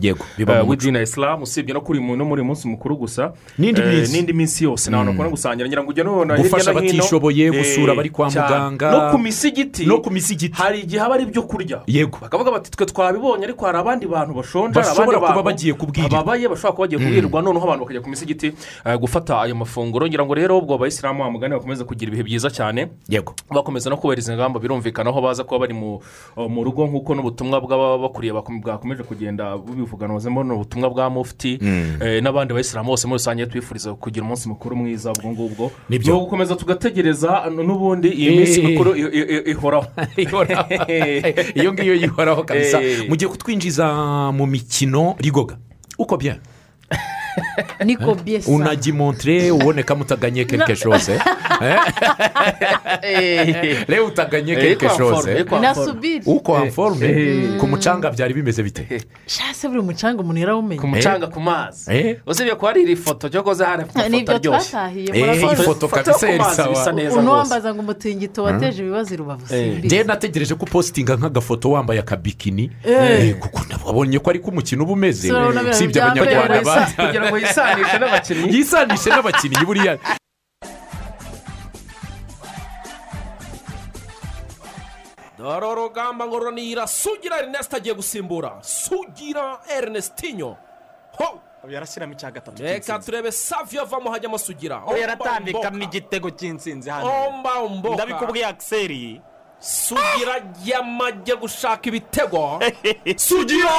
Yego, biba mu eh, muco. w'idini ya isilamu usibye no kuri no muri munsi mukuru gusa. N'indi eh, minsi. n'indi minsi yose. Ni ahantu bakunda gusangira. Ngira ngo ujya nubona hirya Gufasha no hino, abatishoboye, eh, gusura abari kwa muganga. no ku misigiti. No ku misigiti. Hari igihe haba ari ibyo kurya. Yego. bakavuga bati twe twabibonye ariko hari abandi bantu bashonje Bashobora kuba bagiye kubwirirwa. babaye bashobora kuba bagiye kubwirirwa noneho abantu bakajya ku misigiti eh, gufata ayo mafunguro. Ngira ngo rero ubwo abayisilamu wa mugani bakomeze kugira ibihe byiza cyane. Yego. Bakomeza no kubahiriza ingamba birumvikana aho baza kuba bari mu rugo nk'uko n'ubutumwa bw'ababakuriye bwakomeje kugenda bubivuganozemo ni ubutumwa bwa mufti eh, n'abandi bayisilamu bose muri rusange twifuriza kugira umunsi mukuru mwiza ubwo ngubwo Nibyo. ni ugukomeza tugategereza n'ubundi iyi Eh. minsi mikuru Ihoraho. iyo ngiyo yihoraho kabisa Eh. mugiye kutwinjiza mu mikino rigoga uko bya niko byesa unagimontre uboneka mutaganye quelque chose rero utaganye quelque chose nasubiri. Uko amforme ku mucanga byari bimeze bite shase buri mucanga umuntu yarawumenya ku mucanga ku mazi. Eh. usibye ko hari iri foto cyo koze hari ifoto aryoshye twatahiye Eh, murakoze ifoto Ifoto kabisa yari rwose. unuwambaza ngo umutingito wateje ibibazo rubavu simbizi nategereje ko upositinga nk'agafoto wambaye akabikini? Eh. Eh, kuko wabonye ko ariko umukino uba umeze bya mbere. abanyarwanda kugira ngo yisanishe n'abakinnyi. Yisanishe n'abakinnyi buriya. Dore urugamba ngororanira sugira erineste agiye gusimbura. Sugira erinestinyo ho! Yarashyiramo icya gatatu reka turebe saviyo avamo hajyamo sugira. Yaratambikamo igitego cy'insinzi hano. Omba mboka. Ndabikubwiye akiseri sugira yamajye gushaka ibitego. Sugira!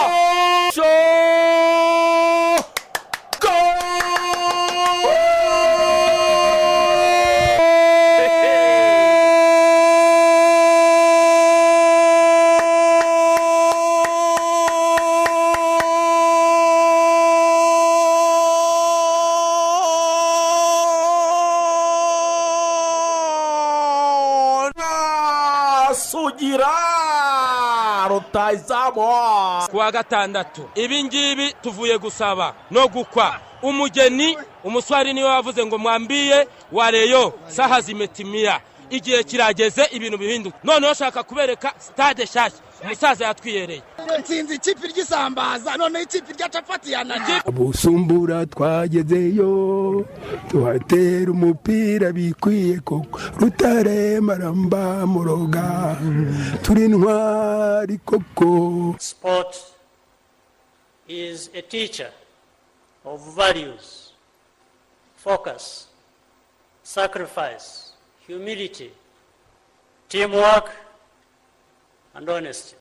Rutayizamu kuwa gatandatu ibi ngibi tuvuye gusaba no gukwa. Umugeni umuswari ni we wavuze ngo mwambiye wareyo saha zimetimiya igihe kirageze ibintu bihinduka. Noneho shaka kubereka sitade nshyashya umusaza yatwiyereye. Nsinzi ikipe ry'isambaza noneho ikipe rya capati yanajya busumbura twagezeyo tuhatera umupira bikwiye koko rutare maramba muroga. Turi intwari koko. Sport is a teacher of values, focus, sacrifice, humility, teamwork, and honesty.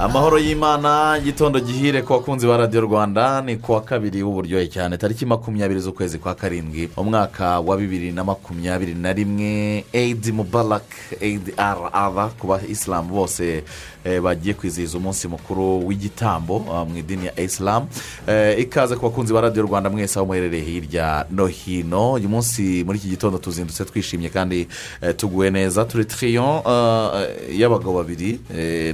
Amahoro y'imana gitondo gihire ku bakunzi ba radiyo rwanda ni ku wa kabiri w'uburyohe cyane. Tariki makumyabiri z'ukwezi kwa karindwi umwaka wa bibiri na makumyabiri na rimwe eidi mubarak eidi ara ku bayisilamu bose eh, bagiye kwizihiza umunsi mukuru w'igitambo ah, mu idini ya isilamu Eh, ikaze ku bakunzi ba radiyo rwanda mwese aho muherereye hirya no hino. Uyu munsi muri iki gitondo tuzindutse twishimye kandi eh, tuguwe neza. Turi tiriyo eh, y'abagabo babiri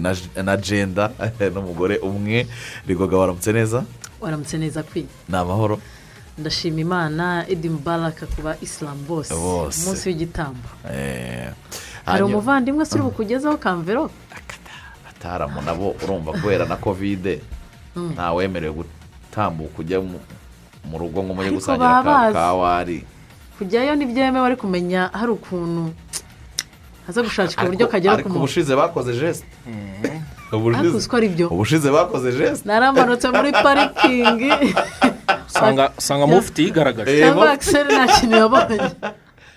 na- na jenda n'umugore umwe. Rigoga waramutse neza? Waramutse neza kwi ni amahoro. Ndashima imana edi mubaraka ku ba isilamu bose. Umunsi w'igitambo. Eh, hari umuvandimwe uri bukugezeho kamverope ataramu nabo urumva kubera na kovide ntawemerewe gutambuka ujya mu- rugo ngo mujye gusangira baba ka bazi. kawari kujyayo ntibyemewe ari kumenya hari ukuntu haza gushakirwa uburyo kagera ku ariko muntu. ubushize bakoze jesite byo? Ubushize bakoze jesite naramanutse muri parikingi usanga mufti yigaragaje. Eh, cyangwa mo- akiseri nta kintu yabonye.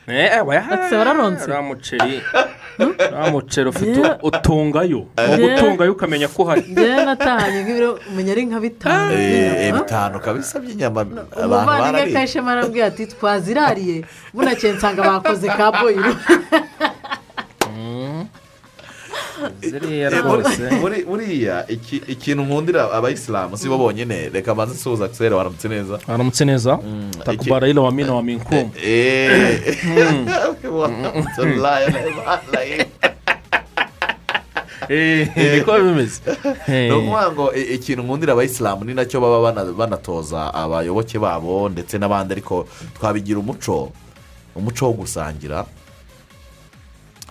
Eh, uriya muceri. Uriya muceri ufite utungayo. Wowe utungayo ukamenya ko uhari. Njyewe natahanye nk'ibiro umenya ari nka bitanu. Eh, bitanu kabisa by'inyama. Abantu umuvandimwe kayishema arambwira ati twazirariye. Bunakeye nsanga bakoze ka boyiro ziriya Eh, muri- rwose muri- buriya iki- ikintu nkundira abayisilamu si bo bonyine reka mbanze nsuhuza akiseri waramutse neza. Waramutse neza? Iki- takubara ilo wa mino wa minkumu Eh, niko bimeze ni ukuvuga ngo ikintu nkundira abayisilamu ni na cyo baba bana- banatoza abayoboke babo ndetse n'abandi ariko twabigira umuco umuco wo gusangira.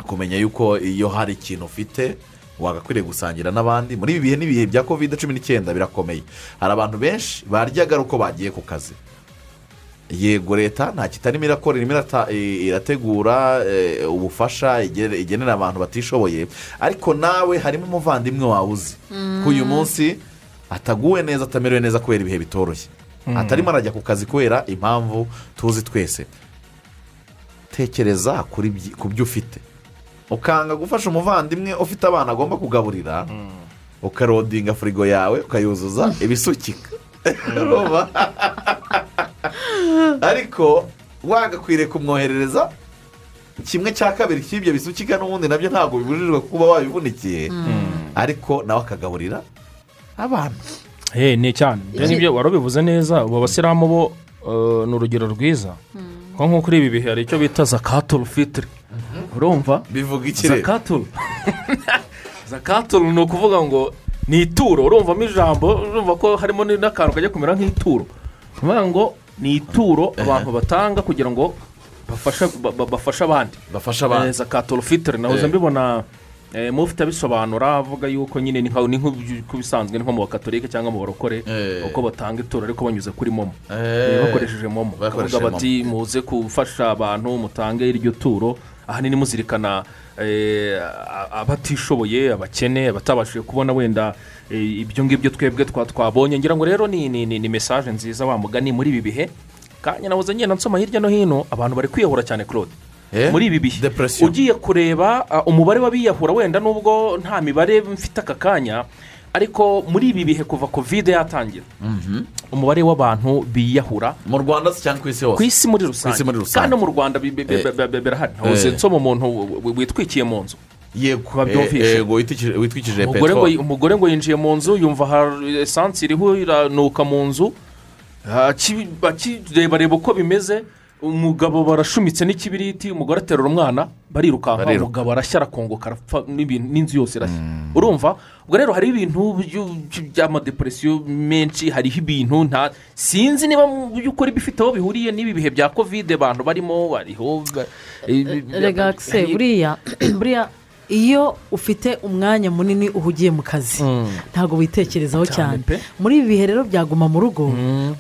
Kumenya yuko iyo hari ikintu ufite wagakwiriye gusangira n'abandi. Muri ibi bihe n'ibihe bya kovide cumi n'icyenda birakomeye. Hari abantu benshi baryaga ari uko bagiye ku kazi. Yego leta nta kitarimo irakora irimo irategura eh, ubufasha igenera abantu batishoboye. Ariko nawe harimo umuvandimwe wawe uzi ko uyu munsi ataguwe neza atamerewe neza kubera ibihe bitoroshye. Mm. atarimo arajya ku kazi kubera impamvu tuzi twese. Tekereza ku byo ufite. Ukanga gufasha umuvandimwe ufite abana agomba kugaburira. Ukarodinga firigo yawe ukayuzuza ibisukika. Urumva? ariko wagakwiriye kumwoherereza kimwe cya kabiri cy'ibyo bisukika n'ubundi na byo ntabwo bibujijwe kuba wabivunikiye ariko nawe akagaburira abana. Ni cyane. Ibyo ngibyo wari ubivuze neza ubu abasilamu bo eh, ni urugero rwiza. Nko nko kuri ibi bihe hari icyo bita zakaturu fitiri urumva? Bivuga iki rero zakaturu zakaturu ni ukuvuga ngo ni ituro. Urumvamo ijambo urumva ko harimo n'akantu kajya kumera nk'ituro. Ni ukuvuga ngo ni ituro abantu batanga kugira ngo bafashe ba- ba- bafashe abandi. Abandi. Eh, zakaturu fitiri nahoze Eh. mbibona eh, mufite abisobanura avuga yuko nyine ni nk'ibisanzwe nko mu bakatolike cyangwa mu barokore uko batanga ituro ariko banyuze kuri momo. Bakoresheje momo. Bakavuga bati muze gufasha abantu mutange iryo turo ahanini muzirikana eh, abatishoboye abakene abatabashije kubona wenda eh, ibyo ngibyo twebwe twa twabonye. Ngira ngo rero ni ni ni ni mesaje nziza wa mugani muri ibi bihe. Kanya nabuze ngenda nsoma hirya no hino abantu bari kwiyahura cyane claude. Eh? muri ibi bihe. Ugiye kureba uh, umubare w'abiyahura wenda nubwo nta mibare mfite aka kanya ariko muri ibi bihe kuva kovide yatangira umubare w'abantu biyahura mu rwanda cyangwa ku isi hose. Ku isi muri rusange. kandi no mu rwanda bi- bi- bi- bi- bi- birahari Eh. nsoma umuntu wi- witwikiye mu nzu. Yego. Yego witwikije peteroli umugore ngo yinjiye mu nzu yumva esansi iriho iranuka mu nzu. Aki- akireba uko bimeze. Umugabo barashumitse n'ikibiriti umugore aterura umwana barirukanka Bariruka. umugabo arashya arakongoka arapfa n'ibintu- n'inzu yose irashya urumva? Ubwo rero hariho ibintu by'amadepresiyo menshi hariho ibintu nta sinzi niba mu by'ukuri bifite aho bihuriye n'ibi bihe bya kovide abantu barimo bariho ba- regakise buriya buriya iyo ufite umwanya munini uhugiye mu kazi ntabwo witekerezaho cyane muri ibi bihe rero byaguma mu rugo.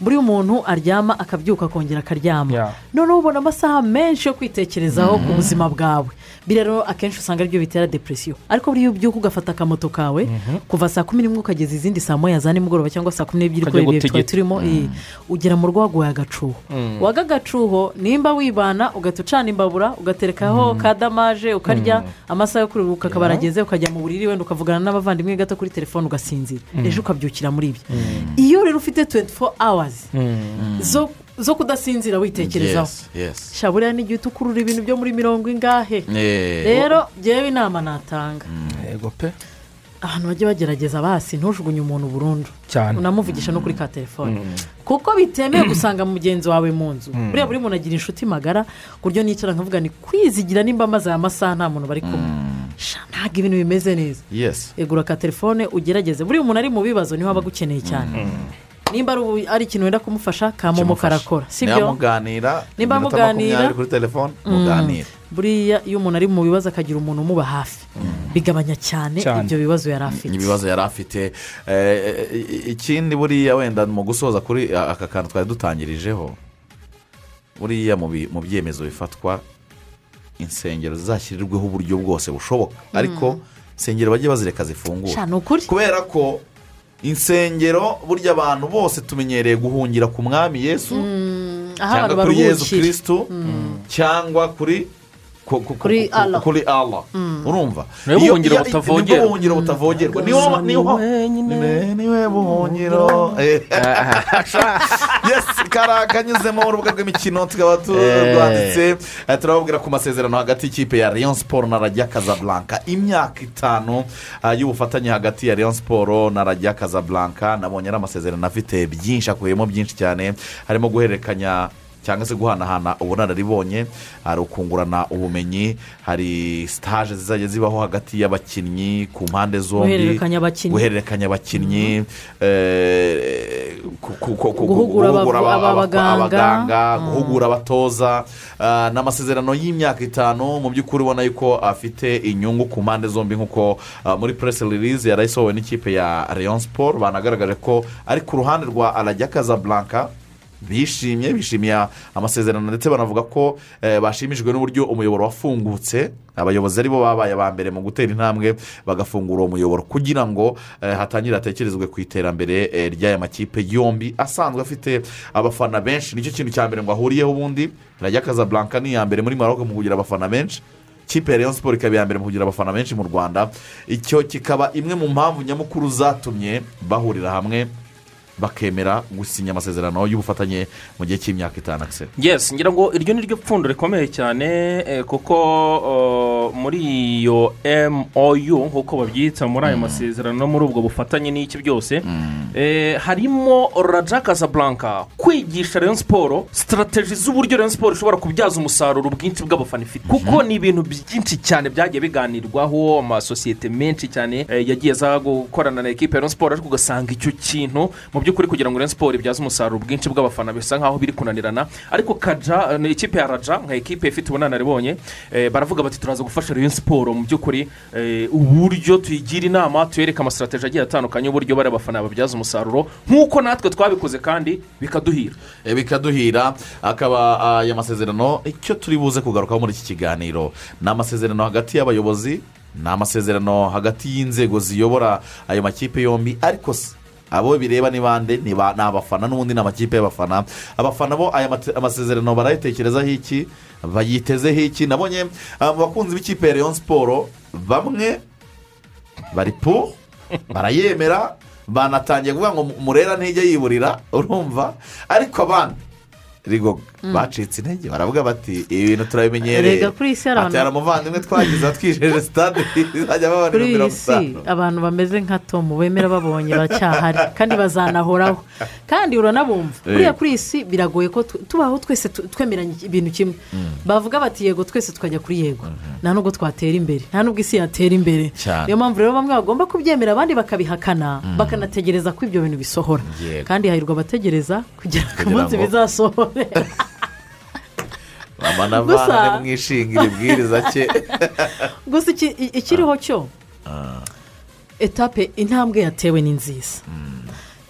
Buriya umuntu aryama akabyuka akongera akaryama. Noneho ubona amasaha menshi yo kwitekerezaho ku buzima bwawe. Rero akenshi usanga ari byo bitera depresiyo ariko buriya ubyuka ugafata akamoto kawe kuva saa kumi n'imwe ukageza izindi saa moya za nimugoroba cyangwa saa kumi n'ebyiri kubera ibihe twari turimo ugera mu rugo waguhaye agacuho waga agacuho nimba wibana ugahita ucana imbabura ugaterekaho ka damaje ukarya amasaha yo kuruhuka akaba arageze ukajya mu buriri wenda ukavugana n'abavandimwe gato kuri telefone ugasinzira. Ejo ukabyukira muri ibyo. Iyo rero ufite 24 hours zo zo kudasinzira witekerezaho. Yes, yes. sha buriya n'igihe uhita ukurura ibintu byo muri mirongo ingahe? Rero ngewe inama natanga. Yego pe. Ahantu bajya bagerageza basi ntujugunye umuntu burundu. Cyane. Unamuvugisha no kuri ka telefone. Kuko bitemewe gusanga mugenzi wawe mu nzu. Buriya buri muntu agira inshuti magara ku buryo nicara nkavuga ni kwizigira nimba amaze aya masaha nta muntu bari kumwe. Ntabwo ibintu bimeze neza. Yes. Egura ka telefone ugerageze. Buriya umuntu ari mu bibazo ni ho aba agukeneye cyane. Nimba ari ubu- ari ikintu wenda kumufasha ka momo Kimufasha. karakora si byo muganira Nimba muganira- kuri telefone muganira buriya iyo umuntu ari mu bibazo akagira umuntu umuba hafi. Bigabanya cyane ibyo bibazo yari afite. Ibibazo yari afite. Eh, ikindi buriya wenda mu gusoza kuri aka kantu twari dutangirijeho buriya mu byemezo bifatwa insengero zizashyirirweho uburyo bwose bushoboka. Ariko insengero bajye bazireka zifungura. Sha, ni ukuri. Kubera ko insengero burya abantu bose tumenyereye guhungira ku mwami yesu aho abantu cyangwa kuri baruhukira. Kirisitu cyangwa kuri ku- ku- Kuri ku- Allah. kuri Allah. Urumva. Niwe Iyo- buhungiro butavogerwa. ni we buhungiro Eh. yes kari kanyuzemo urubuga rw'imikino tukaba turwanditse Eh, turababwira ku masezerano hagati y'ikipe ya Rayon siporo na rajya kazablanka imyaka itanu ah, y'ubufatanye hagati ya Rayon siporo na rajya kazablanka nabonye ari amasezerano afite byinshi akuyemo byinshi cyane. Harimo guhererekanya cyangwa se guhanahana ubunararibonye hari ukungurana ubumenyi hari sitaje zizajya zibaho hagati y'abakinnyi ku mpande zombi Guhererekanya abakinnyi. eh, Guhugura abaganga. guhugura abatoza ah, ni amasezerano y'imyaka itanu mu by'ukuri ubona yuko afite inyungu ku mpande zombi nk'uko ah, muri press release yari isohowe n'ikipe ya Rayon Sport banagaragaje ko ari ku ruhande rwa arajya Casablanca bishimye bishimiye amasezerano ndetse banavuga ko eh, bashimishijwe n'uburyo umuyoboro wafungutse. Abayobozi ari bo babaye aba mbere mu gutera intambwe bagafungura uwo muyoboro kugira ngo eh, hatangire hatekerezwe ku iterambere eh, ry'aya makipe yombi asanzwe afite abafana benshi. Nicyo kintu cya mbere ngo ahuriyeho ubundi. Rajya Casablanca ni iya mbere muri Maroc mu kugira abafana benshi. Kipe ya Rayon Sport ikaba iya mbere mu kugira abafana benshi mu rwanda. Icyo kikaba imwe mu mpamvu nyamukuru zatumye bahurira hamwe. Bakemera gusinya amasezerano y'ubufatanye mu gihe cy'imyaka itanu akiseri yes ngira ngo iryo ni ryo pfundo rikomeye cyane eh, kuko muri iyo mou nk'uko babyita muri ayo masezerano no muri ubwo bufatanye n'iki byose eh, harimo raja casablanca kwigisha rayon siporo sitarategi z'uburyo rayon siporo ishobora kubyaza umusaruro ubwinshi bw'abafana ifite kuko ni ibintu byinshi cyane byagiye biganirwaho amasosiyete menshi cyane eh, yagiye aza gukorana na ekipe ya rayon siporo ariko ugasanga icyo kintu mu by'ukuri kugira ngo rayon siporo ibyaze umusaruro ubwinshi bw'abafana bisa nkaho biri kunanirana. Ariko kaja ni ikipe ya raja nka ekipe ifite ubunararibonye eh, baravuga bati turaza gufasha rayon siporo mu by'ukuri eh, uburyo tuyigira inama tuyereka amasitarateji agiye atandukanye y'uburyo bari abafana babyaza umusaruro. Nk'uko natwe twabikoze kandi bikaduhira. Eh, bikaduhira. Akaba aya masezerano icyo turi buze kugarukaho muri iki kiganiro. Ni amasezerano hagati y'abayobozi ni amasezerano hagati y'inzego ziyobora ayo makipe yombi ariko abo bireba ni bande ni ba- ni abafana n'ubundi ni amakipe y'abafana. Abafana bo aya amasezerano barayitekerezaho iki? Bayitezeho iki? Nabonye ah, mu bakunzi b'ikipe ya Rayon siporo bamwe bari pu barayemera banatangiye kuvuga ngo murera ntijya yiburira urumva? Ariko abandi rigoga bacitse intege baravuga bati ibi bintu turabimenyereye. Hari umuvandimwe twagize twijeje sitade izajya iyi mirongo itanu. abantu bameze nka tomu bemera babonye baracyahari kandi bazanahoraho kandi uranabumva Eh. buriya kuri iyi si biragoye ko tu- tubaho twese twemeranya ibintu kimwe. Bavuga bati yego twese tukajya kuri yego. Nta nubwo twatera imbere. Nta nubwo isi yatera imbere. Niyo mpamvu rero bamwe bagomba kubyemera abandi bakabihakana bakanategereza ko ibyo bintu bisohora. Kandi hahirwa abategereza kugira ngo umunsi bizasohore. Mama Gusa- vana nimwishingira ibwiriza cye gusa ikiriho cyo? Etape intambwe yatewe ni nziza.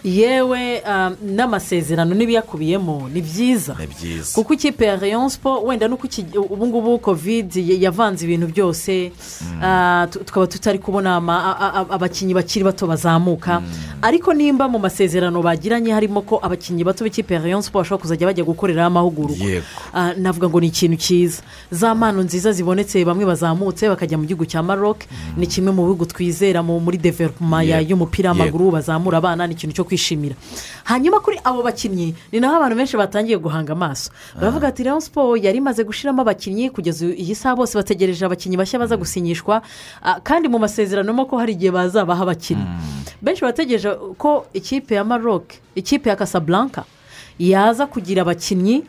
Yewe um, n'amasezerano n'ibiyakubiyemo ni byiza. Ni byiza. Kuko ikipe ya rayon siporo wenda nuko ubu ngubu kovide ya- yavanze ibintu byose ah, tu- tukaba tutari kubona abakinnyi bakiri bato bazamuka. Ariko nimba mu masezerano bagiranye harimo ko abakinnyi bato b'ikipe ya rayon siporo bashobora kuzajya bajya gukoreraho amahugurwa. Ah, navuga ngo ni ikintu cyiza. Za mpano nziza zibonetse bamwe bazamutse bakajya mu gihugu cya maroc. Ni kimwe mu bihugu twizera mu- muri developuma y'umupira w'amaguru bazamura abana ni ikintu cyo kwishimira. Hanyuma kuri abo bakinnyi ni naho abantu benshi batangiye guhanga amaso. Baravuga ati rayon siporo yari imaze gushyiramo abakinnyi kugeza iyi saha bose bategereje abakinnyi bashya baza gusinyishwa. Ah, kandi mu masezerano mo ko hari igihe bazabaha abakinnyi. Benshi bategereje ko ikipe ya maroc ikipe ya casablanca yaza kugira abakinnyi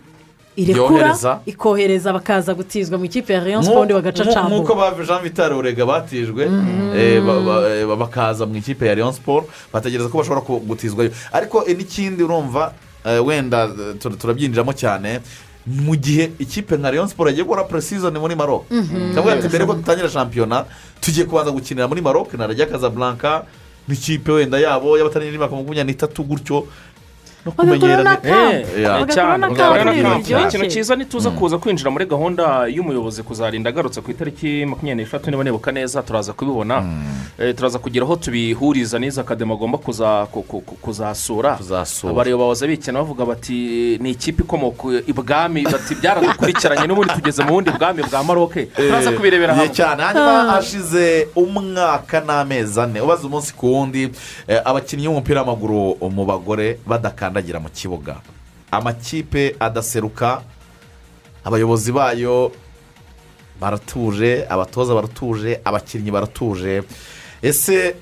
irekura ikohereza bakaza gutizwa mu ikipe ya rayon siporo ubundi nk'uko jean vital urega batijwe eh, ba- ba- eh, bakaza mu ikipe ya leon siporo bategereza ko bashobora gutizwayo ariko eh, n'ikindi urumva eh, wenda eh, tur- turabyinjiramo cyane mu gihe ikipe nka leon siporo yagiye gukora puresizoni muri maroc cyangwa ati mbere ko dutangira shampiyona tugiye kubanza gukinira muri maroc na rajya kazaburanka n'ikipe wenda yabo imyaka makumyabiri n'itatu gutyo no kumenyerana Eh, Yeah. Bagakora cyane. ikintu cyiza ntituza kuza kwinjira muri gahunda y'umuyobozi kuzarinda agarutse ku itariki makumyabiri n'eshatu niba nibuka neza turaza kubibona. Eh, turaza kugira aho tubihuriza n'izo akademi agomba kuza- ku- ku- ku- kuzasura. Kuzasura. abayobozi bikena bavuga bati ni ikipe ikomoka ibwami bati byaradukurikiranye n'ubundi tugeze mu bundi bwami bwa maroke turaza kubirebera hamwe. cyane. Hanyuma hashize umwaka n'amezi ane ubaze umunsi ku wundi eh, abakinnyi b'umupira w'amaguru mu bagore badakandagira mu kibuga. Amakipe adaseruka abayobozi bayo baratuje abatoza baratuje abakinnyi baratuje. Ese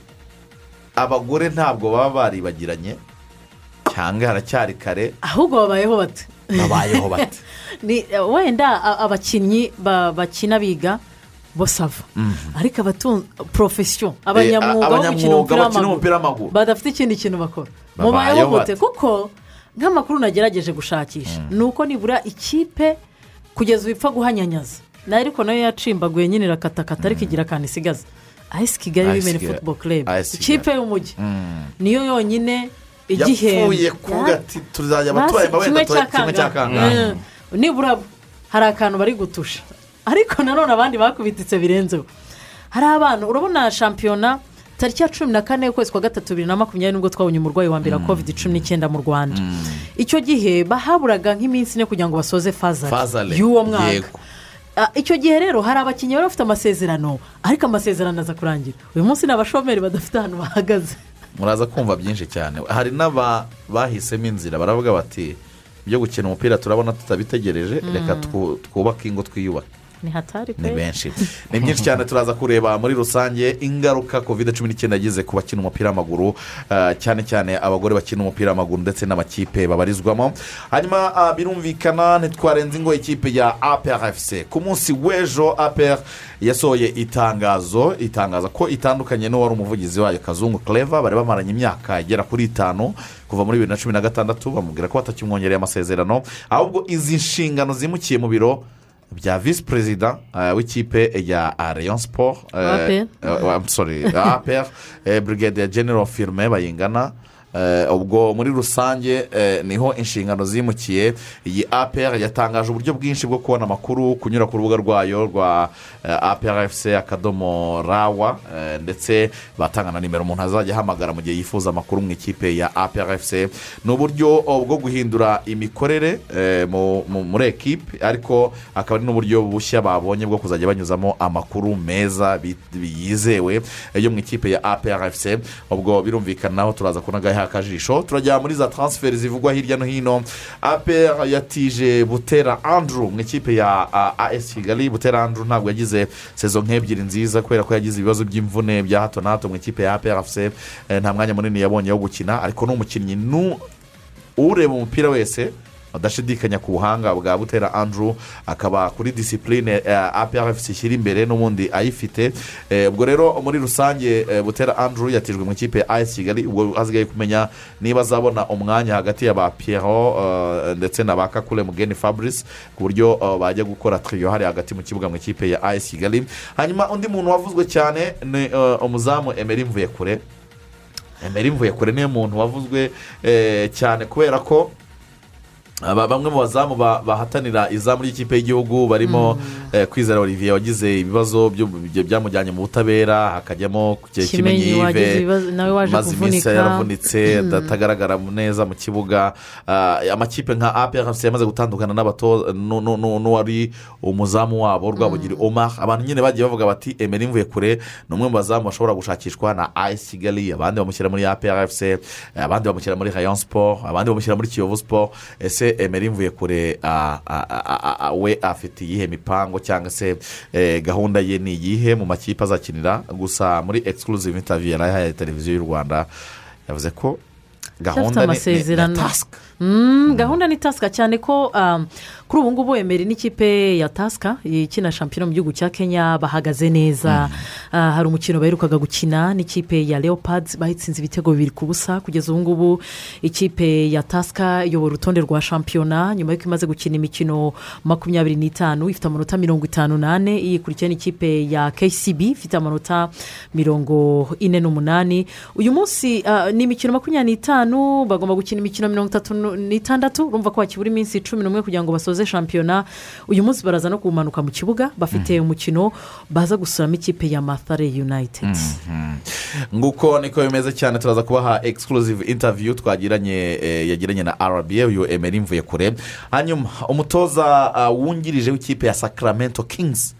abagore ntabwo baba baribagiranye? Cyangwa haracyari kare? Ahubwo babayeho bate? Babayeho bate? Wenda abakinnyi ba- bakina biga bo sava ariko abatunze porofesiyo abanyamwuga bo gukina umupira bakina umupira w'amaguru. badafite ikindi kintu bakora. Mubayeho bate? gute? Kuko nk'amakuru nagerageje gushakisha. Ni uko nibura ikipe kugeza ubu ipfa guhanyanyaza. Nayo ariko na yo yacimbaguye nyine irakatakata ariko igira akantu isigaza ayisi kigali wimeni AS Kigali. ikipe y'umujyi niyo yonyine ati tuzajya abaturage kimwe cya kangahe Mm. nibura hari akantu bari gutusha. Ariko nanone abandi bakubititse birenzeho hari abantu urabona shampiyona tariki ya cumi na kane ukwezi kwa gatatu bibiri na makumyabiri ni bwo twabonye umurwayi wa mbere wa kovide cumi n'icyenda mu rwanda. Icyo gihe bahaburaga nk'iminsi ine kugira ngo basoze fazari Fazale, y'uwo mwaka. Icyo gihe rero hari abakinnyi bari bafite amasezerano ariko amasezerano aza kurangira. Uyu munsi ni abashomeri badafite ahantu bahagaze. Muraza kumva byinshi cyane. Hari n'aba bahisemo inzira baravuga bati ibyo gukina umupira turabona tutabitegereje reka twu- twubake ingo twiyubake. Ni hatari ni pe benshi. Ni byinshi cyane turaza kureba muri rusange ingaruka kovide cumi n'icyenda yagize ku bakina umupira w'amaguru ah, cyane cyane abagore bakina umupira w'amaguru ndetse n'amakipe babarizwamo. Hanyuma ah, birumvikana ntitwarenze ingo ikipe ya APRFC ku munsi w'ejo APR yasohoye itangazo itangaza ko itandukanye n'uwari umuvugizi wayo kazungu clever bari bamaranye imyaka igera kuri itanu kuva muri bibiri na cumi na gatandatu bamubwira ko batakimwongereye amasezerano ahubwo izi nshingano zimukiye mu biro bya visi perezida w'ikipe ya rayon siporo APR. brigade general firme bayingana ubwo muri rusange eh, ni ho inshingano zimukiye. Iyi apr yatangaje uburyo bwinshi bwo kubona amakuru kunyura ku rubuga rwayo rwa aprfc akadomo rawa. Eh, ndetse batanga na nimero umuntu azajya ahamagara mu gihe yifuza amakuru mu ikipe ya aprfc ni uburyo bwo guhindura imikorere eh, mu- mu- muri ekipe. Ariko akaba ari n'uburyo bushya babonye bwo kuzajya banyuzamo amakuru meza yizewe eh, yo mu ikipe ya aprfc ubwo birumvikanaho turaza kunagaho akajisho turajya muri za taransiferi zivugwa hirya no hino. Apr yatije butera andrew mu ikipe ya ah, as kigali. Butera andrew ntabwo yagize sezo nk'ebyiri nziza kubera ko yagize ibibazo by'imvune bya hato na hato mu ikipe ya aprfc eh, nta mwanya munini yabonye wo gukina. Ariko ni umukinnyi ureba umupira wese adashidikanya ku buhanga bwa butera andrew akaba kuri disipurine aprfc ishyira imbere n'ubundi ayifite. Eh, ubwo rero muri rusange eh, butera andrew yatijwe mu ikipe ya as kigali ubwo hasigaye kumenya niba azabona umwanya hagati ya ba piero eh, ndetse na ba kakure mugeni fabrice ku buryo eh, bajya gukora tiriyo hari hagati mu kibuga mu ikipe ya as kigali. Hanyuma undi muntu wavuzwe cyane ni eh, umuzamu emeri mvuyekure. Emeri mvuyekure niyo muntu wavuzwe eh, cyane kubera ko aba- bamwe mu bazamu ba- bahatanira izamu ry'ikipe y'igihugu barimo eh, kwizera olivier wagize ibibazo byamujyanye mu butabera hakajyamo Kimenyi waje maze iminsi yaravunitse atagaragara neza mu kibuga. Ah, amakipe nka aprfc yamaze gutandukana n'uwari umuzamu wabo rwabugiri omar. Abantu nyine bagiye bavuga bati emeri mvuye kure. Ni umwe mu bazamu bashobora gushakishwa na ayisi kigali abandi bamushyira muri aprfc abandi bamushyira muri rayon siporo abandi bamushyira muri kiyovu siporo ese emeri mvuye kure we afite iyihe mipango cyangwa se eh, gahunda ye ni iyihe mu makipe azakinira? Gusa muri exclusive interview yari yahaye televiziyo y'u rwanda yavuze ko gahunda ni- ni Mm, gahunda ni tasika cyane ko um, kuri ubu ngubu emeri n'ikipe ya tasika ikina shampiyona mu gihugu cya kenya bahagaze neza. Ah, hari umukino baherukaga gukina n'ikipe ya leopards bahitsinze ibitego bibiri ku busa. Kugeza ubu ngubu ikipe ya tasika iyobora urutonde rwa shampiyona nyuma y'uko imaze gukina imikino makumyabiri n'itanu ifite amanota mirongo itanu n'ane. Iyikurikiye n'ikipe ya kcb ifite amanota mirongo ine n'umunani. Uyu munsi ah, ni imikino makumyabiri n'itanu bagomba gukina imikino mirongo itatu n'itandatu urumva ko hakibura iminsi cumi n'umwe kugira ngo basoze shampiyona. Uyu munsi baraza no kumanuka mu kibuga bafite umukino baza gusuramo ikipe ya mathare united. Nguko niko bimeze cyane turaza kubaha exclusive interview twagiranye eh, yagiranye na rba uyu emeri mvuye kure. Hanyuma umutoza ah, wungirije w'ikipe ya sacramento kings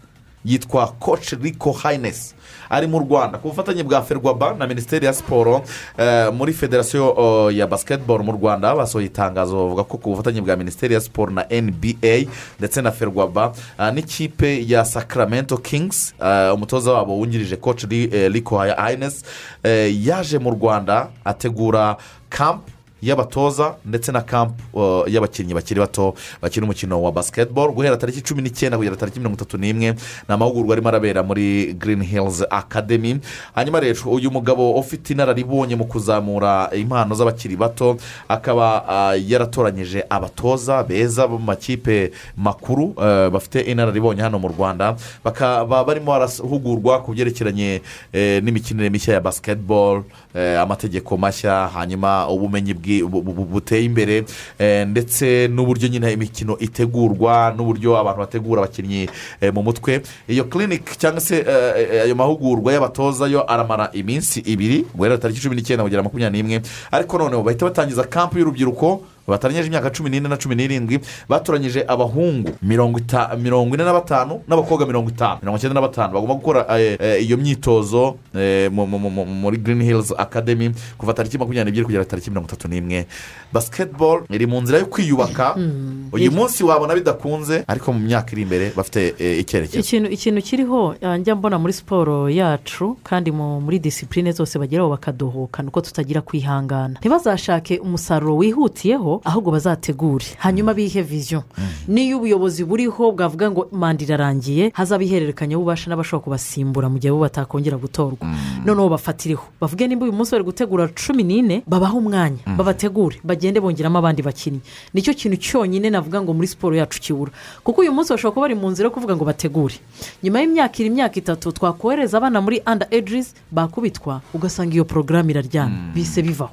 yitwa coach rico haynes ari mu rwanda. Ku bufatanye bwa ferwaba na minisiteri ya siporo eh, muri federasiyo oh, ya basketball mu rwanda basohoye itangazo bavuga ko ku bufatanye bwa minisiteri ya siporo na nba ndetse na ferwaba ah, n'ikipe ya sacramento kings ah, umutoza wabo wungirije coach Ri- eh, rico haynes eh, yaje mu rwanda ategura camp y'abatoza ndetse na kampu uh, y'abakinnyi bakiri bato bakina umukino wa basiketiboro guhera tariki cumi n'icyenda kugera tariki mirongo itatu n'imwe. Ni amahugurwa arimo arabera muri girini hilizi akademi hanyuma rero uyu mugabo ufite inararibonye mu kuzamura impano z'abakiri bato akaba uh, yaratoranyije abatoza beza mu makipe makuru uh, bafite inararibonye hano mu rwanda. Bakaba barimo barahugurwa ku byerekeranye n'imikinire mishya ya basiketiboro amategeko mashya hanyuma ubumenyi buteye imbere. Eh, ndetse n'uburyo nyine imikino itegurwa n'uburyo abantu bategura abakinnyi eh, mu mutwe. Iyo kiriniki cyangwa se eh, eh, ayo mahugurwa y'abatoza yo aramara iminsi ibiri guhera tariki cumi n'icyenda kugera makumyabiri n'imwe. Ariko noneho bahita batangiza kampu y'urubyiruko bataranyije imyaka cumi n'ine na cumi n'irindwi batoranyije abahungu mirongo ine na batanu n'abakobwa mirongo itanu mirongo icyenda na batanu. Bagomba gukora eh, eh, iyo myitozo eh, mu- mu- mu- muri girini hilizi akademi kuva tariki makumyabiri n'ebyiri kugera tariki mirongo itatu n'imwe. Basiketiboro iri mu nzira yo kwiyubaka. Uyu munsi wabona bidakunze ariko mu myaka iri imbere bafite eh, icyerekezo ikintu ikintu kiriho eh, njya mbona muri siporo yacu kandi mu- muri disipurine zose bageraho bakadohoka ni uko tutagira kwihangana. Ntibazashake umusaruro wihutiyeho ahubwo bazategure. Hanyuma bihe viziyo n'iyo ubuyobozi buriho bwavuga ngo manda irarangiye hazaba ihererekanya bubasha n'abashobora kubasimbura mu gihe bo batakongera gutorwa. Noneho bafatireho bavuge nimba uyu munsi bari gutegura cumi n'ine babahe umwanya. Babategure. Bagende bongeramo abandi bakinnyi. Nicyo kintu cyonyine navuga ngo muri siporo yacu kibura kuko uyu munsi bashobora kuba bari mu nzira yo kuvuga ngo bategure. Nyuma y'imyaka iri imyaka itatu twakohereza abana muri anda ejizi bakubitwa ugasanga iyo porogaramu iraryana bise bivaho.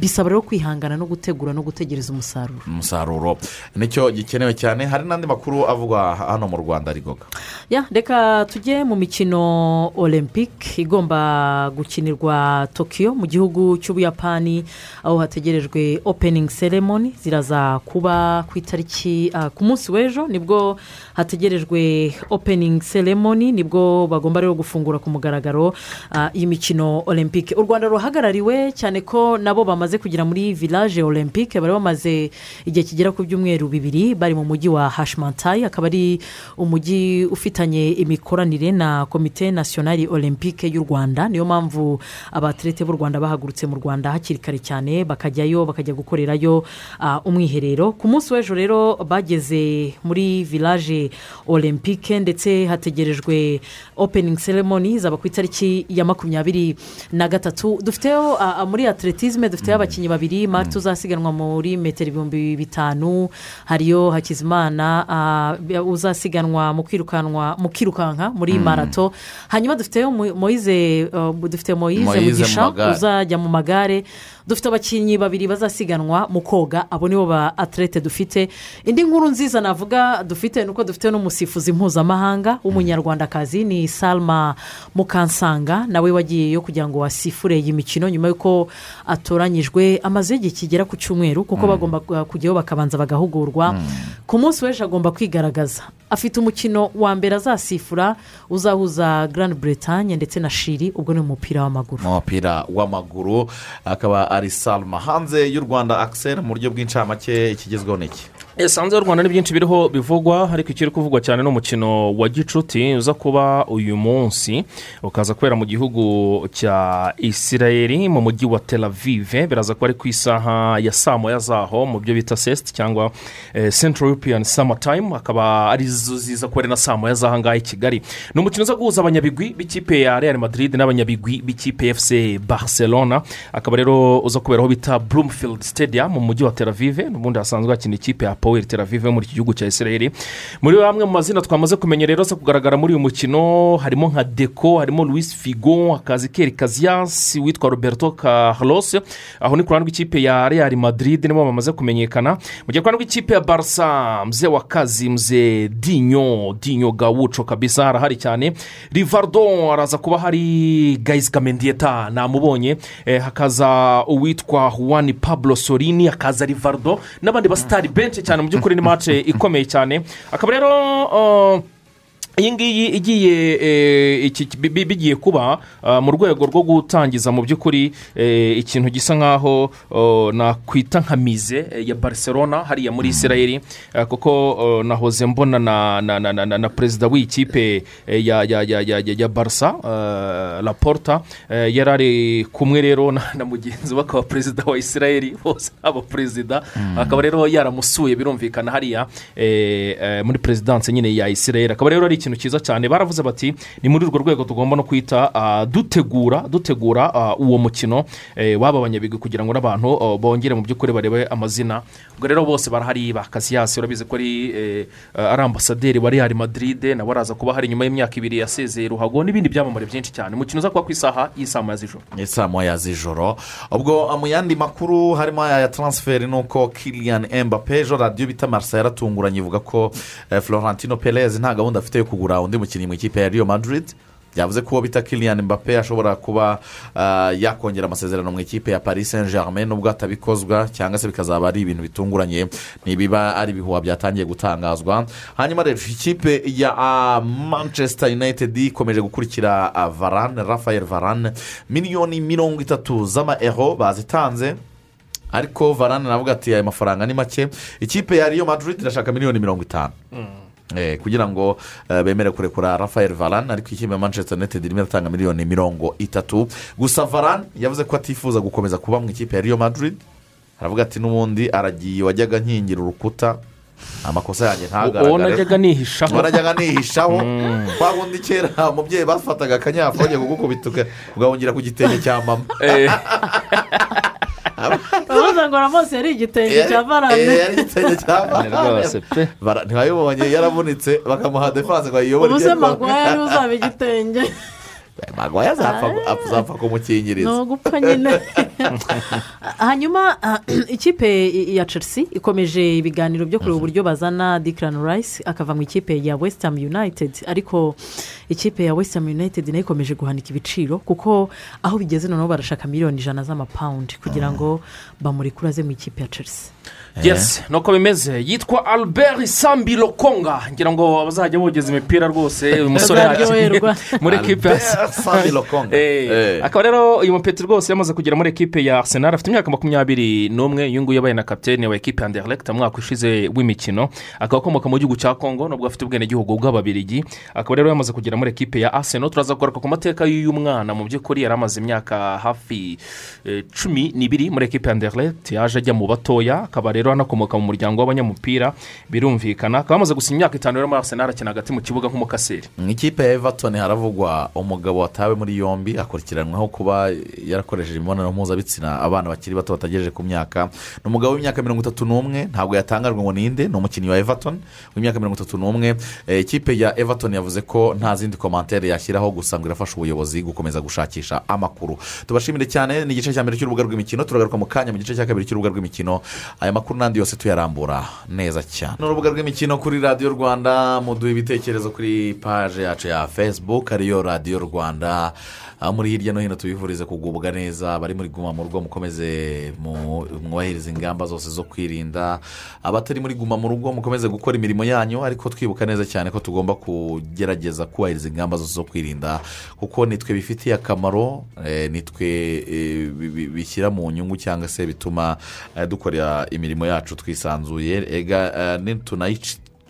Bisaba rero kwihangana no gutegura no gutegereza umusaruro. Umusaruro. Nicyo gikenewe cyane. Hari n'andi makuru avugwa hano mu rwanda rigoga? Ya reka tujye mu mikino olympic igomba gukinirwa tokiyo mu gihugu cy'ubuyapani aho hategerejwe opening ceremony ziraza kuba ku itariki ah, ku munsi w'ejo ni bwo hategerejwe opening ceremony ni bwo bagomba rero gufungura ku mugaragaro ah, iyi mikino olympic u rwanda ruhagarariwe cyane ko nabo bamaze kugera muri village olympic bari bamaze igihe kigera ku byumweru bibiri bari mu mujyi wa hashimantayi akaba ari umujyi ufitanye imikoranire na komite nasiyonari olympique y'u rwanda. Niyo mpamvu abaterete b'u rwanda bahagurutse mu rwanda hakiri kare cyane bakajyayo bakajya gukorerayo ah, umwiherero. Ku munsi w'ejo rero bageze muri village olympique ndetse hategerejwe opening ceremony izaba ku itariki ya makumyabiri na gatatu. Dufiteho ah, ah, muri atletisme dufiteho abakinnyi babiri marite uzasiganwa muri metero ibihumbi bitanu hariyo hakizimana uzasiganwa mu kwirukanwa mu kwirukanka muri marato hanyuma dufiteyo Mo- moyize uh, dufite moyize mugisha uzajya mu magare. Dufite abakinnyi babiri bazasiganwa mu koga abo nibo ba atlete dufite. Indi nkuru nziza navuga dufite ni uko dufite n'umusifuzi mpuzamahanga w'umunyarwandakazi ni salma mukansanga nawe wagiyeyo kugira ngo wasifure iyi mikino nyuma y'uko atoranyijwe amaze igihe kigera ku cyumweru kuko bagomba kujyaho bakabanza bagahugurwa. Ku munsi w'ejo agomba kwigaragaza. Afite umukino wa mbere azasifura uzahuza Grand Bretagne ndetse na shiri ubwo ni umupira w'amaguru. Mu mupira w'amaguru. Akaba ari salma. Hanze y'u rwanda akiseri mu buryo bw'incamake ikigezweho ni hanze y'u rwanda ni byinshi biriho bivugwa ariko ikiri kuvugwa cyane ni umukino wa gicuti uza kuba uyu munsi ukaza kubera mu gihugu cya isirayeri mu mujyi wa tel aviv. Biraza kuba ari ku isaha ya saa moya zaho mu byo bita sesiti cyangwa eh, central european summer time akaba ari zo ziza kuba ari na saa moya z'aha ngaha i kigali. Ni umukino uza guhuza abanyabigwi b'ikipe ya real madrid n'abanyabigwi b'ikipe fc barcelona. Akaba rero uza kubera aho bita bloomfield stadium mu mujyi wa tel aviv n'ubundi hasanzwe hakina ikipe ya poweri tel yo muri iki gihugu cya isirayeri muri bamwe mu mazina twamaze kumenya rero aza kugaragara muri uyu mukino harimo nka deko harimo louis figo akazi keri kaziyasi witwa roberto carlos. Aho ni ku ruhande rw'ikipe ya real madrid nibo bamaze kumenyekana. Mu gihe ku ruhande rw'ikipe ya barisa mze wa kazi mze dinyo dinyo gawuco kabisa harahari cyane. Rivardo araza kuba hari gayizi gamendiyeta namubonye. Eh, hakaza uwitwa juan pablo sorini hakaza rivardo n'abandi basitari benshi cyane mu by'ukuri ni mace ikomeye cyane. Akaba rero uh, iyi ngiyi igiye eh, bigiye kuba ah, mu rwego rwo gutangiza mu by'ukuri eh, ikintu gisa nk'aho oh, nakwita nka mize eh, ya barcelona hariya muri israel eh, kuko oh, nahoze mbona na na na na, na, perezida w'iyi kipe eh, ya ya ya ya ya, ya barca eh, laporta eh, yari ari kumwe rero na, mugenzi we akaba perezida wa israel bose aba perezida. Akaba rero yaramusuye birumvikana hariya muri perezidanse nyine ya israel akaba rero ari ikintu cyiza cyane. Baravuze bati ni muri urwo rwego tugomba no kwita ah, dutegura dutegura ah, uwo mukino. Eh, w'aba banyabigwi kugira ngo n'abantu oh, bongere mu by'ukuri barebe amazina. Ubwo rero bose barahari ba kasiyasi urabizi ko eh, ari ambasaderi wa real madrid nawe araza kuba hari nyuma y'imyaka ibiri yasezeye ruhago n'ibindi byamamare byinshi cyane. Umukino uza kuba ku isaha y'isaa moya z'ijoro. Ni saa moya z'ijoro. Ubwo mu yandi makuru harimo aya taransiferi ni uko kiriyani embape ejo radiyo bita marisa yaratunguranye ivuga ko eh, florentino perez nta gahunda afite yo kugura undi mukinnyi mu ikipe ya riyo madrid. Yavuze ko uwo bita kiriyani mbappe ashobora kuba ah, yakongera amasezerano mu ikipe ya paris saint germain nubwo atabikozwa cyangwa se bikazaba ari ibintu bitunguranye. Nibiba ari ibihuha byatangiye gutangazwa. Hanyuma rero ikipe ya ah, manchester united ikomeje gukurikira ah, varane rafael varane. Miliyoni mirongo itatu z'amaero bazitanze. Ariko varane navuga ati aya mafaranga ni make. Ikipe ya riyo madrid irashaka miliyoni mirongo itanu. Eh, kugira ngo bemere kurekura rafael varane ariko ikipe manchester united irimo iratanga miliyoni mirongo itatu gusa varane yavuze ko atifuza gukomeza kuba mu ikipe ya riyo madrid aravuga ati n'ubundi aragiye wajyaga nkingira urukuta amakosa yanjye uwo ntagaragare najyaga nihishaho uwo najyaga nihishaho kwa wundi kera umubyeyi bafataga akanyafu bajya kugukubita uka- ugahungira ku gitenge cya mama Eh, ngo ramose yari igitenge cya Eh, varane. yari igitenge cya Bara- ntiwabibonye yaravunitse bakamuha defanse ngo ayiyobore igiye kwa- magwaya ari we uzaba igitenge. magwaya azapfa azapfa ni kumukingiriza ugupfa nyine hanyuma ikipe ya chelsea ikomeje ibiganiro byo kureba uburyo bazana dikarani rayisi akava mu ikipe ya wesitamu yunayitedi ariko ikipe ya wesitamu yunayitedi na yo ikomeje guhanika ibiciro kuko aho bigeze noneho barashaka miliyoni ijana z'amapawundi kugira ngo bamurekure aze mu ikipe ya chelsea. Yesi nuko bimeze. Yitwa albert sambi lokonga. Ngira ngo abazajya bogeza imipira rwose uyu musore yakinnye muri ekipe. Eh, Eh. akaba rero uyu mupeti rwose yamaze kugera muri ekipe ya arsenal. Afite imyaka makumyabiri n'umwe. Uyu nguyu yabaye na kapitene wa ekipe ya anderlecht mu mwaka ushize w'imikino. Akaba akomoka mu gihugu cya congo nubwo afite ubwenegihugu bw'ababirigi. Akaba rero yamaze kugera muri ekipe ya arsenal. Turaza kugaruka ku mateka y'uyu mwana. Mu by'ukuri yari amaze imyaka hafi eh, cumi n'ibiri muri ekipe ya anderlecht. Yaje ajya mu batoya. Akaba rero anakomoka mu muryango w'abanyamupira birumvikana. Akaba amaze gusinya imyaka itanu rero muri arsenal akina hagati mu kibuga nk'umukaseri. Mu ikipe ya everton haravugwa umugabo watawe muri yombi akurikiranweho kuba yarakoresheje imibonano mpuzabitsina abana bakiri bato batagejeje ku myaka. Ni umugabo w'imyaka mirongo itatu n'umwe ntabwo yatangajwe ngo ninde ni umukinnyi wa everton w'imyaka mirongo itatu n'umwe. Eh, ikipe ya everton yavuze ko nta zindi komantere yashyiraho gusa ngo irafasha ubuyobozi gukomeza gushakisha amakuru. Tubashimire cyane ni igice cya mbere cy'urubuga rw'imikino turagaruka mu kanya mu gice cya kabiri cy'urubuga rw'imikino. Aya makuru n'andi yose tuyarambura neza cyane. Ni urubuga rw'imikino kuri radiyo rwanda muduha ibitekerezo kuri paje yacu ya facebook ariyo radiyo rwanda. Aho muri hirya no hino tubifurize kugubwa neza bari muri guma mu rugo mukomeze mu- mwubahirize ingamba zose zo kwirinda abatari muri guma mu rugo mukomeze gukora imirimo yanyu ariko twibuka neza cyane ko tugomba kugerageza kubahiriza ingamba zose zo kwirinda kuko nitwe bifitiye akamaro eh, nitwe eh, bi- bi- bishyira mu nyungu cyangwa se bituma eh, dukora imirimo yacu twisanzuye. Ega eh,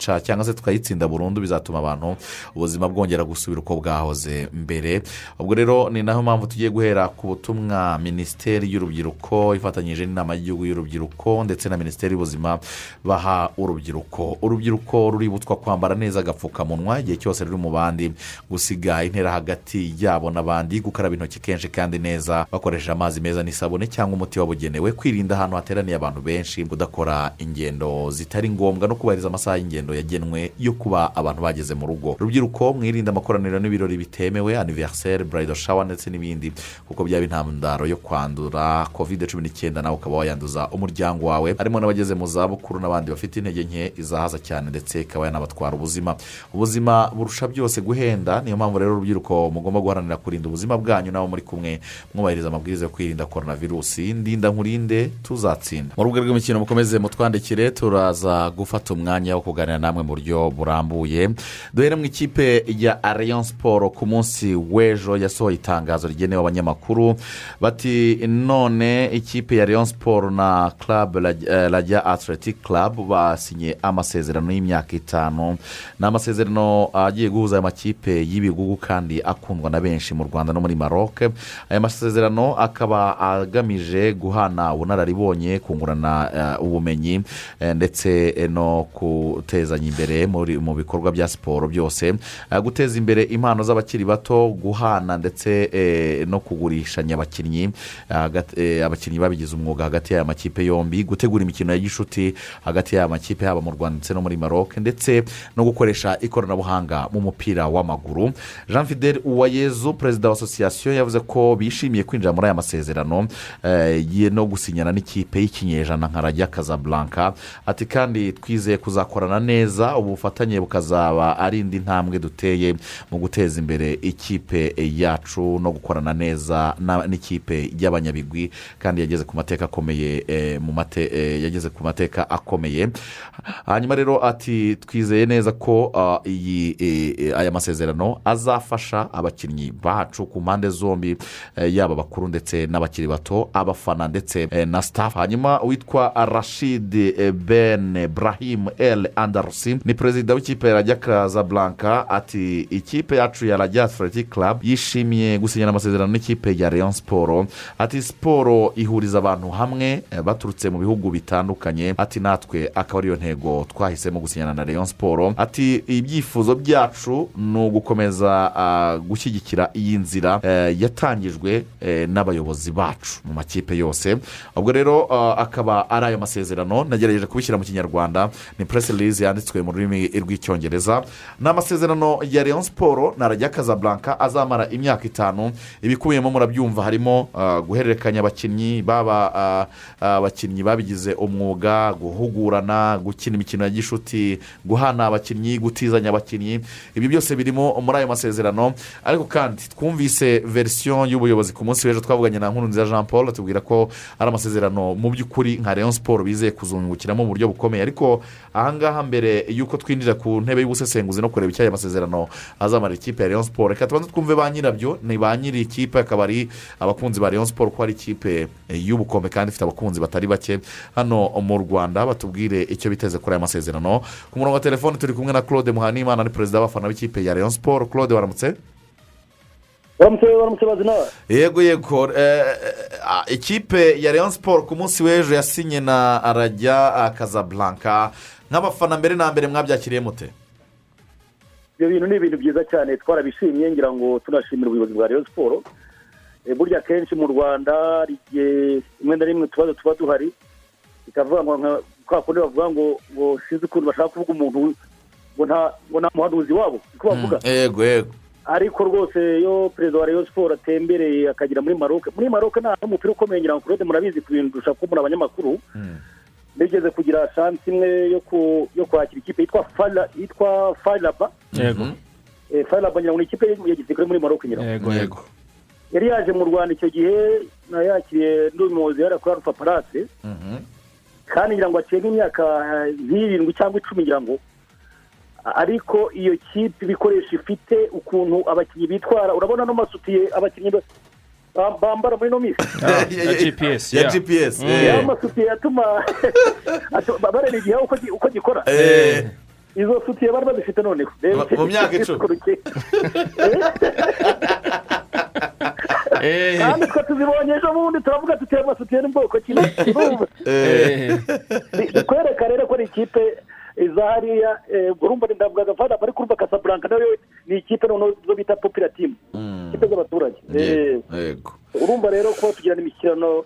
nitunayica cyangwa se tukayitsinda burundu bizatuma abantu ubuzima bwongera gusubira uko bwahoze mbere. Ubwo rero ni naho mpamvu tugiye guhera ku butumwa minisiteri y'urubyiruko ifatanyije n'inama y'igihugu y'urubyiruko ndetse na minisiteri y'ubuzima baha urubyiruko. Urubyiruko ruributswa kwambara neza agapfukamunwa igihe cyose ruri mu bandi gusiga intera hagati yabo n'abandi gukaraba intoki kenshi kandi neza bakoresheje amazi meza n'isabune cyangwa umuti wabugenewe kwirinda ahantu hateraniye abantu benshi kudakora ingendo zitari ngombwa no kubahiriza amasaha y'ingendo yagenwe yo kuba abantu bageze mu rugo. Urubyiruko mwirinde amakoraniro n'ibirori bitemewe aniveriseri burayido shawa ndetse n'ibindi. Kuko byaba intandaro yo kwandura kovide cumi n'icyenda nawe ukaba wayanduza umuryango wawe. Harimo n'abageze mu zabukuru n'abandi bafite intege nke izahaza cyane ndetse ikaba yanabatwara ubuzima. Ubuzima burusha byose guhenda niyo mpamvu rero urubyiruko mugomba guharanira kurinda ubuzima bwanyu n'abo muri kumwe. Mwubahiriza amabwiriza yo kwirinda korona virusi ndinda nkurinde tuzatsinda mu rubuga rw'imikino mukomeze mutwandikire turaza gufata umwanya wo kuganira namwe mu buryo burambuye. Duhere mu ikipe ya Rayon siporo ku munsi w'ejo yasohoye itangazo rigenewe abanyamakuru bati none ikipe ya Rayon siporo na club rajya atletic club basinye amasezerano y'imyaka itanu. Ni amasezerano agiye guhuza aya makipe y'ibigugu kandi akundwa na benshi mu rwanda no muri maroc. Aya masezerano akaba agamije guhana ubunararibonye kungurana eh, ubumenyi eh, ndetse eh, no gutezanya imbere mu bikorwa bya siporo byose Eh, guteza imbere impano z'abakiri bato guhana ndetse eh, no kugurishanya abakinnyi eh, abakinnyi babigize umwuga hagati y'aya makipe yombi gutegura imikino ya gishuti hagati y'aya makipe haba mu rwanda ndetse no muri maroc ndetse no gukoresha ikoranabuhanga mu mupira w'amaguru. Jean fidel uwayezu perezida wa asosiyasiyo yavuze ko bishimiye kwinjira muri aya masezerano no gusinyana n'ikipe y'ikinyejana nka rajya kazablanka ati kandi twizeye kuzakorana neza ubu bufatanye bukazaba ari indi ntambwe duteye mu guteza imbere ikipe yacu no gukorana neza n'ikipe y'abanyabigwi kandi yageze ku mateka akomeye eh, mu mate eh, yageze ku mateka akomeye. Hanyuma rero ati twizeye neza ko ah, eh, aya masezerano azafasha abakinnyi bacu ku mpande zombi yaba abakuru ndetse n'abakiri bato abafana ndetse na staff. Hanyuma witwa rashid ben brahim el andarusi ni perezida w'ikipe ya rajya kazablanka ati ikipe yacu ya rajya athletic club yishimiye gusinyana amasezerano n'ikipe ya rayon siporo ati siporo ihuriza abantu hamwe eh, baturutse mu bihugu bitandukanye. Ati natwe akaba ariyo ntego twahisemo gusinyana na rayon siporo ati ibyifuzo byacu ni ugukomeza ah, gushyigikira iyi nzira eh, yatangijwe eh, n'abayobozi bacu mu makipe yose. Ubwo rero ah, akaba ari ayo masezerano nagerageje kubishyira mu kinyarwanda. Ni press release yanditswe mu rurimi rw'icyongereza. Ni amasezerano ya rayon siporo na rajya kazablanka azamara imyaka itanu. Ibikubiyemo murabyumva harimo ah, guhererekanya abakinnyi baba ah, ah, abakinnyi babigize umwuga guhugurana gukina imikino ya gishuti guhana abakinnyi gutizanya abakinnyi. Ibi byose birimo muri ayo masezerano. Ariko kandi twumvise verisiyo y'ubuyobozi ku munsi w'ejo twavuganye na nkurunziza jean paul atubwira ko ari amasezerano mu by'ukuri nka rayon siporo bizeye kuzungukiramo mu buryo bukomeye. Ariko ahangaha mbere y'uko twinjira ku ntebe y'ubusesenguzi no kureba icyo aya masezerano azamara ikipe ya rayon siporo reka tubanze twumve ba nyirabyo. Ni ba nyiri ikipe akaba ari abakunzi ba rayon siporo ko ari ikipe eh, y'ubukombe kandi ifite abakunzi batari bake. Hano mu rwanda batubwire icyo biteze kuri aya masezerano. Ku murongo wa telefone turi kumwe na claude muhanimana ni perezida w'abafana b'ikipe ya rayon siporo claude waramutse? Yego yego. Eh, eh, ikipe ya rayon siporo ku munsi w'ejo yasinye na arajya kazablanka nk'abafana mbere na mbere mwabyakiriye mute? Ibyo bintu ni ibintu byiza cyane twarabishimye ngira ngo tunashimira ubuyobozi bwa rayon siporo Eh, burya akenshi mu rwanda rimwe na rimwe utubazo tuba duhari bikavuga ngo nka kwa kundi bavuga ngo ngo sinzi ukuntu bashaka kuvuga umuntu ngo nta muhanuzi wabo. Niko bavuga. Yego yego. Ariko rwose iyo perezida wa rayon siporo atembereye akagera muri maroc muri maroc nta n'umupira ukomeye ngira ngo kurode murabizi ku bintu dushaka muri abanyamakuru. Bigeze kugira shansi imwe yo ku yo kwakira ikipe yitwa fara yitwa faraba yego. Eh, faraba ngira ngo ni ikipe ya gisirikare muri maroc ngira yego yego. yari yaje mu rwanda icyo gihe yakiriye n'umuyobozi yari kuri arufa parase kandi ngira ngo aciye nk'imyaka nk'irindwi cyangwa icumi ngira ngo ariko iyo kipe ibikoresho ifite ukuntu abakinnyi bitwara urabona no masutiye abakinnyi ba- ba- bambara muri ino minsi ya gps ya. gps ya masutiye atuma atu- bareba igihe uko gi- uko gikora izo sutiye bari bazifite noneho Mu- myaka icumi. kandi twe tuzibonye ejo bundi turavuga tuteye amasutiye n'ubwoko kimwe bikwereka rero ko ari ikipe iza hariya eh, urumva ni ndavuga agafana bari kurumva kasaburanka na yo ni ikipe noneho zo bita popira timu ikipe z'abaturage. Eh, urumva rero kuba tugirana imishyikirano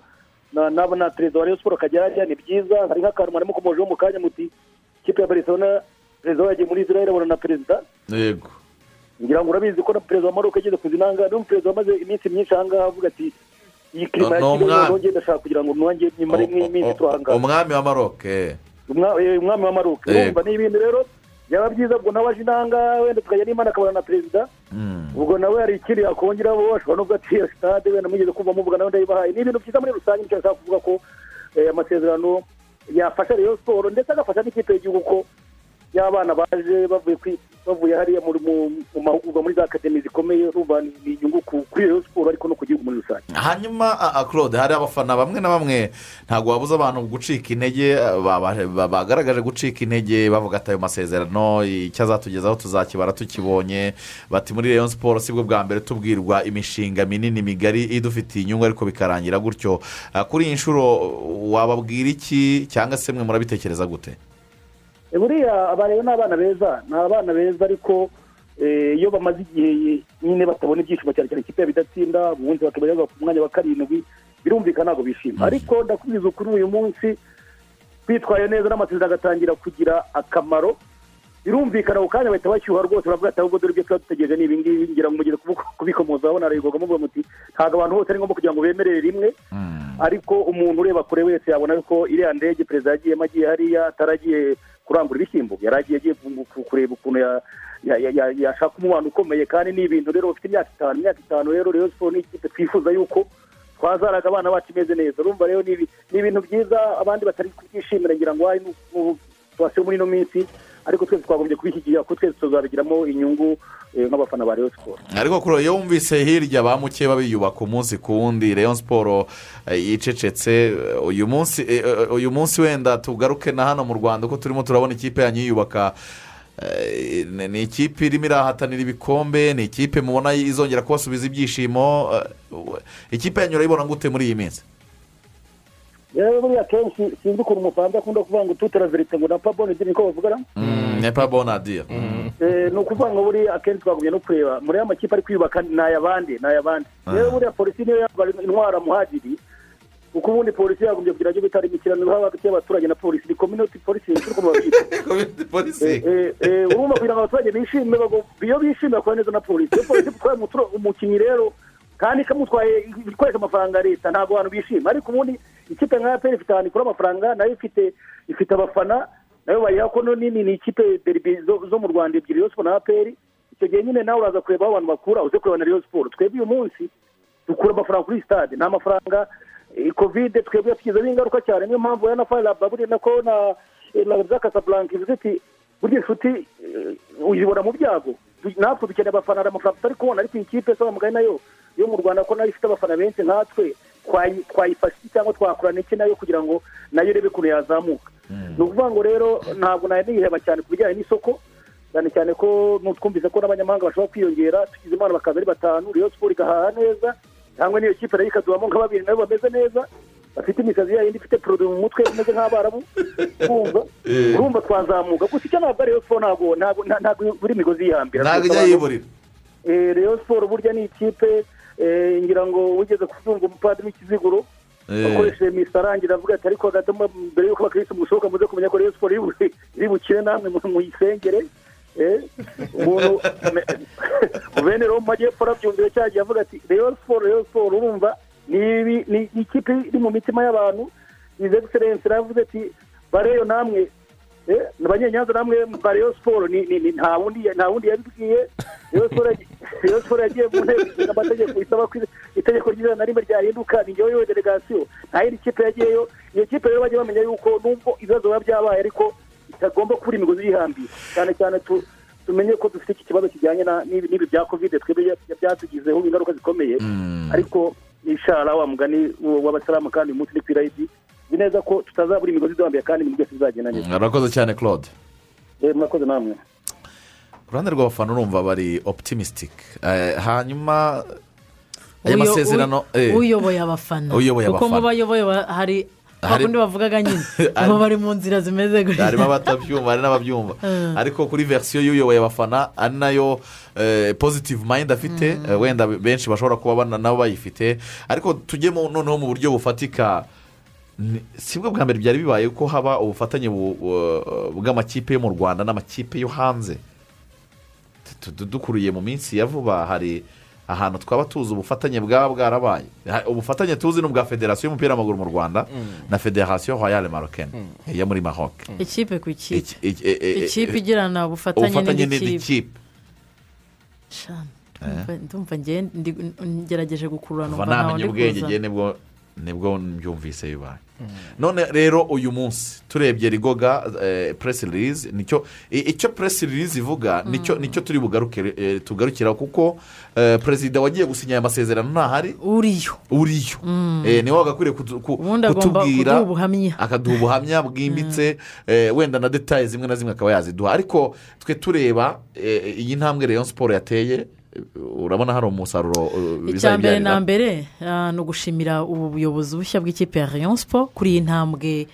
na nabo na perezida wa rayon siporo akajya hariya ni byiza. Hari nk'akantu mwarimo kumojeho mu kanya muti ikipe ya barcelona perezida wayo yagiye muri israel abona na perezida. Yego. Ngira ngo urabizi ko na perezida wa maroc yageze ku zinanga niyo perezida wamaze iminsi myinshi ahangaha avuga ati iyi kirima ya kigali umwami. noneho ngenda ashaka kugira ngo nwange nyimare nk'iminsi turi ahangaha umwami wa maroc eh, umwami wa maroc Yego. urumva ni ibintu rero byaba byiza ubwo nawe aje inanga wenda tukajya n'imana akabona na perezida Mm. ubwo nawe hari ikindi yakongeraho ashobora no kugatira sitade wenda mugeze kumva muvuga nawe ndayibahaye ni ibintu byiza muri rusange ni cyo nshaka kuvuga ko eh, amasezerano yafasha rayon siporo ndetse agafasha n'ikipe y'igihugu ko y'abana baje bavuye bavuye hariya mu mahugurwa muri za akademi zikomeye urumva ni inyungu ku- kuri iyo siporo ariko no ku gihugu muri rusange. Hanyuma claude hari abafana bamwe na bamwe ntabwo wabuza abantu gucika intege ba- ba- ba- bagaragaje gucika intege bavuga ati ayo masezerano icyo azatugezaho tuzakibara tukibonye bati muri leon siporo sibwo bwa mbere tubwirwa imishinga minini migari idufitiye inyungu ariko bikarangira gutyo. Kuri iyi nshuro wababwira iki? Cyangwa se mwe murabitekereza gute? Buriya aba rero ni abana beza ni abana beza ariko eh, iyo bamaze igihe nyine batabona ibyishimo cyane cyane ikipe bidatsinda ubundi bakaba ku mwanya wa karindwi birumvikana ntabwo bishima. Ariko ndakubwiza ukuri uyu munsi twitwaye neza n'amasezerano agatangira kugira akamaro birumvikana ako kanya bahita bashyuha rwose baravuga ati ahubwo dore ibyo tuba dutegereje ni ibingibi ngira ngo mugire kubikomozaho narayigwaga muvuga muti ntabwo abantu bose ari ngombwa kugira ngo bemerere rimwe. Ariko umuntu ureba kure wese yabona ko iriya ndege perezida yagiyemo agiye hariya ataragiye kurangura ibishyimbo yari agiye agiye ku- ku- kureba ukuntu ya- ya- ya- ya- yashaka umubano ukomeye kandi ni ibintu rero bafite imyaka itanu. Imyaka itanu rero rero siporo ni ikipe twifuza yuko twazaraga abana bacu imeze neza. Urumva rero ni ibi- ni ibintu byiza abandi batari kubyishimira ngira ngo hari situwasiyo muri ino minsi ariko twese twagombye kubishyigikira kuko twese tuzabigiramo inyungu eh, nk'abafana ba reyo siporo ariko kuri iyo wumvise hirya ba mukeba biyubaka umunsi ku wundi leon siporo eh, yicecetse. Uyu munsi eh, uyu munsi wenda tugaruke na hano mu rwanda uko turimo turabona ikipe yanyu yiyubaka. Ni- ikipe irimo irahatanira ibikombe ni ikipe mubona izongera kubasubiza ibyishimo. Ikipe yanyu urayibona gute muri iyi minsi? Rero buriya kenshi sinzi ukuntu umufaransa akunda kuvuga ngo tutaraverite ngo na pabone niko bavugana nepa bonadiya Eh, ni ukuvuga ngo buriya akenshi twagombye no kureba muri aya makipe ari kwiyubaka ni ay'abandi ni ay'abandi. Rero buriya polisi niyo yambara intwara muhagiri kuko ubundi polisi yagombye kugira ngo bitari imikirano hagati y'abaturage na polisi ni community polisi babyita polisi Eh, eh, urumva kugira ngo abaturage bishime iyo bishime bakora neza na polisi. Iyo polisi itwaye umukinnyi rero kandi ikamutwaye ikoresha amafaranga ya leta ntabwo abantu bishima. Ariko ubundi ikipe nka aperi ifite ahantu ikura amafaranga na yo ifite ifite abafana na yo bayiha ko nini ni ikipe zo mu rwanda ebyiri siporo na aperi icyo gihe nyine nawe uraza kureba aho abantu bakura uze kureba na Rayon siporo twebwe uyu munsi dukura amafaranga kuri sitade ni amafaranga eh, kovide twebwe yatugizeho ingaruka cyane. Niyo mpamvu ya na fayiraba buriya nako na eh, na za kasaburanka ivuze iti burya inshuti eh, uyibona mu byago. Natwe dukeneye abafana hari amafaranga tutari kubona ariko iyi kipe saba mugari na yo yo mu rwanda ko na yo ifite abafana benshi nkatwe twayi- twayifasha iki cyangwa twakorana iki na yo kugira ngo na yo irebe ukuntu yazamuka. Ni ukuvuga ngo rero ntabwo na yo niyiheba cyane ku bijyanye n'isoko cyane cyane ko twumvise ko n'abanyamahanga bashobora kwiyongera tugize imana bakaza ari batanu riyo siporo igahaha neza cyangwa n'iyo kipe na yo ikaduhamo nka babiri nabo bameze neza bafite imisazi yayindi ifite poroduwi mu mutwe imeze nk'abarabu urumva urumva twazamuka. Gusa icyo ntabwo ari siporo ntabwo ntabwo buri migozi yihambira. Ntabwo ijya yiburira. Eh, Rayon siporo burya ni ikipe eh, ngira ngo wigeze kubyumva umupadiri w'ikiziguro Eh. akoresheje misa arangira avuga ati ariko gatuma mbere y'uko abakirisitu musohoka muze kumenya ko Rayon siporo iri bu- iri bukire namwe mu- muyisengere Eh, umuntu mu bene rero mu majyepfo arabyumvira cyagiye avuga ati Rayon siporo Rayon siporo urumva ni ikipe iri mu mitima y'abantu izi egiserensi aravuze ati bareyo namwe Eh, abanyenyanza namwe ba Rayon siporo nta wundi nta wundi yabibwiye Rayon siporo yagiye mu nteko ishinga amategeko isaba ko itegeko ry'ijana na rimwe ryahinduka ni njyewe delegasiyo nta yindi kipe yagiyeyo iyo kipe rero bajya bamenya yuko nubwo ibibazo biba byabaye ariko itagomba kubura imigozi yihambiye cyane cyane tu tumenye ko dufite iki kibazo kijyanye n'ibi bya kovide twebwe bya- byatugizeho ingaruka zikomeye. Ariko ishara wa mugani w'abasiramu kandi uyu munsi ni ku irayidi nzi neza ko tutazabura imigozi iduhambiye kandi ibintu byose bizagenda neza. Murakoze cyane claude. Eh, murakoze namwe. Ku ruhande rw'abafana urumva bari optimisitike hanyuma aya masezerano eh, uyoboye abafana. Kuko mu bayoboye ba- hari bakundi bavugaga nyine. Abo bari mu nzira zimeze gutya harimo abatabyumva hari n'ababyumva. Mm. ariko kuri verisiyo y'uyoboye abafana ari na yo positive mayindi afite. Eh, wenda benshi bashobora kuba bana- nabo bayifite. Ariko tujye mu- noneho mu buryo bufatika. Si bwo bwa mbere byari bibaye ko haba ubufatanye bu- bu- bw'amakipe yo mu rwanda n'amakipe yo hanze. Dukuriye mu minsi ya vuba hari ahantu twaba tuzi ubufatanye bwaba bwarabaye. Ubufatanye tuzi ni ubwa federasiyo y'umupira w'amaguru mu rwanda na federasiyo royale marokene yo muri maroc. Ikipe ku ikipe. Iki- iki- ikipe igirana ubufatanye ubufatanye n'indi kipe. Sha, ndumva- ngerageje gukurura numva ntawe ndi ubwenge kuza. ni bwo mbyumvise bibaye. None rero uyu munsi. Turebye rigoga puresi ririzi ni cyo icyo puresi ririzi ivuga ni cyo ni cyo turi bugaruke eh, tugarukiraho kuko eh, perezida wagiye gusinya aya masezerano ntahari. Uriyo. Uriyo. Eh, ni we wagakwiriye kutubwira. akaduha ubuhamya bwimbitse. Eh, wenda na detaye zimwe na zimwe akaba yaziduha. Ariko twe tureba eh, iyi ntambwe Rayon siporo yateye eh, urabona hari umusaruro eh, icya mbere na mbere ah, ni ugushimira ubu buyobozi bushya bw'ikipe ya rayon siporo kuri iyi ntambwe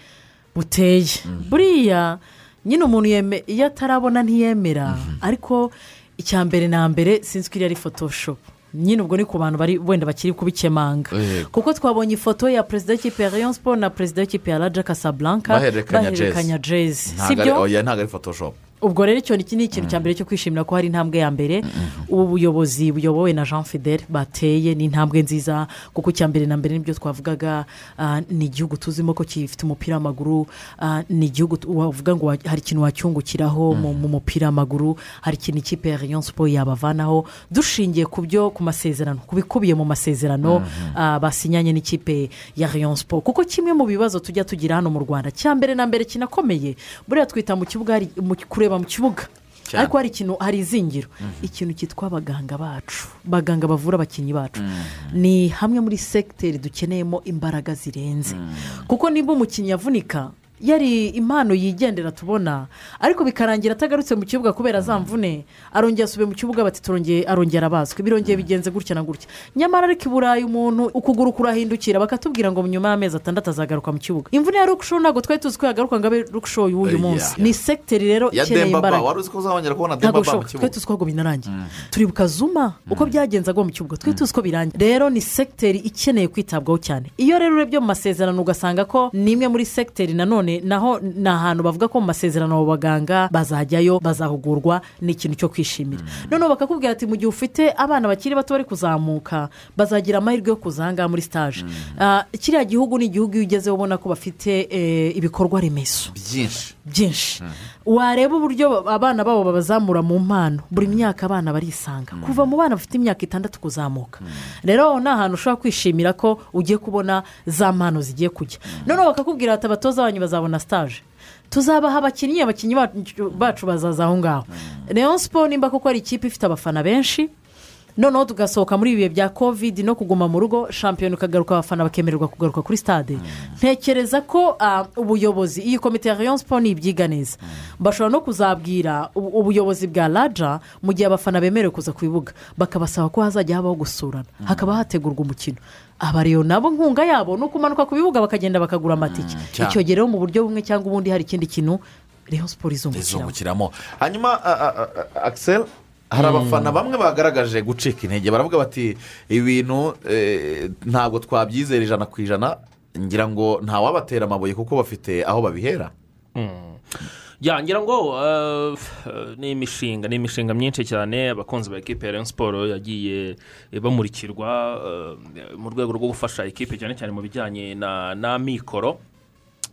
buteye. Buriya nyine umuntu iyo atarabona ntiyemera ariko icya mbere na mbere sinzi ko iriya ari photoshopu nyine ubwo ni ku bantu bari wenda bakiri kubikemanga. Yego. kuko twabonye ifoto ya perezida w'ikipe ya rayon siporo na perezida w'ikipe ya raja casablanca bahererekanya jezi Ntabwo ari- byo? Ubwo rero icyo ni ikintu cya mbere cyo kwishimira ko hari intambwe ya mbere. Ubu buyobozi buyobowe na jean fidele bateye ni intambwe nziza kuko icya mbere na mbere ni byo twavugaga ah, ni igihugu tuzimo ko gifite umupira w'amaguru ah, ni igihugu wavuga ngo hari ikintu wacyungukiraho mu mu mupira w'amaguru hari ikintu ikipe ya rayon siporo yabavanaho. Dushingiye ku byo ku masezerano ku bikubiye mu masezerano ah, basinyanye n'ikipe ya rayon siporo kuko kimwe mu bibazo tujya tugira hano mu rwanda cya mbere na mbere kinakomeye. Buriya twita mu kibuga mu- kureba mu kibuga. Ariko hari ikintu hari izingiro. Ikintu cyitwa abaganga bacu. Baganga bavura abakinnyi bacu. Ni hamwe muri segiteri dukeneyemo imbaraga zirenze. Kuko niba umukinnyi avunika yari impano yigendera tubona. Ariko bikarangira atagarutse mu kibuga kubera za mvune. Arongera asubiye mu kibuga bati turongeye arongera abazwe. Birongeye bigenze gutya na gutya. Nyamara ariko i burayi umuntu ukuguru kurahindukira bakatubwira ngo nyuma y'amezi atandatu azagaruka mu kibuga. Imvune ya rukusho ntabwo twari tuzi ko yagaruka ngo abe rukusho y'uyu Yeah, munsi. Ni segiteri rero ikeneye imbaraga. wari uzi ko uzabongera kubona ntabwo dembaba mu bishoboka twari kibuga tuzi ko ahubwo binarangiye turibuka zuma uko byagenze agwa mu kibuga. Twari tuzi ko birangiye rero ni segiteri ikeneye kwitabwaho cyane. Iyo rero urebye mu masezerano ugasanga ko ni imwe muri segiteri nanone naho ni ahantu bavuga ko mu masezerano abo baganga bazajyayo bazahugurwa ni ikintu cyo kwishimira. Noneho bakakubwira ati mu gihe ufite abana bakiri bato bari kuzamuka bazagira amahirwe yo kuza aha ngaha muri sitaje Ah, kiriya gihugu ni igihugu iyo ugezeho ubona ko bafite eh, ibikorwa remezo. Byinshi. Byinshi. Wareba uburyo abana babo babazamura mu mpano. Buri myaka abana barisanga. Kuva mu bana bafite imyaka itandatu kuzamuka. Rero aho ni ahantu ushobora kwishimira ko ugiye kubona za mpano zigiye kujya. Noneho bakakubwira ati abatoza banyu bazabona sitaje tuzabaha abakinnyi abakinnyi bacu- bazaza aho ngaho. Leon siporo nimba koko ari ikipe ifite abafana benshi noneho tugasohoka muri ibi bihe bya kovidi no kuguma mu rugo shampiyona ikagaruka abafana bakemererwa kugaruka kuri stade. Ntekereza ko ah, ubuyobozi iyi komite ya rayon siporo nibyiga neza. Bashobora no kuzabwira ubu- ubuyobozi bwa raja mu gihe abafana bemerewe kuza ku bibuga. Bakabasaba ko hazajya habaho gusurana. Hakaba hategurwa umukino. Abareyo nabo nkunga yabo ni ukumanuka ku bibuga bakagenda bakagura amatike icyo gihe rero mu buryo bumwe cyangwa ubundi hari ikindi kintu rayon siporo izungukiramo. Hanyuma a- a- a- akisel hari abafana bamwe bagaragaje gucika intege baravuga bati ibintu eh, ntabwo twabyizera ijana ku ijana ngira ngo ntawabatera amabuye kuko bafite aho babihera. Ya ngira ngo eh, ni imishinga ni imishinga myinshi cyane abakunzi ba ekipe ya rayon siporo yagiye bamurikirwa eh, mu rwego rwo gufasha ekipe cyane cyane mu bijyanye na na mikoro.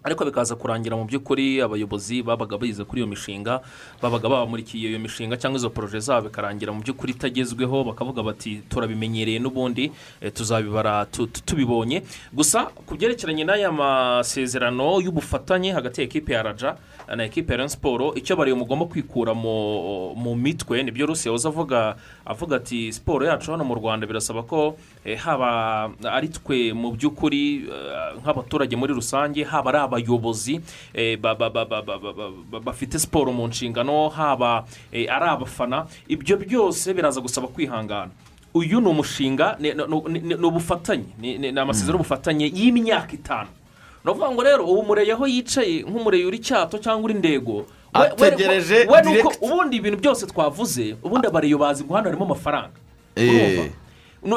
Ariko bikaza kurangira mu by'ukuri abayobozi babaga bize kuri iyo mishinga babaga babamurikiye iyo mishinga cyangwa izo poroje zabo bikarangira mu by'ukuri itagezweho bakavuga bati turabimenyereye n'ubundi eh, tuzabibara tu- tu- tubibonye. Gusa ku byerekeranye n'aya masezerano y'ubufatanye hagati ya ekipe ya raja na ekipe ya siporo icyo bariyo mugomba kwikura mu mitwe ni byo rusi yahoze avuga avuga ati siporo yacu hano mu rwanda birasaba ko eh, haba ari twe mu by'ukuri eh, nk'abaturage muri rusange haba ari abayobozi ba- ba- ba- ba- ba- ba- ba- bafite siporo mu nshingano haba eh, ari abafana. Ibyo byose biraza gusaba kwihangana. Uyu ni umushinga ni ubufatanye. Ni amasezerano y'ubufatanye y'imyaka itanu. Ni ukuvuga ngo rero ubu mureye aho yicaye nk'umureye uri cyato cyangwa uri ndego Ategereje ubundi ibintu byose twavuze ubundi abareyo bazi ngo hano harimo amafaranga. Eh.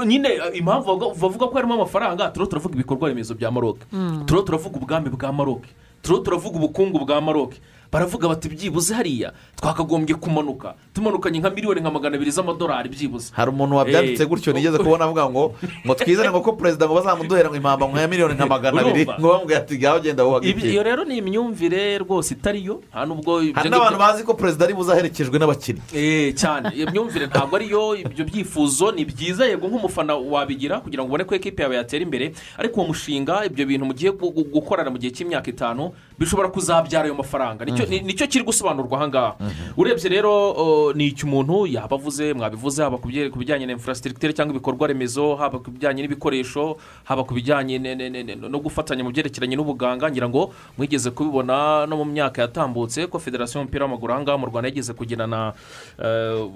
Nyine eh, impamvu bavuga- bavuga ko harimo amafaranga turiho turavuga ibikorwa remezo bya maroke turiho turavuga ubwami bwa maroke turiho turavuga ubukungu bwa maroke baravuga bati byibuze hariya twakagombye kumanuka. Tumanukanye nka miliyoni nka magana abiri z'amadolari byibuze. Hari umuntu wabyanditse Eh. gutyo nigeze kubona avuga ngo ngo twizane ngo ko perezida ngo bazamuduhera ngo impamba nka miliyoni nka magana abiri. Ngo bamubwira ati ngaho genda wuhaga Ibi- iyo rero ni imyumvire rwose itari yo nta nubwo hari n'abantu bazi ko perezida ari buze aherekejwe n'abakinnyi Eh, cyane. Iyo myumvire ntabwo ariyo ibyo byifuzo ni byiza yego nk'umufana wabigira kugira ngo ubone ko ekipi yawe yatera imbere. Ariko uwo mushinga ibyo bintu mugiye gu- gu- gukorana mu gihe cy'imyaka itanu bishobora kuzabyara ayo mafaranga. Nicyo- ni- ni cyo kiri gusobanurwa aha ngaha. Urebye rero ni icyo umuntu yaba avuze mwabivuze haba ku bijyanye na infrastructure cyangwa ibikorwa remezo haba ku bijyanye n'ibikoresho haba ku bijyanye no gufatanya mu byerekeranye n'ubuganga ngira ngo mwigeze kubibona no mu myaka yatambutse ko federasiyo y'umupira w'amaguru aha ngaha mu rwanda yigeze kugirana eh,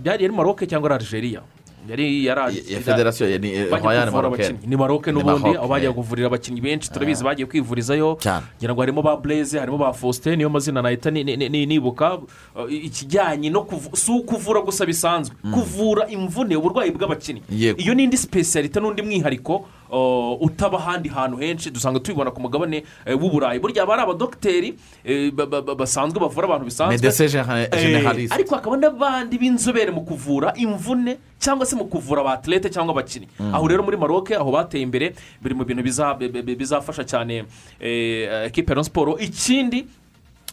byari ari maroke cyangwa ari algeria yari ya federasiyo ni eh, abakinnyi ni maroke. n'ubundi aho eh. kuvurira abakinnyi benshi turabizi bagiye kwivurizayo ngira ngo harimo ba bureze harimo ba faustin niyo mazina nahita ni- ni- ni- nibuka uh, ikijyanye no si ukuvura gusa bisanzwe kuvura imvune uburwayi bw'abakinnyi iyo ni indi sipesiyalite n'undi mwihariko utaba ahandi hantu henshi dusanga tubibona ku mugabane eh, w'uburayi burya haba hari abadogiteri eh, ba- ba- ba- basanzwe bavura abantu bisanzwe Eh, ariko hakaba n'abandi b'inzobere mu kuvura imvune cyangwa se mu kuvura abatilete cyangwa abakinnyi. Mm. aho rero muri maroke aho bateye imbere biri mu bintu biza- bi- bi- bizafasha cyane ekipe ya siporo ikindi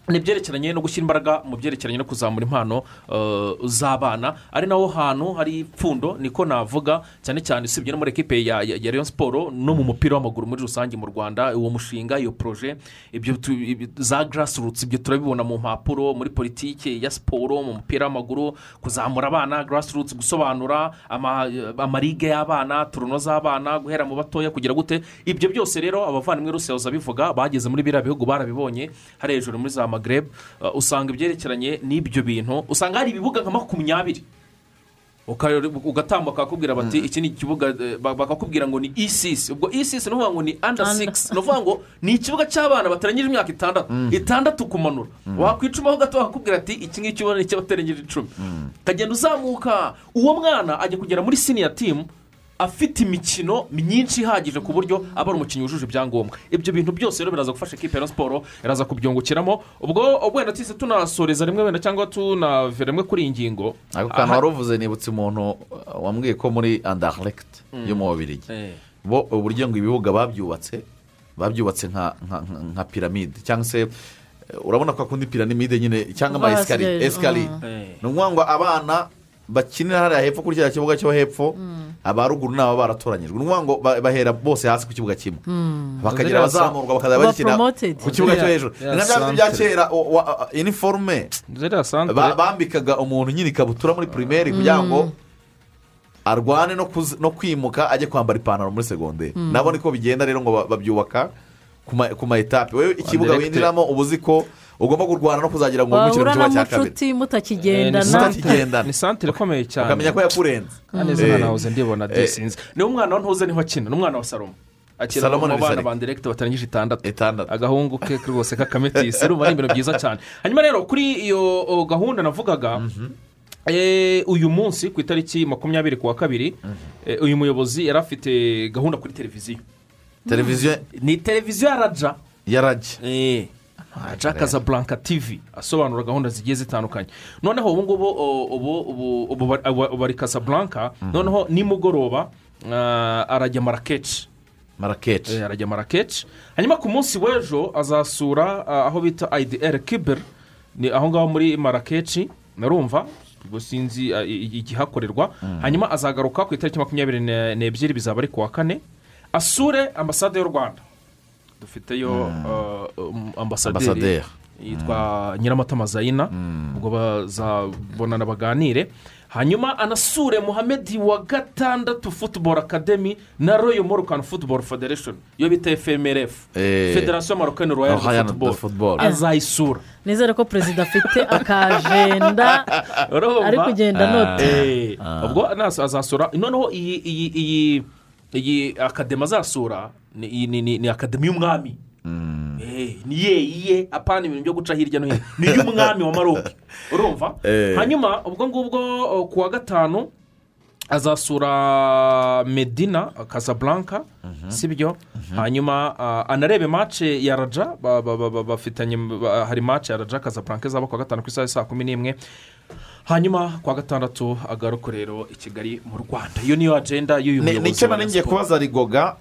ni ibyerekeranye no gushyira imbaraga mu byerekeranye no kuzamura impano eh, z'abana. Ari naho hantu hari ipfundo niko navuga cyane cyane usibye no muri ekipe ya Rayon siporo no mu mupira w'amaguru muri rusange mu rwanda. Uwo mushinga iyo poroje za garasirutsi ibyo turabibona mu mpapuro muri politiki ya siporo mu mupira w'amaguru kuzamura abana garasirutsi gusobanura ama- amarige y'abana turuno z'abana guhera mu batoya kugira gute. Ibyo byose rero abavandimwe rusehoza bivuga bageze muri biriya bihugu barabibonye hari hejuru muri za magreb uh, usanga ibyerekeranye n'ibyo bintu usanga hari ibibuga nka makumyabiri. Uka- ugatambuka bakakubwira bati iki ni ikibuga ba- bakakubwira ngo ni isisi ubwo isisi ni ukuvuga ngo ni anda sigisi ni ukuvuga ngo ni ikibuga cy'abana batarengeje imyaka itandatu. Itandatu kumanura wakwicumaho gato bakakubwira ati iki ngiki ubona ni icy'abatarengeje icumi. Ukagenda uzamuka. Uwo mwana ajya kugera muri siniya timu afite imikino myinshi ihagije ku buryo aba ari umukinnyi wujuje ibyangombwa. Ibyo bintu byose rero biraza gufasha ekipe ya siporo iraza kubyungukiramo. Ubwo wenda tuhise tunasoreza rimwe wenda cyangwa tunavera rimwe kuri iyi ngingo. Ako kantu wari uvuze nibutse umuntu uh, wambwiye ko muri andaregiti Mm. yo mu babirigi Eh. bo uburyo ngo ibibuga babyubatse babyubatse nka piramide. Cyangwa se eh, urabona ko akunda piramide nyine cyangwa ama esikariye esikariye ni ukuvuga ngo abana bakinira hariya hepfo kuri kiriya kibuga cyo hepfo aba ruguru ni aba baratoranyijwe. Ni ukuvuga ngo ba- bahera bose hasi ku kibuga kimwe. Mm. bakagira abazamurwa bakazajya Ba bakina ku kibuga cyo hejuru. Ni nka bya bindi bya kera iniforume bambikaga umuntu nyine ikabutura muri pirimeri kugira ngo arwane no kwimuka ajye kwambara ipantaro muri segonderi Mm. nabo niko bigenda rero ngo ba- babyubaka. Ku ma- etape. Wowe ikibuga winjiramo uba uzi ko ugomba kurwana no kuzagira ngo wimukire mu kibuga cya kabiri. N'amucuti mutakigendana. Mutakigendana. Ni santere ikomeye cyane. Ukamenya ko yakurenze. Kandi Eh. nahoze ndibona Eh. disinze ni we mwana wa ntuze ni ho akina ni umwana wa salomo akina mu bana ba direkiti batarengeje itandatu. Itandatu. Agahungu ke rwose k'akametisi urumva ari ibintu byiza cyane. Hanyuma rero kuri iyo gahunda navugaga eh, uyu munsi ku itariki makumyabiri ku wa kabiri eh, uyu muyobozi yari afite gahunda kuri televiziyo. Televiziyo ni televiziyo ya raja. Ya rajya Eh, raja kazaburanka tivi asobanura gahunda zigiye zitandukanye. Noneho ubu ngubu ubu bari- kazaburanka noneho nimugoroba ah, arajya marakeci marakeci Eh, arajya marakeci hanyuma ku munsi w'ejo azasura ah, aho bita ayidiyeri kiberi ni aho ngaho muri marakeci narumva. Ubwo sinzi ah, igihakorerwa. Hanyuma azagaruka ku itariki makumyabiri ne- n'ebyiri bizaba ari ku wa kane. Asure ambasade y'u rwanda. Dufiteyo ah, um, ambasaderi yitwa nyiramatama zayina ubwo bazabonana baganire hanyuma anasure muhamedi wa gatandatu futuboro akademi na royo morukani futuboro federation. Iyo bita efemerefu Eh. federasiyo marokani royal futuboro de Football. azayisura nizere ko perezida afite akajenda ari kugenda anota Eh, ubwo nasa- azasura. Noneho iyi iyi iyi iyi akademi azasura ni akademi y'umwami. Eh, ni ye iye apana ibintu byo guca hirya no hino. Ni iy'umwami wa maroke urumva? Eh. hanyuma ubwo ngubwo o, ku wa gatanu azasura medina casablanca. Si byo? Hanyuma ah, anarebe mace ya raja ba- ba- ba- ba- bafitanye ba- hari mace ya raja casablanca izaba ku wa gatanu ku isaha saa kumi n'imwe. Hanyuma ku wa gatandatu agaruka rero i kigali mu rwanda. Iyo niyo agenda y'uyu muyobozi wa ngiye kubaza rigoga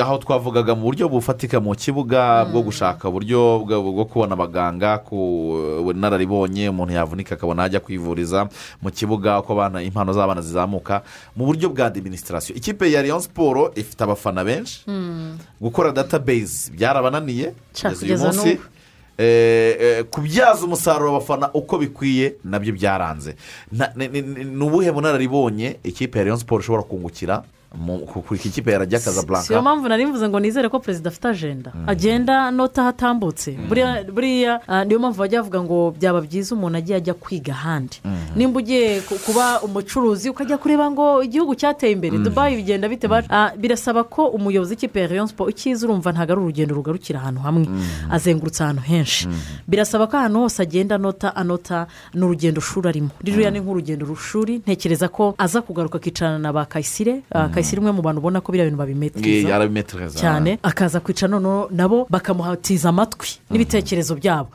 aho twavugaga mu buryo bufatika mu kibuga bwo gushaka uburyo bwo kubona abaganga ku bunararibonye umuntu yavunika akabona ajya kwivuriza mu kibuga uko abana impano z'abana zizamuka mu buryo bwa adiminisitirasiyo ikipe ya leon siporo ifite abafana benshi. Gukora database byarabananiye kugeza uyu munsi. Eh, eh, kubyaza umusaruro abafana uko bikwiye na byo byaranze. Ni ubuhe bunararibonye ikipe ya leon siporo ishobora kungukira? Mu- ku ku ikipe ya rajya si yo mpamvu nari mvuze ngo nizere ko perezida afite ajenda agenda nota aho atambutse buriya ah, niyo mpamvu bajya bavuga ngo byaba byiza umuntu agiye ajya kwiga ahandi. Nimba ugiye ku- kuba umucuruzi ukajya kureba ngo igihugu cyateye imbere dubayi bigenda bite? Ah, birasaba ko umuyobozi w'ikipe ya rayon siporo icyiza urumva ntabwo ari urugendo rugarukira ahantu hamwe. Azengurutse ahantu henshi. Birasaba ko ahantu hose agenda anota anota ni urugendo shuri arimo. Ririya ni nk'urugendo rushuri ntekereza ko aza kugaruka akicarana na ba kayisire Ah, kayisire umwe mu bantu ubona ko biriya bintu babimetiriza cyane akaza kwicara noneho nabo bakamuhatiza amatwi n'ibitekerezo byabo.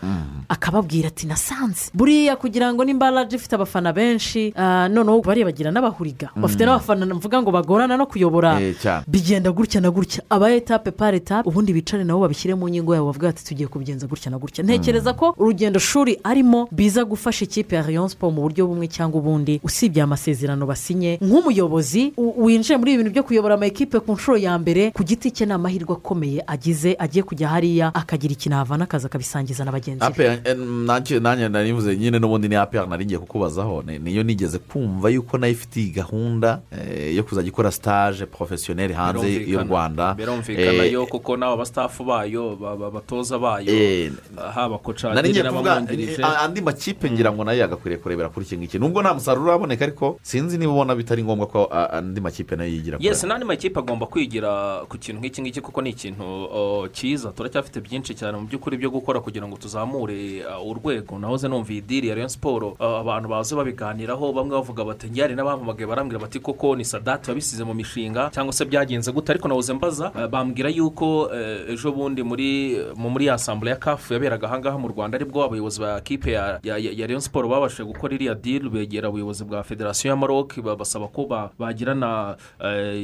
Akababwira ati nasanze. Buriya kugira ngo nimba raje ifite abafana benshi ah, noneho bariya bagira n'abahuriga. Bafite n'abafana mvuga ngo bagorana no kuyobora. Eh, bigenda gutya na gutya. Aba etape par etape ubundi bicare nabo babishyire mu ngingo yabo bavuga ati tugiye kubigenza gutya na gutya. Ntekereza ko urugendo shuri arimo biza gufasha ikipe ya rayon siporo mu buryo bumwe cyangwa ubundi. Usibye amasezerano basinye nk'umuyobozi winjiye muri ibi bintu byo kuyobora ama ekipe ku nshuro ya mbere ku giti cye ni amahirwe akomeye agize agiye kujya hariya akagira ikintu ahavana akaza akabisangiza na bagenzi be. Eh, nanjye nanjye narivuze nyine n'ubundi ni apr nari ngiye kukubazaho. Ni- niyo nigeze kumva yuko na yo ifite iyi gahunda eh, yo kuzajya ikora stage porofesiyoneri hanze y'u rwanda. Birumvikana Eh, yo kuko n'aba basitafu bayo ba- ba- batoza bayo haba kuvuga n'abamwungirije andi makipe ngira ngo na yo yagakwiriye kurebera kuri iki ngiki. Nubwo nta musaruro uraboneka ariko sinzi niba ubona bitari ngombwa ko andi makipe na yo yigira kure. yesi n'andi makipe agomba kwigira ku kintu nk'iki ngiki kuko ni ikintu uh, cyiza turacyafite byinshi cyane mu by'ukuri byo gukora kugira ngo tuzamure uh, urwego. Nahoze numva iyi diri ya rayon siporo uh, abantu baza babiganiraho bamwe bavuga bati njyane n'abampamagaye barambwira bati koko ni sadati wabisize mu mishinga cyangwa se byagenze gute? Ariko nahoze mbaza bambwira yuko ejo bundi muri mu- muri ya asambure ya kafu yaberaga ahangaha mu rwanda ari bwo abayobozi ba kipe ya, rayon siporo babashije gukora iriya diri begera ubuyobozi bwa federasiyo ya maroc babasaba ko ba- bagirana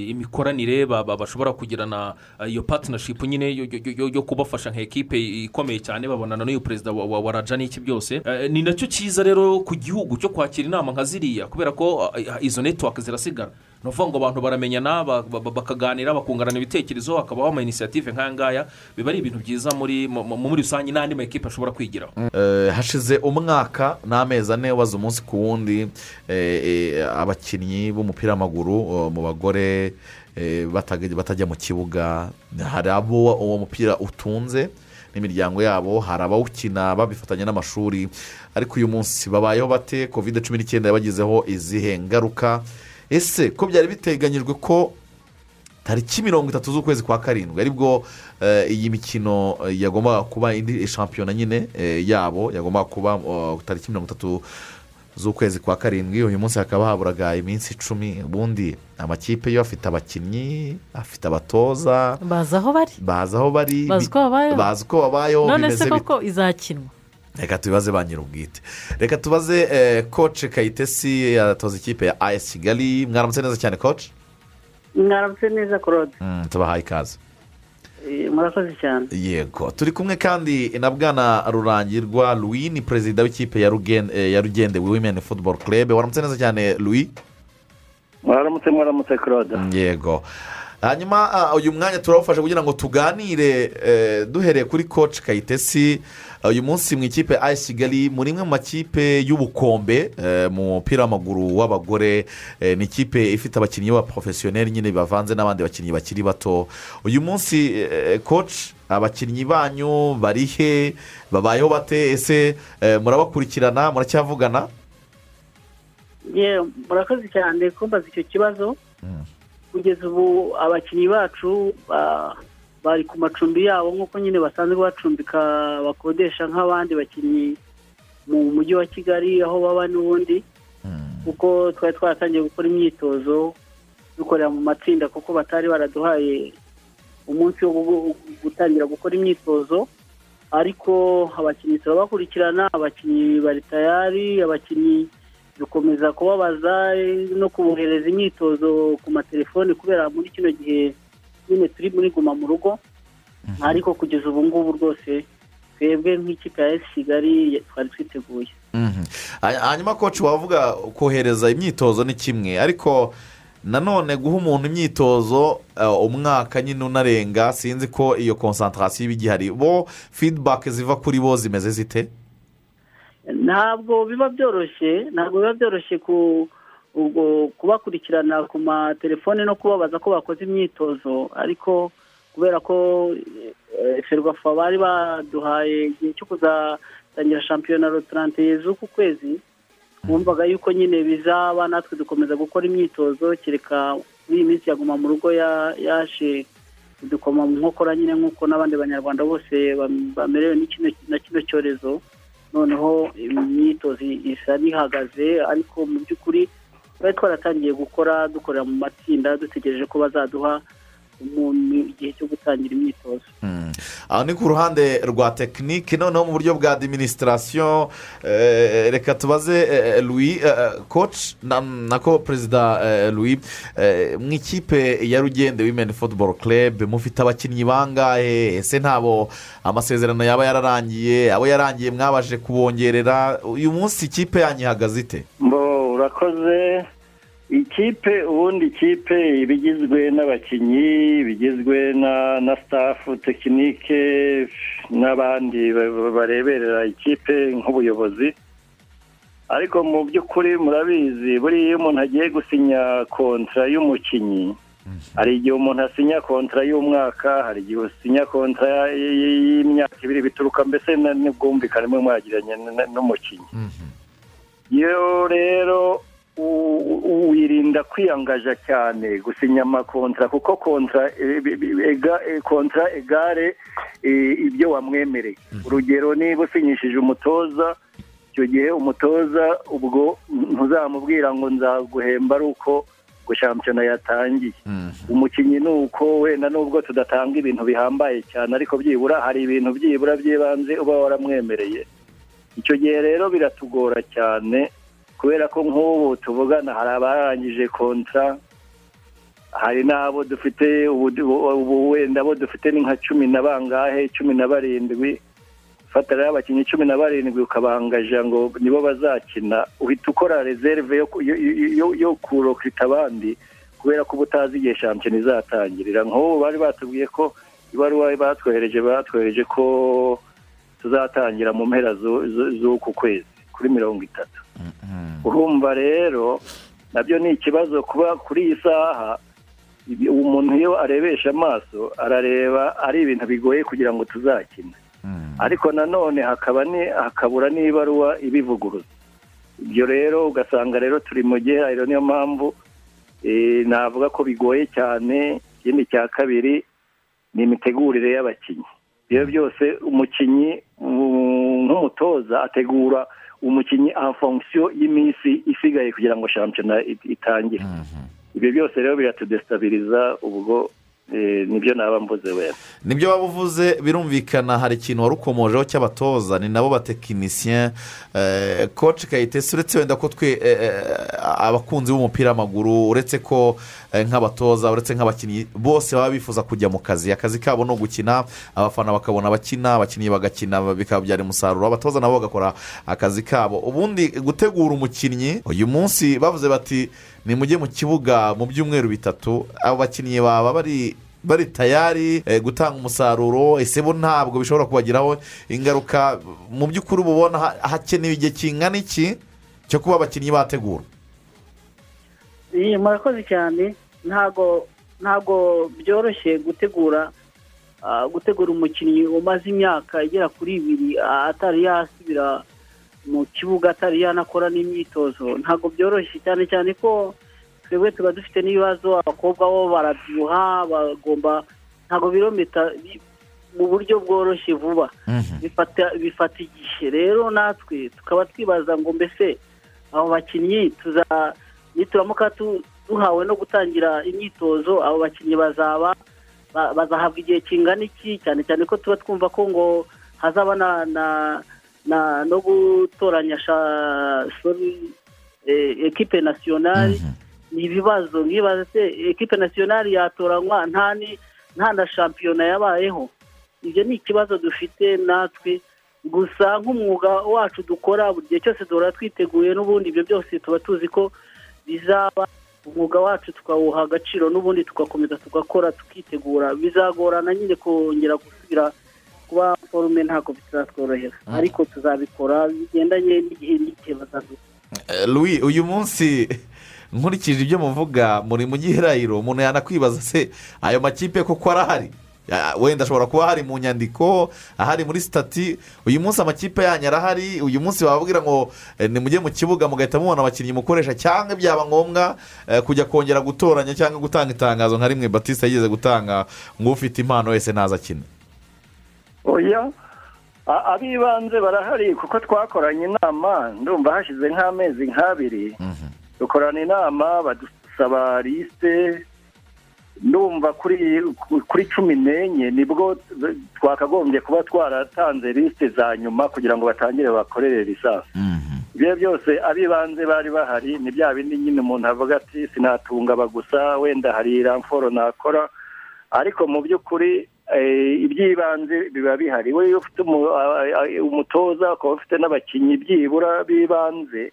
imikoranire ba- ba- bashobora kugirana eh, iyo patinashipu nyine yo- kubafasha nka ekipe ikomeye cyane babonana n'uyu perezida wa, raja n'iki byose. Eh, ni na cyo cyiza rero ku gihugu cyo kwakira inama nka ziriya kubera ko eh, izo netiwake zirasigara. Ni ukuvuga ngo abantu baramenyana ba- ba- ba- bakaganira bakungurana ibitekerezo hakabaho ama inisiyative nk'aya ngaya biba ari ibintu byiza muri mu- mu- muri rusange n'andi ma ekipe ashobora kwigiraho. Eh, hashize umwaka n'amezi ane waza umunsi ku wundi eh, eh, abakinnyi b'umupira w'amaguru mu bagore batajya mu kibuga. Hari abo uwo mupira utunze n'imiryango yabo hari abawukina babifatanya n'amashuri. Ariko uyu munsi babayeho bate? Kovide cumi n'icyenda yabagizeho izihe ngaruka? Ese ko byari biteganyijwe ko tariki mirongo itatu z'ukwezi kwa karindwi ari bwo eh, iyi mikino eh, yagombaga kuba indi shampiyona nyine eh, yabo yagombaga kuba oh, tariki mirongo itatu z'ukwezi kwa karindwi. Uyu munsi hakaba haburaga iminsi icumi ubundi amakipe yo afite abakinnyi afite abatoza. Bazi aho bari. Bazi aho bari. Bazi uko babayeho. none se koko izakinwa? Reka tubibaze ba nyir'ubwite. Reka tubaze eh, koce kayitesi yatoza ikipe ya ayesi kigali. Mwaramutse neza cyane koce mwaramutse neza claude. Mm, tubahaye ikaze. Eh, murakoze cyane. Yego. Turi kumwe kandi na bwana rurangirwa louis ni perezida w'ikipe ya eh, ya rugende women football club. Waramutse neza cyane louis? Mwaramutse mwaramutse claude. Yego. Hanyuma ah, uyu mwanya turawufashe kugira ngo tuganire eh, duhereye kuri coach kayitesi. Uyu munsi mu ikipe ayisi kigali muri imwe mu makipe y'ubukombe eh, mu mupira w'amaguru w'abagore eh, ni ikipe ifite abakinnyi b'abaporofesiyoneri nyine bavanze n'abandi bakinnyi bakiri bato. Uyu munsi eh, coach abakinnyi banyu bari he? Babayeho bate? Ese eh, murabakurikirana muracyavugana? Murakoze cyane kumbaza icyo kibazo. Kugeza ubu abakinnyi bacu ba- bari ku macumbi yabo nk'uko nyine basanzwe bacumbika bakodesha nk'abandi bakinnyi mu mujyi wa kigali aho baba n'ubundi. Kuko twari twaratangiye gukora imyitozo dukorera mu matsinda kuko batari baraduhaye umunsi wo gu- gutangira gukora imyitozo. Ariko abakinnyi turabakurikirana abakinnyi bari tayari abakinnyi dukomeza kubabaza eh, no kubohereza imyitozo ku matelefoni kubera muri kino gihe nyine turi muri guma mu rugo ariko kugeza ubu ngubu rwose twebwe nk'ikipe ya esi kigali twari twiteguye. Mhm. Ha- hanyuma koci wavuga kohereza imyitozo ni kimwe ariko nanone guha umuntu imyitozo eh, umwaka nyine unarenga sinzi ko iyo konsantarasiyo iba igihari. Bo fidibake ziva kuri bo zimeze zite? Ntabwo biba byoroshye ntabwo biba byoroshye ku ubwo kubakurikirana ku matelefone no kubabaza ko bakoze imyitozo. Ariko kubera ko eh, ferwafa bari baduhaye igihe cyo kuzatangira shampiyona rotarante z'uku kwezi twumvaga yuko nyine bizaba natwe dukomeza gukora imyitozo kereka muri iyi minsi yaguma mu rugo ya- yaje kudukoma mu nkokora nyine nk'uko n'abandi banyarwanda bose bam- bamerewe na kino cyorezo. Noneho imyitozo isa n'ihagaze ariko mu by'ukuri twari twaratangiye gukora dukorera mu matsinda dutegereje ko bazaduha umuntu igihe cyo gutangira imyitozo. Aho ni ku ruhande rwa tekinike noneho mu buryo bwa adiminisitirasiyo eh, reka tubaze eh, louis eh, koci na- nako perezida louis. Mu ikipe ya rugende wimeni futuboro kerebe mufite abakinnyi bangahe? Ese ntabo amasezerano yaba yararangiye abo yarangiye mwabashe kubongerera? Uyu munsi ikipe yanyu ihagaze ite? Mbo urakoze. Ikipe ubundi ikipe iba igizwe n'abakinnyi bigizwe na na sitafu tekinike n'abandi ba- ba- bareberera ikipe nk'ubuyobozi. Ariko mu by'ukuri murabizi buriya iyo umuntu agiye gusinya kontara y'umukinnyi hari igihe umuntu asinya kontara y'umwaka hari igihe usinya y- y'imyaka ibiri bituruka mbese n'ubwumvikane mwagiranye n'umukinnyi iyo rero wirinda kwiyangaja cyane gusinya amakontara kuko bi- ega- eh, kontara egare ibyo wamwemereye. Urugero niba usinyishije umutoza icyo gihe umutoza ubwo ntuzamubwira ngo nzaguhemba ari uko ngo shampiyona yatangiye. Umukinnyi ni uko wenda nubwo tudatanga ibintu bihambaye cyane ariko byibura hari ibintu byibura by'ibanze uba waramwemereye. Icyo gihe rero biratugora cyane kubera ko nk'ubu tuvugana hari abarangije kontara hari n'abo dufite ubu wenda abo dufite ni nka cumi na bangahe cumi na barindwi ufata rero abakinnyi cumi na barindwi ukabangaja ngo nibo bazakina. Uhita ukora reserve yo kurokita abandi kubera ko uba utazi igihe shampiyona izatangirira. Nk'ubu bari batubwiye ko ibaruwa batwohereje batwohereje ko tuzatangira mu mpera zu- zu- z'uku kwezi kuri mirongo itatu. Urumva rero na byo ni ikibazo kuba kuri iyi saha umuntu iyo arebesha amaso arareba ari ibintu bigoye kugira ngo tuzakine. Ariko nanone hakaba hakabura n'ibaruwa ibivuguruza ibyo rero ugasanga rero turi mu gihahiro niyo mpamvu eh, navuga ko bigoye cyane ikindi cya kabiri ni imitegurire y'abakinnyi. Ibyo byose umukinnyi mm, nk'umutoza ategura umukinnyi en fonction y'iminsi isigaye kugira ngo shampiyona it- itangire ibyo byose rero biratudesitabiliza ubwo eh, ni byo naba mvuze wenda ni byo waba uvuze birumvikana hari ikintu wari ukomojeho cy'abatoza ni nabo batekinisiye koci kayitesi uretse wenda ko twe eh, eh, abakunzi b'umupira w'amaguru uretse ko eh, nk'abatoza uretse nk'abakinnyi bose baba bifuza kujya mu kazi. Akazi kabo ni ugukina abafana bakabona abakina abakinnyi bagakina bikabyara umusaruro. Abatoza nabo bagakora akazi kabo. Ubundi gutegura umukinnyi uyu munsi bavuze bati nimujye mu kibuga mu byumweru bitatu. Abo bakinnyi baba bari bari tayari eh, gutanga umusaruro. Ese bo ntabwo bishobora kubagiraho ingaruka? Mu by'ukuri uba ubona ha- hakenewe igihe kingana iki cyo kuba abakinnyi bategura? Murakoze cyane. Ntago ntago byoroshye gutegura ah, gutegura umukinnyi umaze imyaka igera kuri ibiri ah, atari yasubira mu kibuga atari yanakora n'imyitozo. Ntago byoroshye cyane cyane ko twebwe tuba dufite n'ibibazo abakobwa bo barabyibuha bagomba ntago birometa bi- mu buryo bworoshye vuba. Bifata bifata igihe. Rero natwe tukaba twibaza ngo mbese abo bakinnyi nituramuka tu- duhawe no gutangira imyitozo abo bakinnyi bazaba ba- bazahabwa igihe kingana iki? Cyane cyane ko tuba twumva ko ngo hazaba na na na no gutoranya sorry, eh, ekipe nasiyonari ni ibibazo. Nkibaza se ekipe nasiyonari yatoranywa nta ni nta na shampiyona yabayeho? Ibyo ni ikibazo dufite natwe. Gusa nk'umwuga wacu dukora buri gihe cyose duhora twiteguye n'ubundi ibyo byose tuba tuzi ko bizaba umwuga wacu tukawuha agaciro n'ubundi tugakomeza tugakora tukitegura. Bizagorana nyine kongera gusubira kuba forume ntabwo bizatworohera ariko tuzabikora bigendanye n'igihe n'igihe bazaduha Eh, louis uyu munsi nkurikije ibyo muvuga muri mu gihirahiro umuntu yanakwibaza se ayo makipe koko arahari? Wenda ashobora kuba ahari mu nyandiko ahari muri sitati uyu munsi amakipe yanyu arahari uyu munsi bababwira ngo eh, nimujye mu kibuga mugahita mubona abakinnyi mukoresha cyangwa byaba ngombwa eh, kujya kongera gutoranya cyangwa gutanga itangazo nka rimwe batiste yigeze gutanga ngo ufite impano wese naza akina oya ab'ibanze barahari kuko twakoranye inama ndumva hashize nk'amezi nk'abiri. Dukorana inama badusaba lisite ndumva kuri kuri cumi n'enye ni bwo twakagombye kuba twaratanze lisite za nyuma kugira ngo batangire bakorere lisansi. Ibyo byose ab'ibanze bari bahari ni bya bindi nyine umuntu avuga ati sinatunga gusa wenda hari ramforo nakora. Ariko mu by'ukuri eh, iby'ibanze biba bihari. We iyo ufite a- umutoza ukaba ufite n'abakinnyi byibura b'ibanze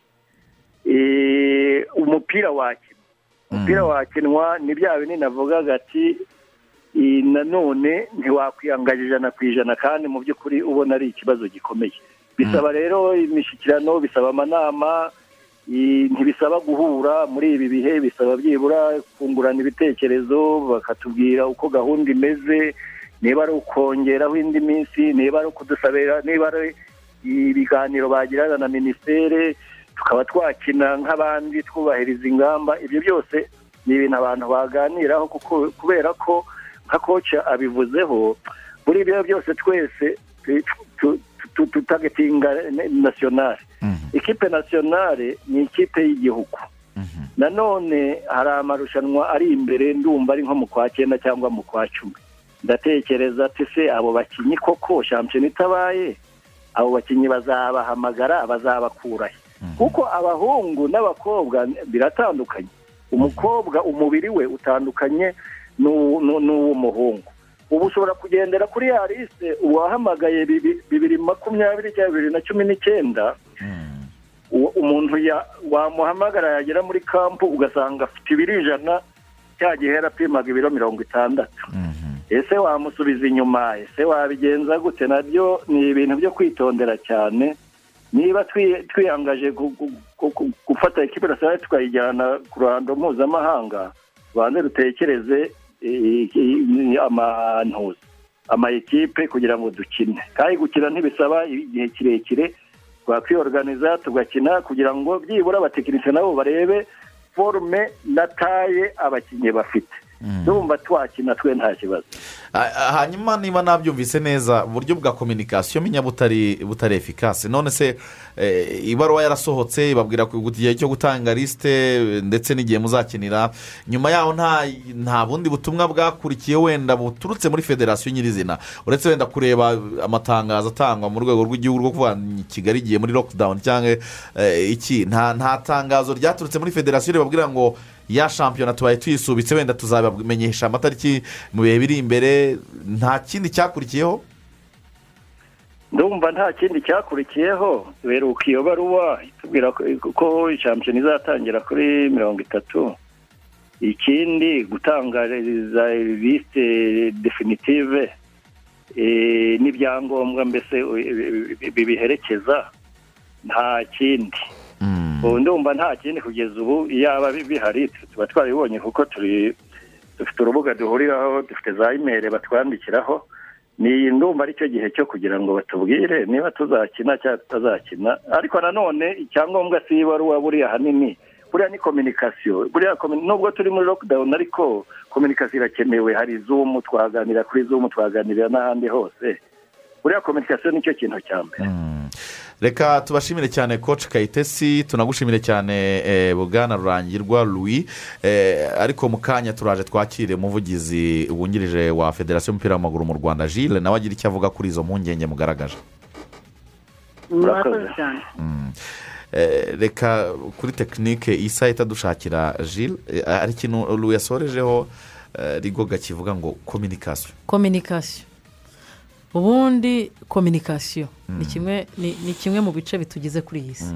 eh, umupira wakina umupira wakinwa ni bya bindi navugaga ati nanone ntiwakwiyangaje ijana ku ijana kandi mu by'ukuri ubona ari ikibazo gikomeye. Bisaba rero imishyikirano bisaba amanama ntibisaba guhura muri ibi bihe bisaba byibura kungurana ibitekerezo bakatubwira uko gahunda imeze niba ari ukongeraho indi minsi niba ari ukudusabira niba ari ibiganiro bagirana na minisiteri tukaba twakina nk'abandi twubahiriza ingamba. Ibyo byose ni ibintu abantu baganiraho kuko kubera ko nka koca abivuzeho muri ibyo byose twese tu- tu- tu- tutagetinga nasiyonari ikipe nasiyonari ni ikipe y'igihugu. Nanone hari amarushanwa ari imbere ndumva ari nko mu kwa cyenda cyangwa mu kwa cumi. Ndatekereza ati se abo bakinnyi koko shampiyona itabaye abo bakinnyi bazabahamagara bazabakurahe? Kuko abahungu n'abakobwa biratandukanye. Umukobwa umubiri we utandukanye n'uw- n'uw- n'uw'umuhungu. Ubu ushobora kugendera kuri ya lisite uwahamagaye bibi- bibiri makumyabiri cyangwa bibiri na cumi n'icyenda uwo- umuntu wamuhamagara yagera muri kampu ugasanga afite ibiro ijana cya gihe yarapimaga ibiro mirongo itandatu. Ese wamusubiza inyuma? Ese wabigenza gute? Nabyo ni ibintu byo kwitondera cyane. Niba twi- twiyangaje gu- gu- gu- gu- gufata ekipe nasiyonari tukayijyana ku ruhando mpuzamahanga tubanze dutekereze amantuza ama ekipe kugira ngo dukine. Kandi gukina ntibisaba igihe kirekire twakwiyoruganiza tugakina kugira ngo byibura abatekinisiye nabo barebe forume na taye abakinnyi bafite. Ndumva twakina twe nta kibazo. Hanyuma niba nabyumvise neza uburyo bwa kominikasiyo menya butari butari efikasi none se eh, ibaruwa yarasohotse ibabwira ku gihe cyo gutanga lisite ndetse n'igihe muzakinira. Nyuma yaho nta bundi butumwa bwakurikiye wenda buturutse muri federasiyo nyirizina. Uretse wenda kureba amatangazo atangwa mu rwego rw'igihugu rwo kuvuga kigali igiye muri lockdown cyangwa eh, iki. Nta nta tangazo ryaturutse muri federasiyo ribabwira ngo ya shampiyona tubaye tuyisubitse wenda tuzabamenyesha amatariki mu bihe biri imbere nta kindi cyakurikiyeho? Ndumva nta kindi cyakurikiyeho beruka iyo baruwa itubwira ko- shampiyona izatangira kuri mirongo itatu. Ikindi gutangariza lisite definitive eh, n'ibyangombwa mbese eh, bi- bibiherekeza nta kindi. Ubu ndumva nta kindi kugeza ubu yaba bi- bihari tuba twarabibonye kuko turi dufite urubuga duhuriraho dufite za imeri batwandikiraho. Ni ndumva ari cyo gihe cyo kugira ngo batubwire niba tuzakina cyangwa tutazakina ariko nanone icyangombwa si ibaruwa buriya ahanini buriya ni kominikasiyo buriya nubwo turi muri lockdown ariko kominikasiyo irakenewe. Hari zumu twaganira kuri zumu twaganirira n'ahandi hose. Buriya kominikasiyo ni cyo kintu cya mbere. Reka tubashimire cyane koci kayitesi tunagushimire cyane eh, bwana rurangirwa louis. Eh, ariko mu kanya turaje twakire umuvugizi wungirije wa federasiyo y'umupira w'amaguru mu rwanda jile nawe agira icyo avuga kuri izo mpungenge mugaragaje. Murakoze cyane. Eh, reka kuri tekinike iyi saha itadushakira jile hari ikintu louis yasorejeho eh, rigoga kivuga ngo kominikasiyo kominikasiyo ubundi kominikasiyo ni kimwe ni kimwe mu bice bitugize kuri iyi si.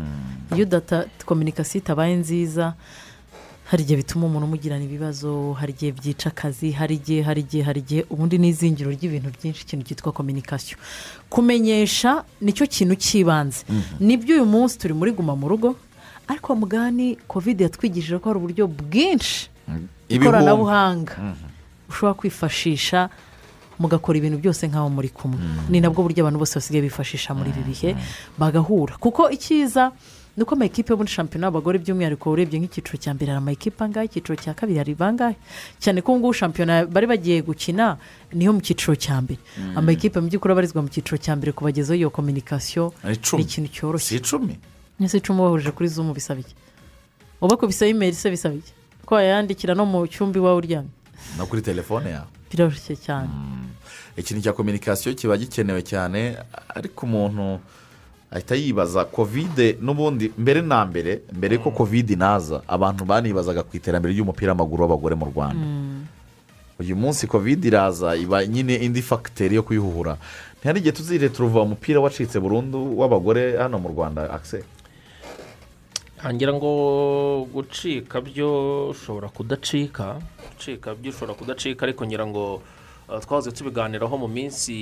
Iyo udata kominikasiyo itabaye nziza hari igihe bituma umuntu umugirana ibibazo hari igihe byica akazi hari igihe hari igihe hari igihe ubundi ni izingiro ry'ibintu byinshi ikintu cyitwa kominikasiyo kumenyesha ni cyo kintu cy'ibanze. Nibyo uyu munsi turi muri guma mu rugo ariko mugani kovide yatwigishije ko hari uburyo bwinshi ikoranabuhanga ushobora kwifashisha mugakora ibintu byose nk'aho muri kumwe. Ni nabwo buryo abantu bose basigaye bifashisha muri ibi bihe bagahura. Kuko icyiza ni uko amakipe yo muri shampiyona y'abagore by'umwihariko urebye nk'icyiciro cya mbere hari amakipe angahe icyiciro cya kabiri hari bangahe cyane ko ubu ngubu shampiyona bari bagiye gukina niyo mu cyiciro cya mbere. Amakipe mu by'ukuri abarizwa mu cyiciro cya mbere kubagezaho iyo kominikasiyo ni ikintu cyoroshye. Si icumi? Ese icumi wahurije kuri zumu bisaba iki uba kubisaba imeri se bisaba iki ko wayandikira no mu cyumba iwawe uryamye? No kuri telefone yawe. Biroroshye cyane. Ikintu cya kominikasiyo kiba gikenewe cyane ariko umuntu ahita yibaza kovide n'ubundi mbere na mbere mbere ko kovide inaza abantu banibazaga ku iterambere ry'umupira w'amaguru w'abagore mu rwanda. Uyu munsi kovide iraza iba nyine indi fagiteri yo kuyihuhura ntihari igihe tuzire turuva umupira wacitse burundu w'abagore hano mu rwanda akise ntangira ngo gucika byo ushobora kudacika gucika byo ushobora kudacika ariko ngira ngo uh, twahoze tubiganiraho mu minsi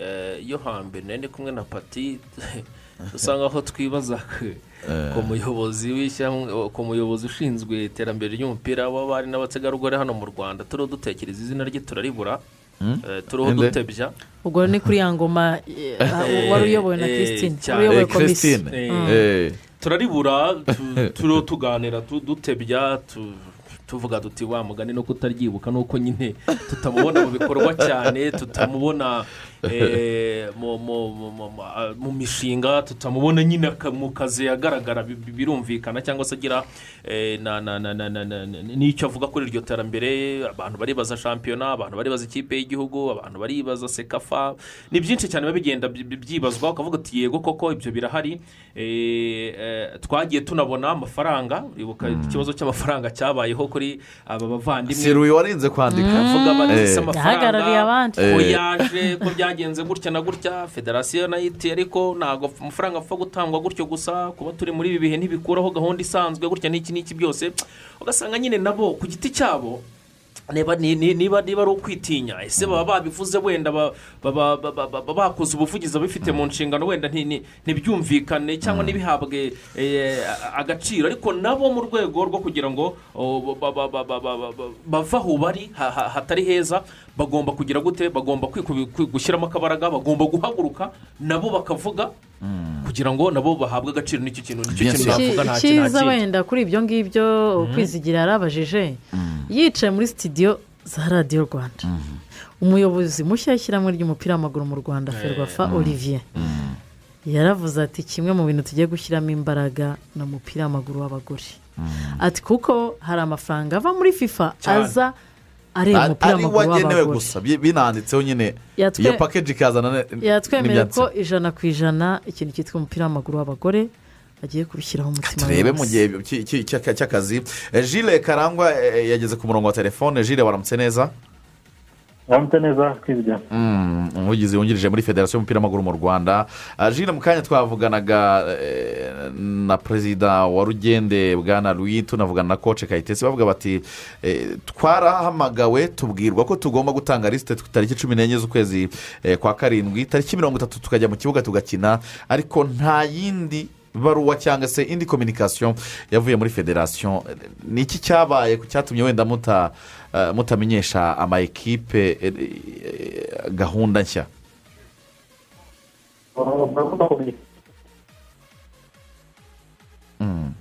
eh, yo hambere nari ndi kumwe na pati dusa nkaho twibaza ku- ku muyobozi ku muyobozi ushinzwe iterambere ry'umupira w'abari n'abategarugori hano mu rwanda turiho dutekereza izina rye turaribura Eh, turiho dutebya ubwo ni kuri ya ngoma eh, wari uyobowe na Eh, christine. cyane. wari turaribura tu- turiho tuganira tu- dutebya tu- tuvuga duti wa mugani no kutaryibuka nuko nyine tutamubona mu bikorwa cyane tutamubona mu- mu- ah, mu mishinga tutamubona nyine mu kazi agaragara bi- bi- birumvikana cyangwa se agira eh, na- na- na- na- na- na- na- n'icyo avuga kuri iryo terambere abantu baribaza shampiyona abantu baribaza ikipe y'igihugu abantu baribaza sekafa ni byinshi cyane biba bigenda bi- bi- byibazwa ukavuga uti yego koko ibyo birahari Eh, eh, twagiye tunabona amafaranga uribuka ikibazo cy'amafaranga cyabayeho kuri aba bavandimwe siruye warinze kwandika avuga Eh. ese Yahagarariye abandi. ko Eh. yaje ko byagenze gutya na gutya federasiyo na yo iti ariko ntabwo amafaranga apfa gutangwa gutyo gusa kuba turi muri ibi bihe ntibikuraho gahunda isanzwe gutya n'iki n'iki byose ugasanga nyine nabo ku giti cyabo niba ni- ni- niba ari ukwitinya ese baba babivuze wenda ba- ba- ba- ba- ba- bakoze ubuvugizi babifite mu nshingano wenda ntibyumvikane cyangwa ntibihabwe eh, agaciro ariko nabo mu rwego rwo kugira ngo oh, ba- ba- ba- ba- ba- ba- ba- bave aho bari ha- ha- hatari heza bagomba kugira gute bagomba gushyiramo akabaraga bagomba guhaguruka nabo bakavuga kugira ngo nabo bahabwe agaciro n'icyo kintu ni cyo kintu navuga nta Ki- kintu cyiza wenda kuri ibyo ngibyo kwizigira yarabajije yicaye muri sitidiyo za radiyo rwanda. Umuyobozi mushya w'ishyirahamwe ry'umupira w'amaguru mu rwanda ferwafa olivier yaravuze ati kimwe mu bintu tugiye gushyiramo imbaraga ni umupira w'amaguru w'abagore. Ati kuko hari amafaranga ava muri fifa aza areba umupira w'amaguru w'abagore gusa bi- binanditseho nyine iyo pakeji ikazana n'ibyatsi. ko ijana ku ijana ikintu cyitwa umupira w'amaguru w'abagore bagiye kubishyiraho umutima turebe mu gihe cy- cy- cy'aka- cy'akazi Eh, jile karangwa eh, yageze ku murongo wa telefone jile waramutse neza waramutse neza twizigama Mm, umuvugizi wungirije muri federasiyo y'umupira w'amaguru mu rwanda jile mu kanya twavuganaga eh, na perezida wa rugende bwana louis tunavugana na koce kayitesi bavuga bati eh, twarahamagawe tubwirwa ko tugomba gutanga lisite tariki cumi n'enye z'ukwezi eh, kwa karindwi tariki mirongo itatu tukajya mu kibuga tugakina ariko nta yindi baruwa cyangwa se indi kominikasiyo yavuye muri federasiyo ni iki cyabaye cyatumye wenda muta eh, mutamenyesha ama ekipe eh, eh, gahunda nshya? Mm.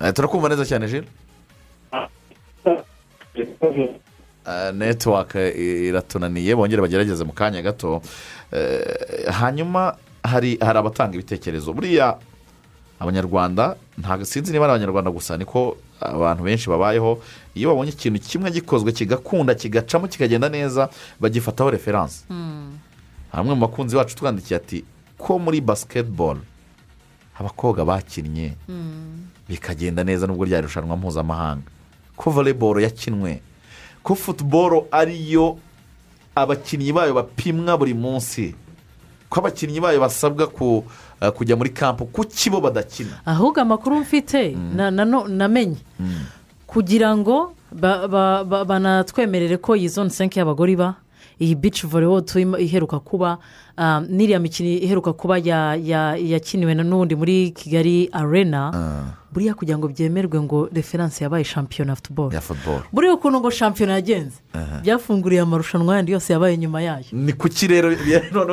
Eh, turakumva neza cyane jile netiwaka iratunaniye bongere bagerageze mu kanya gato. Eh, hanyuma hari hari abatanga ibitekerezo. Buriya abanyarwanda ntabwo sinzi niba ari abanyarwanda gusa niko abantu benshi babayeho iyo babonye ikintu kimwe gikozwe kigakunda kigacamo kikagenda neza bagifataho referanse. Bamwe mu bakunzi bacu twandikiye ati ko muri basiketiboro abakobwa bakinnye bikagenda neza nubwo ryari irushanwa mpuzamahanga. Ko voleboro yakinwe ko futuboro ariyo abakinnyi bayo bapimwa buri munsi ko abakinnyi bayo basabwa ku- kujya muri kampu kuki bo badakina. Ahubwo amakuru mfite na- na no- namenye. Kugira ngo ba- ba- ba- banatwemerere ko iyi zone senke y'abagore iba iyi bici turimo iheruka kuba ah, n'iriya mikino iheruka kuba ya- ya- yakiniwe n'ubundi muri kigali arena. Buriya kugira ngo byemerwe ngo referanse yabaye shampiyona futuboro ya futuboro buriya ukuntu ngo shampiyona yagenze. Byafunguriye amarushanwa yandi yose yabaye nyuma yayo. Ni kuki rero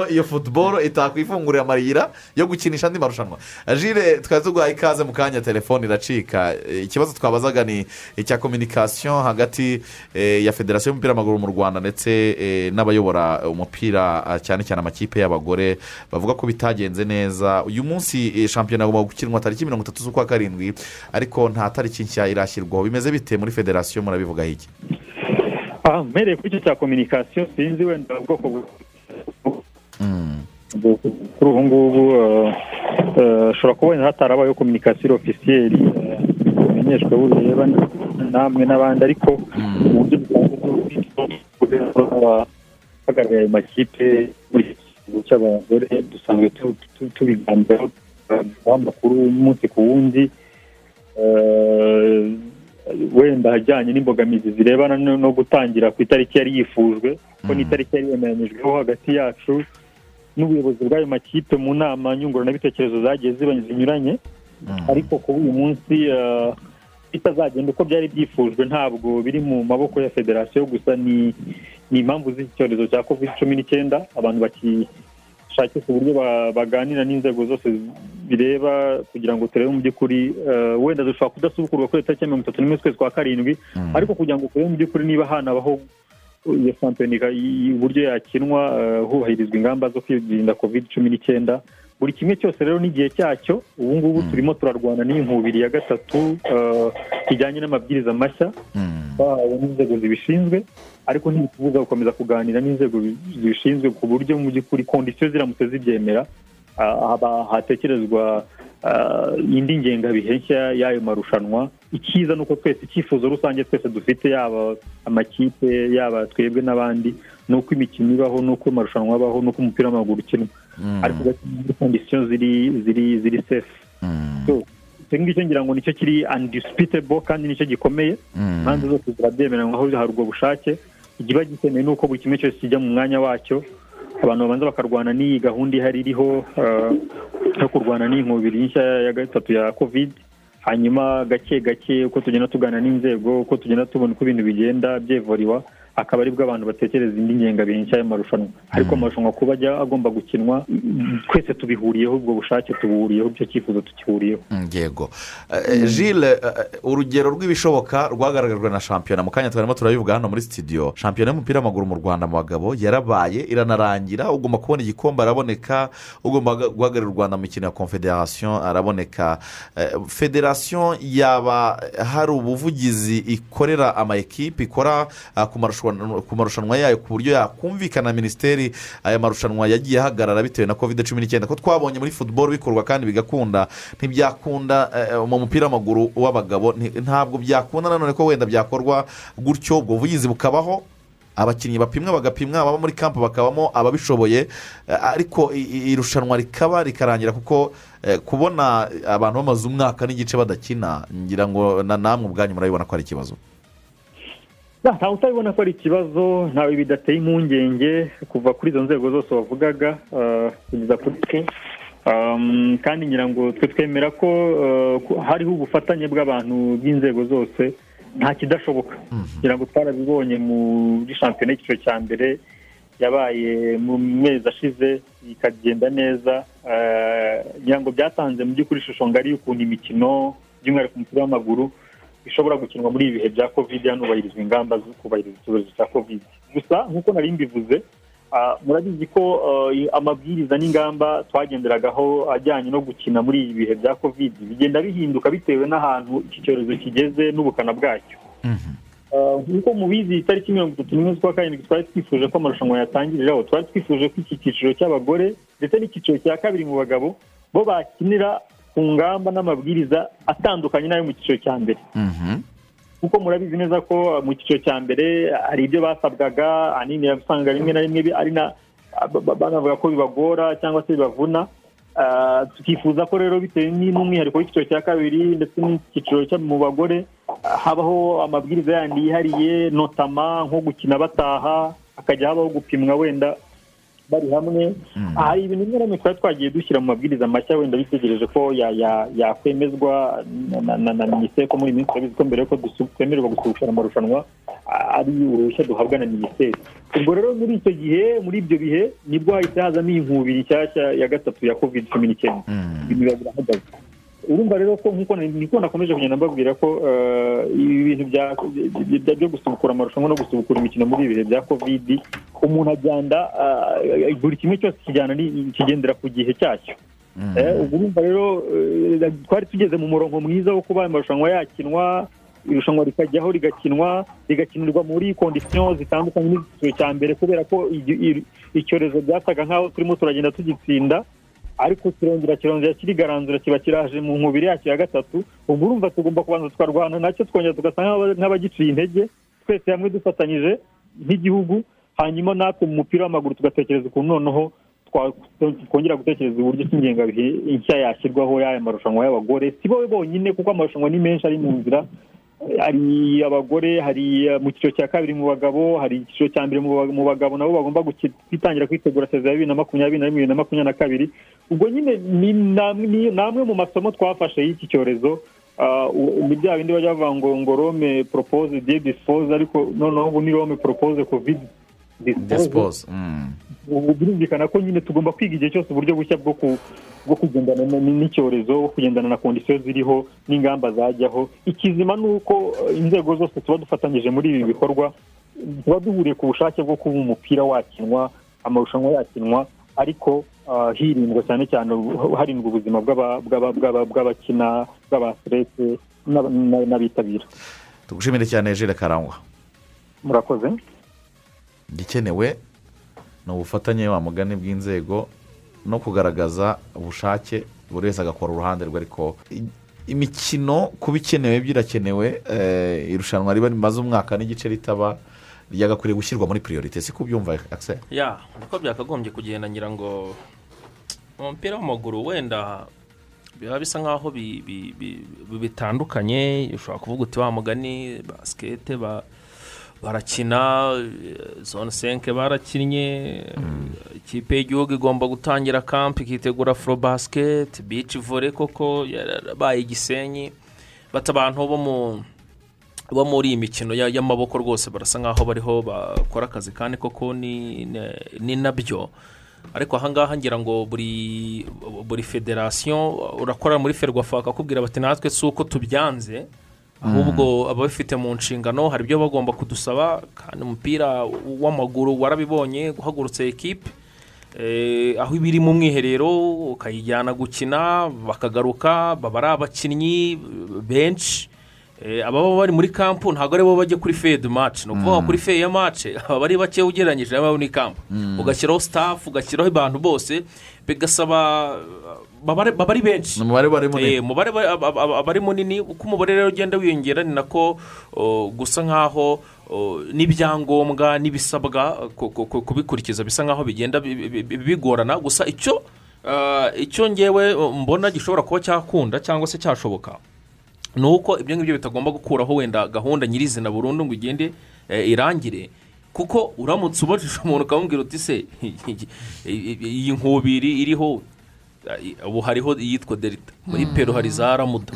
iyo futuboro itakwifungurira amayira yo gukinisha andi marushanwa. Jire twari tuguhaye ikaze mu kanya telefone iracika. Eh, ikibazo twabazaga ni icya kominikasiyo hagati eh, ya federasiyo y'umupira w'amaguru mu rwanda ndetse eh, n'abayobora umupira ah, cyane cyane amakipe y'abagore bavuga ko bitagenze neza. Uyu munsi eh, shampiyona agomba gukinwa tariki mirongo itatu z'ukwa karindwi. Ariko nta tariki nshya irashyirwaho. Bimeze bite muri federasiyo murabivugaho iki? Aha mpereye kuri icyo cya kominikasiyo sinzi wenda ubwoko bw- kuri ubu ngubu eh, eh, ushobora kubona hatarabayeho kominikasiyo ofisiyeri eh, bimenyeshwa bureba namwe n'abandi ariko mu buryo busanzwe hagaragaye ayo makipe muri iki kigo cy'abagore dusanzwe tu- tu- tubiganiraho amakuru umunsi ku wundi. Wenda ajyanye n'imbogamizi zirebana no gutangira ku itariki yari yifujwe ko n'itariki yari yemeranyijweho hagati yacu n'ubuyobozi bw'ayo makipe mu nama nyunguranabitekerezo zagiye zinyuranye. Ariko kuba uyu munsi eh, bitazagenda uko byari byifujwe ntabwo biri mu maboko ya federasiyo gusa ni impamvu z'iki cyorezo cya covid cumi n'icyenda. Abantu bakishakisha uburyo ba- baganira n'inzego zose bireba kugira ngo turebe mu by'ukuri eh, wenda dushobora kudasubukurwa kuri tariki ya mirongo itatu n'imwe z'ukwezi kwa karindwi ariko kugira ngo turebe mu by'ukuri niba hanabaho iyo shampiyona uburyo yakinwa eh, hubahirizwa ingamba zo kwirinda covid cumi n'icyenda buri kimwe cyose rero n'igihe cyacyo ubu ngubu turimo turarwana n'iyi nkubiri ya gatatu eh, kijyanye n'amabwiriza mashya twahawe n'inzego zibishinzwe ariko ntibitubuza gukomeza kuganira n'inzego bi- zibishinzwe ku buryo mu by'ukuri kondisiyo ziramutse zibyemera. Haba hatekerezwa ah, indi ngengabihe nshya y'ayo marushanwa. Icyiza ni uko twese icyifuzo rusange twese dufite yaba amakipe yaba twebwe n'abandi ni uko imikino ibaho ni uko amarushanwa abaho ni uko umupira w'amaguru ukinwa. Ariko ugasanga muri kondisiyo ziri ziri ziri sefu So, icyo ngicyo ngira ngo ni cyo kiri undisipitebo kandi ni cyo gikomeye. Impande zose zirabyemeranywa aho hari ubwo bushake. Ikiba gikeneye ni uko buri kimwe cyose kijya mu mwanya wacyo. Abantu babanza bakarwana n'iyi gahunda ihari iriho eh, yo kurwana n'inkubiri nshya ya gatatu ya covid. Hanyuma gake gake uko tugenda tuganira n'inzego uko tugenda tubona uko ibintu bigenda byevuriwa. Akaba ari bwo abantu batekereza indi ngengabihe nshya y'amarushanwa ariko amarushanwa kuba ajya agomba gukinwa twese tubihuriyeho ubwo bushake tubuhuriyeho icyo cyifuzo tukihuriyeho. Yego. Eh, jile eh, urugero rw'ibishoboka rwagaragajwe na shampiyona. Mu kanya twarimo turabivuga hano muri sitidiyo shampiyona y'umupira w'amaguru mu rwanda mu bagabo yarabaye iranarangira ugomba kubona igikombe araboneka ugomba guha- guhagararira u rwanda mu mikino ya confederation araboneka. Eh, federasiyo yaba hari ubuvugizi ikorera ama ekipe ikora ah, ku marushanwa- ku marushanwa yayo ku buryo yakumvikana na minisiteri aya marushanwa yagiye ahagarara bitewe na covid cumi n'icyenda. Ko twabonye muri futuboro bikorwa kandi bigakunda ntibyakunda eh, mu mupira w'amaguru w'abagabo ntabwo byakunda nanone ko wenda byakorwa gutyo ubwo buvugizi bukabaho abakinnyi bapimwa bagapimwa ababa muri kampu bakabamo ababishoboye eh, ariko irushanwa rikaba rikarangira kuko eh, kubona abantu bamaze umwaka n'igice badakina ngira ngo na namwe ubwanyu murabibona ko ari ikibazo. Ya, ntawe utabibona ko ari ikibazo ntawe bidateye impungenge kuva kuri izo nzego zose wavugaga eh, kugeza kuri twe. Um, kandi ngira ngo twe twemera ko ko hariho ubufatanye bw'abantu b'inzego zose nta kidashoboka. Ngira ngo twarabibonye muri shampiyona y'icyiciro cya mbere yabaye mu mezi ashize ikagenda neza. Eh, ngira ngo byatanze mu by'ukuri ishusho ngari y'ukuntu imikino by'umwihariko umupira w'amaguru bishobora gukinwa muri ibi bihe bya covid hanubahirizwa ingamba zo kubahiriza icyorezo cya covid. Gusa nk'uko nari mbivuze Ah, murabizi ko eh, amabwiriza n'ingamba twagenderagaho ajyanye no gukina muri ibi bihe bya covid. Bigenda bihinduka bitewe n'ahantu iki cyorezo kigeze n'ubukana bwacyo. Ah, nk'uko mubizi itariki mirongo itatu n'imwe z'ukwa karindwi twari twifuje ko amarushanwa yatangiriraho twari twifuje ko iki cyiciro cy'abagore ndetse n'icyiciro cya kabiri mu bagabo bo bakinira ku ngamba n'amabwiriza atandukanye n'ayo mu cyiciro cya mbere. Kuko murabizi neza ko mu cyiciro cya mbere hari ibyo basabwaga ahanini usanga rimwe na rimwe ari na ba- ba- banavuga ko bibagora cyangwa se bibavuna. Ah, tukifuza ko rero bitewe n'umwihariko w'icyiciro cya kabiri ndetse n'icyiciro cyo mu bagore ah, habaho amabwiriza yandi yihariye notama nko gukina bataha hakajya habaho gupimwa wenda bari hamwe. Hari ibintu bimwe na bimwe twari twagiye dushyira mu mabwiriza mashya wenda bitegereje ko ya- ya- yakwemezwa na- minisiteri ko muri minsi turabizi ko mbere yuko twemererwa gusubukura amarushanwa ari uruhushya duhabwa na minisiteri. Ubwo rero muri icyo gihe muri ibyo bihe ni bwo hahise hazamo iyi nkubiri nshyashya ya gatatu ya covid cumi n'icyenda ibintu biba birahagaze urumva rero ko niko nakomeje kugenda mbabwira ko eh, ibi bintu byo gusubukura amarushanwa no gusubukura imikino muri ibi bihe bya covid umuntu agenda ah, buri kimwe cyose kijyana kigendera ku gihe cyacyo. Eh, ubwo urumva rero eh, twari tugeze mu murongo mwiza wo kuba amarushanwa yakinwa irushanwa rikajyaho rigakinwa rigakinirwa muri kondisiyo zitandukanye n'icyiciro cya mbere kubera ko icyorezo byasaga nk'aho turimo turagenda tugitsinda. Ariko kirongera kirongera kirigaranzura kiba kiraje mu nkubiri yacyo ya gatatu ubwo urumva tugomba kubanza tukarwana na cyo twongera tugasa nk'aba- nk'abagiciye intege twese hamwe dufatanyije nk'igihugu hanyuma natwe mu mupira w'amaguru tugatekereza ukuntu noneho twongera gutekereza uburyo ki ingengabihe nshya yashyirwaho y'aya marushanwa y'abagore. Si bo bonyine kuko amarushanwa ni menshi ari mu nzira hari abagore hari eh, mu cyiciro cya kabiri mu bagabo hari icyiciro cya mbere mu ba- mu bagabo nabo bagomba kwitangira kwitegura sezon ya bibiri na makumyabiri na rimwe bibiri na makumyabiri na kabiri. Ubwo nyine ni amwe mu masomo twafashe y'iki cyorezo Ah, ni bya bindi bajya bavuga ngo ngo rome propose die dispose ariko noneho ubu ni rome propose covid dispose dispose Mm. birumvikana ko nyine tugomba kwiga igihe cyose uburyo bushya bwo ku bwo kugendana n'icyorezo kugendana na kondisiyo ziriho n'ingamba zajyaho. Ikizima ni uko eh, inzego zose tuba dufatanyije muri ibi bikorwa tuba duhuriye ku bushake bwo kuba umupira wakinwa amarushanwa yakinwa ariko ah, hirindwa cyane cyane harindwa ubuzima bw'aba- bw'aba- bw'aba- bw'abakina bw'abaserete n'abitabira. Tugushimire cyane jere karangwa. Murakoze. Igikenewe ni ubufatanye wa mugani bw'inzego no kugaragaza ubushake buri wese agakora uruhande rwe ariko imikino kuba ikenewe birakenewe eh, irushanwa riba rimaze umwaka n'igice ritaba ryagakwiriye gushyirwa muri priorite si kubyumva akise ya niko byakagombye kugenda ngira ngo mu mupira w'amaguru wenda biba bisa nk'aho bi- bi- bi- bi- bitandukanye ushobora kuvuga uti wa mugani basikete ba- barakina zone senke barakinnye ikipe y'igihugu igomba gutangira kampi ikitegura furo basiketi bici vore koko yarabaye igisenyi. Bata abantu bo mu bo muri iyi mikino ya- y'amaboko rwose barasa nk'aho bariho bakora akazi kandi koko ni na byo. Ariko ahangaha ngira ngo buri buri federasiyo urakora muri ferwafa bakakubwira bati natwe si uko tubyanze ahubwo ababifite mu nshingano hari ibyo bagomba kudusaba kandi umupira w'amaguru warabibonye guhagurutse ekipe Eh, aho iba iri mu mwiherero ukayijyana gukina bakagaruka baba ari abakinnyi benshi. Eh, ababa bari muri kampu ntabwo ari bo bajya kuri feyidi maci ni ukuvuga ngo kuri feyi ya maci baba ari bake ugereranyije n'abari muri kampu Mm. ugashyiraho sitafu ugashyiraho abantu bose bigasaba baba ari- benshi umubare Eh, aba- ari munini uko umubare rero ugenda wiyongera ni nako gusa nk'aho n'ibyangombwa n'ibisabwa ku- ku- ku- kubikurikiza bisa nk'aho bigenda bi- bi- bi- bigorana gusa icyo ah, icyo ngewe mbona gishobora kuba cyakunda cyangwa se cyashoboka ni uko ibyo ngibyo bitagomba gukuraho wenda gahunda nyirizina burundu ngo igende eh, irangire kuko uramutse ubajije umuntu ukamubwira uti se iyi nkubiri iriho eh, ubu hariho iyitwa delita muri peru hari za ramuda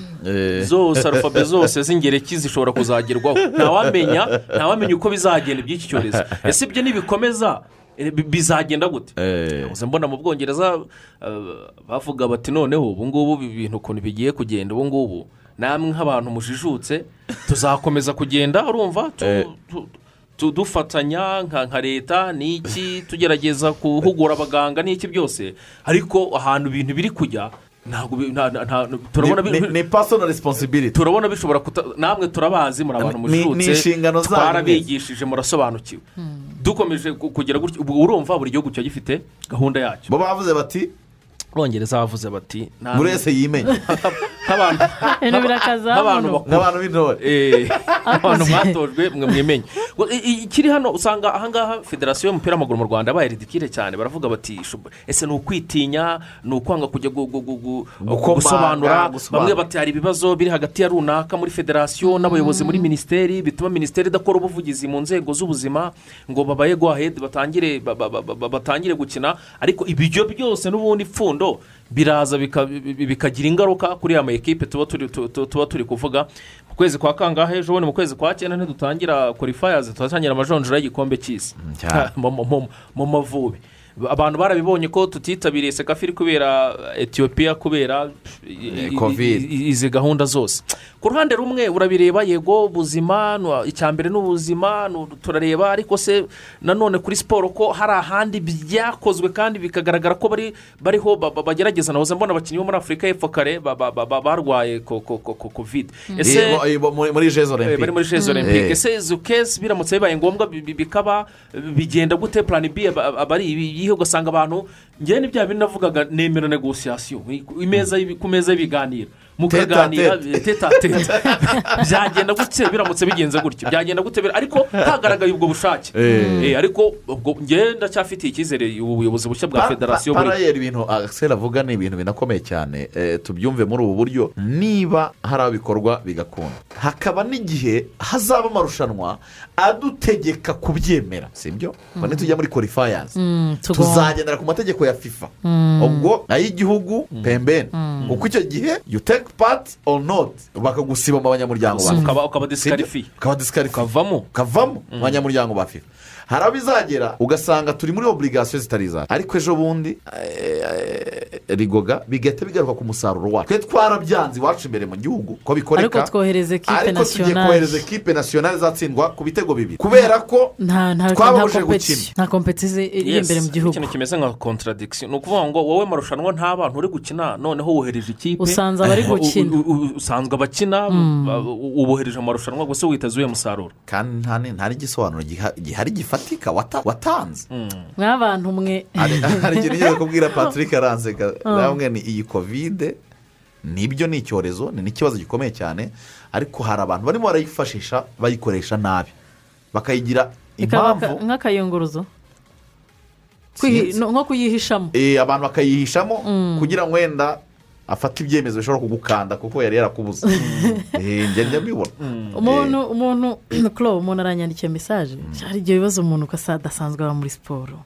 zose arufabe zose z'ingereki zishobora kuzagerwaho. Ntawamenya ntawamenya uko bizagenda iby'iki cyorezo. Ese ibyo nibikomeza eh, bi- bizagenda gute? Nahoze mbona mu bwongereza eh, bavuga bati noneho ubu ngubu ibi bintu ukuntu bigiye kugenda ubu ngubu namwe nk'abantu mujijutse tuzakomeza kugenda urumva? Dufatanya nka nka leta n'iki tugerageza guhugura abaganga n'iki byose? Ariko ahantu ibintu biri kujya ntabwo Ni- ni personal responsibility. turabona bishobora kuta namwe turabazi muri abantu Ni- ni zanyu. twarabigishije murasobanukiwe. Dukomeje ku- kugira gutyo ubu urumva buri gihugu kiba gifite gahunda yacyo. Bo bavuze bati abongereza bavuze bati buri wese yimenye. Nk'abantu b'intore abantu mwatojwe mwe mwimenye. Ikiri hano usanga ahangaha federasiyo y'umupira w'amaguru mu rwanda baye ridikire cyane baravuga bati "Shubu, ese ni ukwitinya ni ukwanga kujya gusobanura? bamwe bati hari ibibazo biri hagati ya runaka muri federasiyo n'abayobozi muri minisiteri bituma minisiteri idakora ubuvugizi mu nzego z'ubuzima ngo babaye go ahead batangire ba- ba- ba- ba- batangire gukina. Ariko ibyo byose n'ubundi ipfundo biraza bika- bi- bikagira ingaruka kuri ya ma ekipe tuba turi kuvuga. Mu kwezi kwa kangahe ejo bundi mu kwezi kwa cyenda ntidutangira qualifiers turatangira amajonjora y'igikombe cy'isi. Mu- mavubi. Abantu barabibonye ko tutitabiriye sekafiri kubera etiyopiya kubera izi gahunda zose. Ku ruhande rumwe urabireba yego ubuzima icya mbere ni ubuzima turareba ariko se nanone kuri siporo ko hari ahandi byakozwe kandi bikagaragara ko bari bariho ba- ba- bagerageza nahoze mbona abakinnyi bo muri afurika y'epfo kare ba- ba- ba- ba- barwaye ko- ko- ko- ko- covid. Ese Eh, mo- eh, bo- muri Eh, bari olympique Eh. olympique ese izo kesi biramutse bibaye ngombwa bi- bi- bikaba bigenda gute? Plan b aba aba ari iyihe ugasanga abantu ngewe n'ibya bindi navugaga nemera negosiyasiyo imeza y'ibi- ku meza y'ibiganiro. Mukaganira teta teta. byagenda gutya biramutse bigenze gutya. Byagenda gute ariko hagaragaye ubwo bushake. Eh. Eh, ariko ubwo ngewe ndacyafitiye icyizere ubuyobozi bushya bwa federasiyo parayeri ibintu akiseri avuga ni ibintu binakomeye cyane. Eh, tubyumve muri ubu buryo. Niba hari aho bikorwa bigakunda. Hakaba n'igihe hazaba amarushanwa adutegeka kubyemera. Si byo ngo nitujya muri korifayazi Mm, tuzagendera ku mategeko ya fifa. Mm. ubwo ay'igihugu pembeni Mm. kuko icyo gihe you take part or not bakagusiba mu banyamuryango ba FIFA. ukaba disikarifiye ukavamo ukavamo mu banyamuryango ba fifa hari aho bizagera ugasanga turi muri oburigasiyo zitari izacu ariko ejo bundi eh, eh, rigoga bigahita bigaruka ku musaruro wacu. Twe twarabyanze iwacu imbere mu gihugu ko bikoreka. Ariko twohereza ekipe ariko tugiye nasiyonari kohereza ekipe nasiyonari izatsindwa ku bitego bibiri. Kubera ko kompetisiyo gukina. nta kompetisiyo iri imbere mu gihugu. ikintu kimeze nka contradiction. Ni ukuvuga ngo wowe marushanwa nta bantu uri gukina noneho wohereje ikipe Usanze abari u- gukina. usanzwe abakina Mm. ba- u- ubohereje amarushanwa gusa witeze uyu musaruro kandi nta ni- nta n'igisobanuro giha- gihari gifatika wata- watanze. Mw'abantu mwe. Hari ikintu ngiye kubwira patrick aranseka Mm. namwe ni iyi kovide ni byo ni icyorezo ni n'ikibazo gikomeye cyane ariko hari abantu barimo barayifashisha bayikoresha nabi. Bakayigira impamvu ka- nk'akayunguruzo nko kuyihishamo. Eh, abantu bakayihishamo Mm. kugira ngo wenda afate ibyemezo bishobora kugukanda kuko yari yarakubuze. Eh, njya mbibona. Umuntu umuntu kuro umuntu aranyandikiye mesaje hari igihe bibaza umuntu ko asa- adasanzwe aba muri siporo.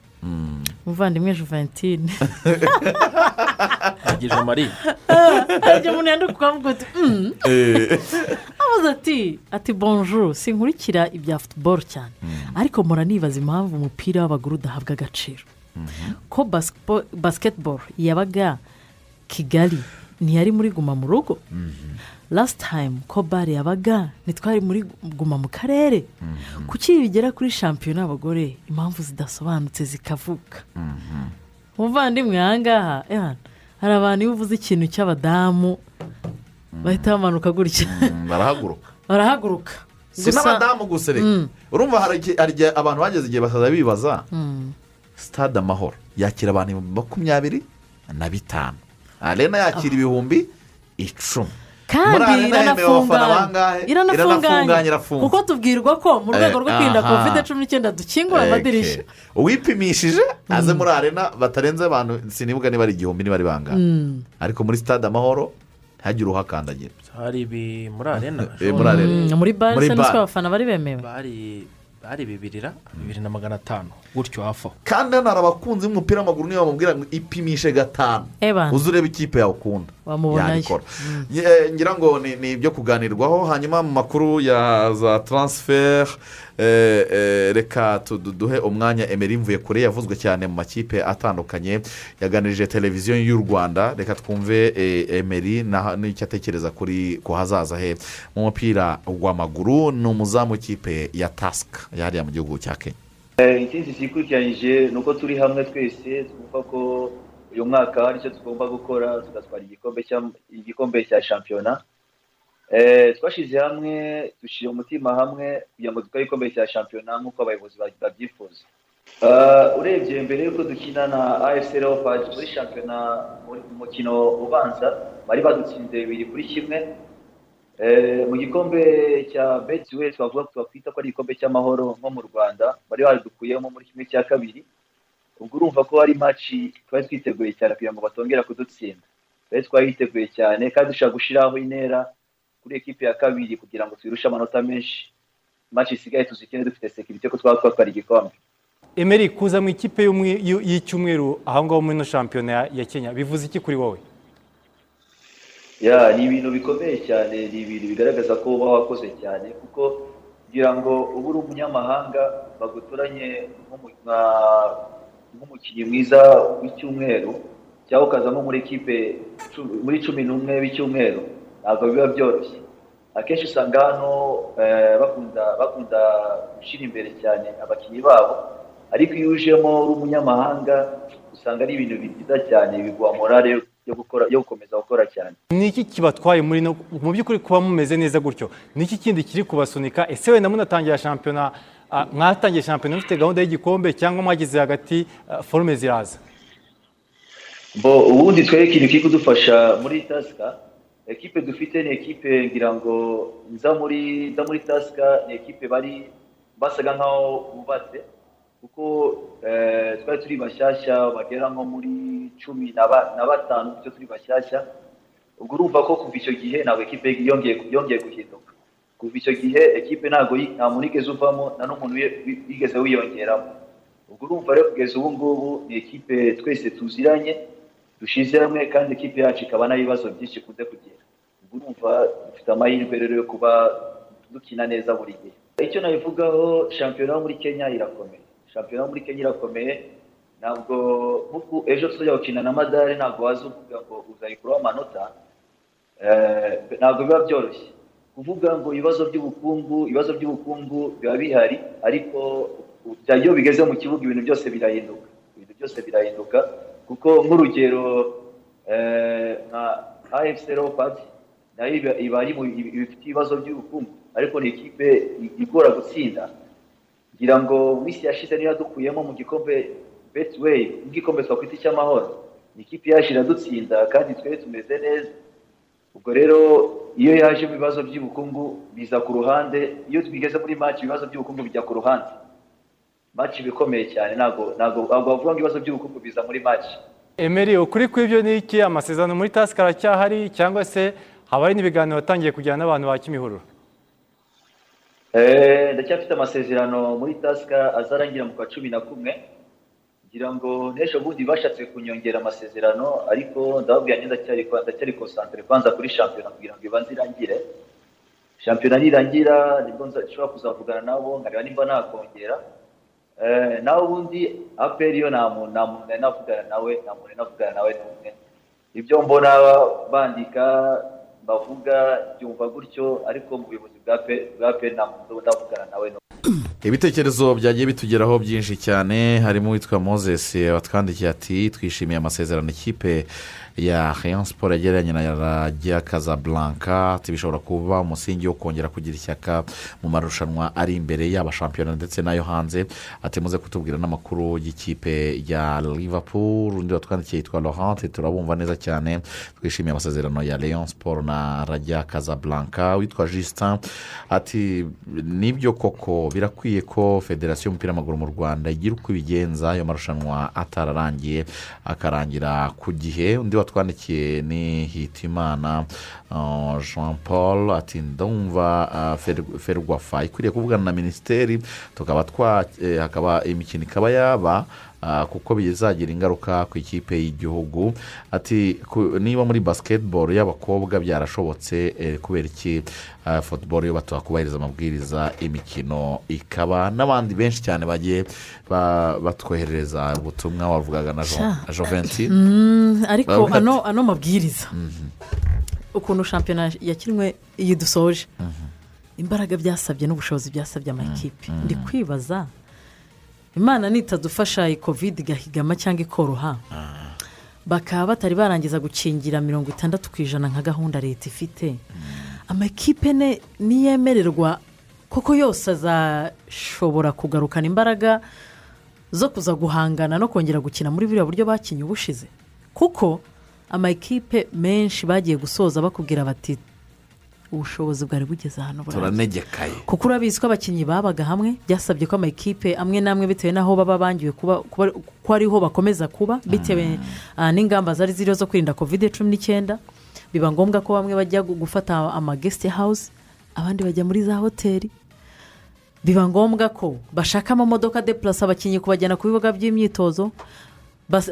Umuvandimwe juventine agije mariya hari igihe umuntu yandika ukavuga uti "Mm." abaza ati ati bonjour sinkurikira ibya futuboro cyane. Ariko muranibaza impamvu umupira w'abagore udahabwa agaciro. Ko basikebo- basiketiboro yabaga kigali. Ntiyari muri guma mu rugo. Lasiti tayimu ko bare yabaga ntitwari muri guma mu karere. Kuki iyo bigera kuri shampiyona y'abagore impamvu zidasobanutse zikavuka umuvandimwe aha ngaha hari abantu iyo uvuze ikintu cy'abadamu bahita bamanuka gutya. Barahaguruka. Barahaguruka. Si n'abadamu gusa reka Mm. urumva hari igihe- abantu bageze igihe bakaza bibaza? Mm. sitade amahoro. Yakira abantu makumyabiri na bitanu. Arena yakira ibihumbi icumi kandi irafunze. kuko tubwirwa ko mu rwego rwo kwirinda kovide cumi n'icyenda dukingura amadirishya uwipimishije aze muri arena batarenze abantu sinibuka niba ari igihumbi niba ari bangahe Mm. ariko muri sitade amahoro ntihagire uhakandagira hari ibi muri arena muri arena. Muri bare se n'utwo bare. abafana bari bemewe bari bari bibirira bibiri na magana atanu. Gutyo hafi aho kandi hano hari abakunzi b'umupira w'amaguru niyo bamubwira ngo ipimishe gatanu. Uze urebe ikipe yawe ukunda. Yabikora Ye- ngira ngo ni ibyo kuganirwaho hanyuma mu makuru ya za taransiferi Eh, eh, reka tudu- duhe umwanya emeri mvuye kure yavuzwe cyane mu makipe atandukanye yaganirije televiziyo y'u rwanda. Reka twumve eh, emeri n'icyo atekereza kuri ku hazaza he. Mu mupira w'amaguru ni umuzamu w'ikipe ya tasika yariya mu gihugu cya kenya. Eh, intsinzi zikurikiranyije ni uko turi hamwe twese twumva ko uyu mwaka hari icyo tugomba gukora tugatwara igikombe cya- shampiyona. Eh, twashyize hamwe dushyira umutima hamwe kugira ngo dutware igikombe cya shampiyona nk'uko abayobozi ba- babyifuza. Eh, urebye mbere y'uko dukina na afc leopard muri shampiyona muri- mu mukino ubanza bari badutsinze bibiri kuri kimwe. Eh, mu gikombe cya betiwe twavuga twakwita ko ari igikombe cy'amahoro nko mu rwanda bari badukuyemo muri kimwe cya kabiri. Ubwo urumva ko ari maci twari twiteguye cyane kugira ngo batongera kudutsinda. Twari twayiteguye cyane kandi dushaka gushyiraho intera kuri ekipe ya kabiri kugira ngo twirushe amanota menshi. Maci isigaye tuzikine dufite sekirite ko twaba twatwara igikombe. Emeri kuza mu ikipe y'umwe- y'u- y'icyumweru aho ngaho muri ino shampiyona ya- ya kenya bivuze iki kuri wowe? Ya ni ibintu bikomeye cyane ni ibintu bigaragaza ko uba wakoze cyane kuko kugira ngo ube uri umunyamahanga nka- nk'umukinnyi mwiza w'icyumweru cyangwa ukaza nko muri ekipe muri cumi n'umwe w'icyumweru. Ntabwo biba byoroshye. Akenshi usanga hano eh, bakunda bakunda gushyira imbere cyane abakinnyi babo. Ariko iyo ujemo uri umunyamahanga usanga ari ibintu byiza cyane biguha morale yo- gukora yo gukomeza gukora cyane. Ni iki kibatwaye muri no mu by'ukuri kuba mumeze neza gutyo? Ni iki kindi kiri kubasunika? Ese wenda munatangira shampiyona ah, mwatangiye shampiyona mufite gahunda y'igikombe cyangwa mwagize hagati ah, forume ziraza? Bo ubundi twari ikintu kiri kudufasha muri tasika ekipe dufite ni ekipe ngira ngo nza muri nza muri tasika ni ekipe bari basaga nkaho bubatse kuko eh, twari turi bashyashya bagera nko muri cumi na ba- na batanu bityo turi bashyashya. Ubwo urumva ko kuva icyo gihe ntabwo ekipe yongeye guhinduka. Kuva icyo gihe ekipe ntabwo nta muntu wigeze uvamo nta n'umuntu wi- wi- wigeze wiyongeramo. Ubwo urumva rero kugeza ubu ngubu ni ekipe twese tuziranye dushyize hamwe kandi ekipe yacu ikaba nta bibazo byinshi ikunze kugira. Ubwo urumva dufite amahirwe rero yo kuba dukina neza buri gihe. Icyo nabivugaho shampiyona yo muri kenya irakomeye. Shampiyona yo muri kenya irakomeye. Ntabwo nk'uku ejo tuzajya gukina na madari ntabwo waza uvuga ngo uzayikuraho amanota. Eh, ntabwo biba byoroshye. Kuvuga ngo ibibazo by'ubukungu ibibazo by'ubukungu biba bihari ariko iyo bigeze mu kibuga ibintu byose birahinduka. Ibintu byose birahinduka. Kuko nk'urugero eh, nka afc leopard na yo iba- ari mu iba ifite ibibazo by'ubukungu. Ariko ni ikipe igora gutsinda. Ngira ngo minsi yashize niba dukuyemo mu gikombe betway nk'igikombe twakwita icy'amahoro. Ni ikipe yaje iradutsinda kandi twari tumeze neza. Ubwo rero iyo yaje mu bibazo by'ubukungu biza ku ruhande. Iyo twigeze muri match ibibazo by'ubukungu bijya ku ruhande. Match iba ikomeye cyane. Ntabwo ntabwo ntabwo bavuga ngo ibibazo by'ubukungu biza muri match. Emeri ukuri kw'ibyo ni iki? Amasezerano muri tasika aracyahari cyangwa se haba hari n'ibiganiro watangiye kujyana n'abantu ba kimihurura? Eh, ndacyafite amasezerano muri tasika azarangira mu kwa cumi na kumwe. Ngira ngo n'ejo bundi bashatse kunyongera amasezerano ariko ndababwira ngo ndacyari ndacyari konsantere kwanza kuri shampiyona kugira ngo ibanze irangire. Shampiyona nirangira ni bwo nshobora kuzavugana nabo nkareba nimba nakongera. Eh, naho ubundi aperi yo nta muntu nta muntu nari navugana nawe nta muntu nari navugana nawe n'umwe ibyo mbona bandika bavuga byumva gutyo ariko mu buyobozi bwa pe nta muntu ndavugana nawe ibitekerezo byagiye bitugeraho byinshi cyane harimo uwitwa moses watwandikiye ati twishimiye amasezerano ikipe ya rayon siporo yagereranye na radiya kazablanka ati bishobora kuba umusingi wo kongera kugira ishyaka mu marushanwa ari imbere yaba shampiyona ndetse n'ayo hanze. Ati muze kutubwira n'amakuru y'ikipe ya liverpool. Undi watwandikiye yitwa laurent turabumva neza cyane. Twishimiye amasezerano ya rayon siporo na radiya kazablanka witwa justin ati ni byo koko birakwiye ko federasiyo y'umupira w'amaguru mu rwanda igira uko ibigenza ayo marushanwa atararangiye akarangira ku gihe. Undi watwandikiye ni hitimana uh, jean paul ati ndumva uh, Fer- ferwafa ikwiriye kuvugana na minisiteri tukaba eh, hakaba imikino ikaba yaba kuko bizagira ingaruka ku ikipe y'igihugu. Ati niba muri basiketiboro y'abakobwa byarashobotse eh, kubera iki? Ah, futuboro yo batakubahiriza amabwiriza imikino ikaba n'abandi benshi cyane bagiye ba- batwoherereza ubutumwa wavugaga na joventi Mm, ariko ano ano mabwiriza. Ukuntu shampiyona yakinwe iyi dusoje. Imbaraga byasabye n'ubushobozi byasabye amakipe. Ndi kwibaza imana nitadufasha iyi kovide igahigama cyangwa ikoroha. Bakaba batari barangiza gukingira mirongo itandatu ku ijana nka gahunda leta ifite. Amakipe ne niyemererwa koko yose azashobora kugarukana imbaraga zo kuza guhangana no kongera gukina muri buriya buryo bakinnye ubushize. Kuko amakipe menshi bagiye gusoza bakubwira bati ubushobozi bwari bugeze ahantu turanegekaye. Kuko urabizi ko abakinnyi babaga hamwe byasabye ko amakipe amwe n'amwe bitewe n'aho baba bangiwe kuba ko ariho bakomeza kuba bitewe ah, n'ingamba zari ziriho zo kwirinda kovide cumi n'icyenda biba ngombwa ko bamwe bajya gu- gufata amagesite hawuzi abandi bajya muri za hoteli. Biba ngombwa ko bashaka amamodoka depurasa abakinnyi kubajyana ku bibuga by'imyitozo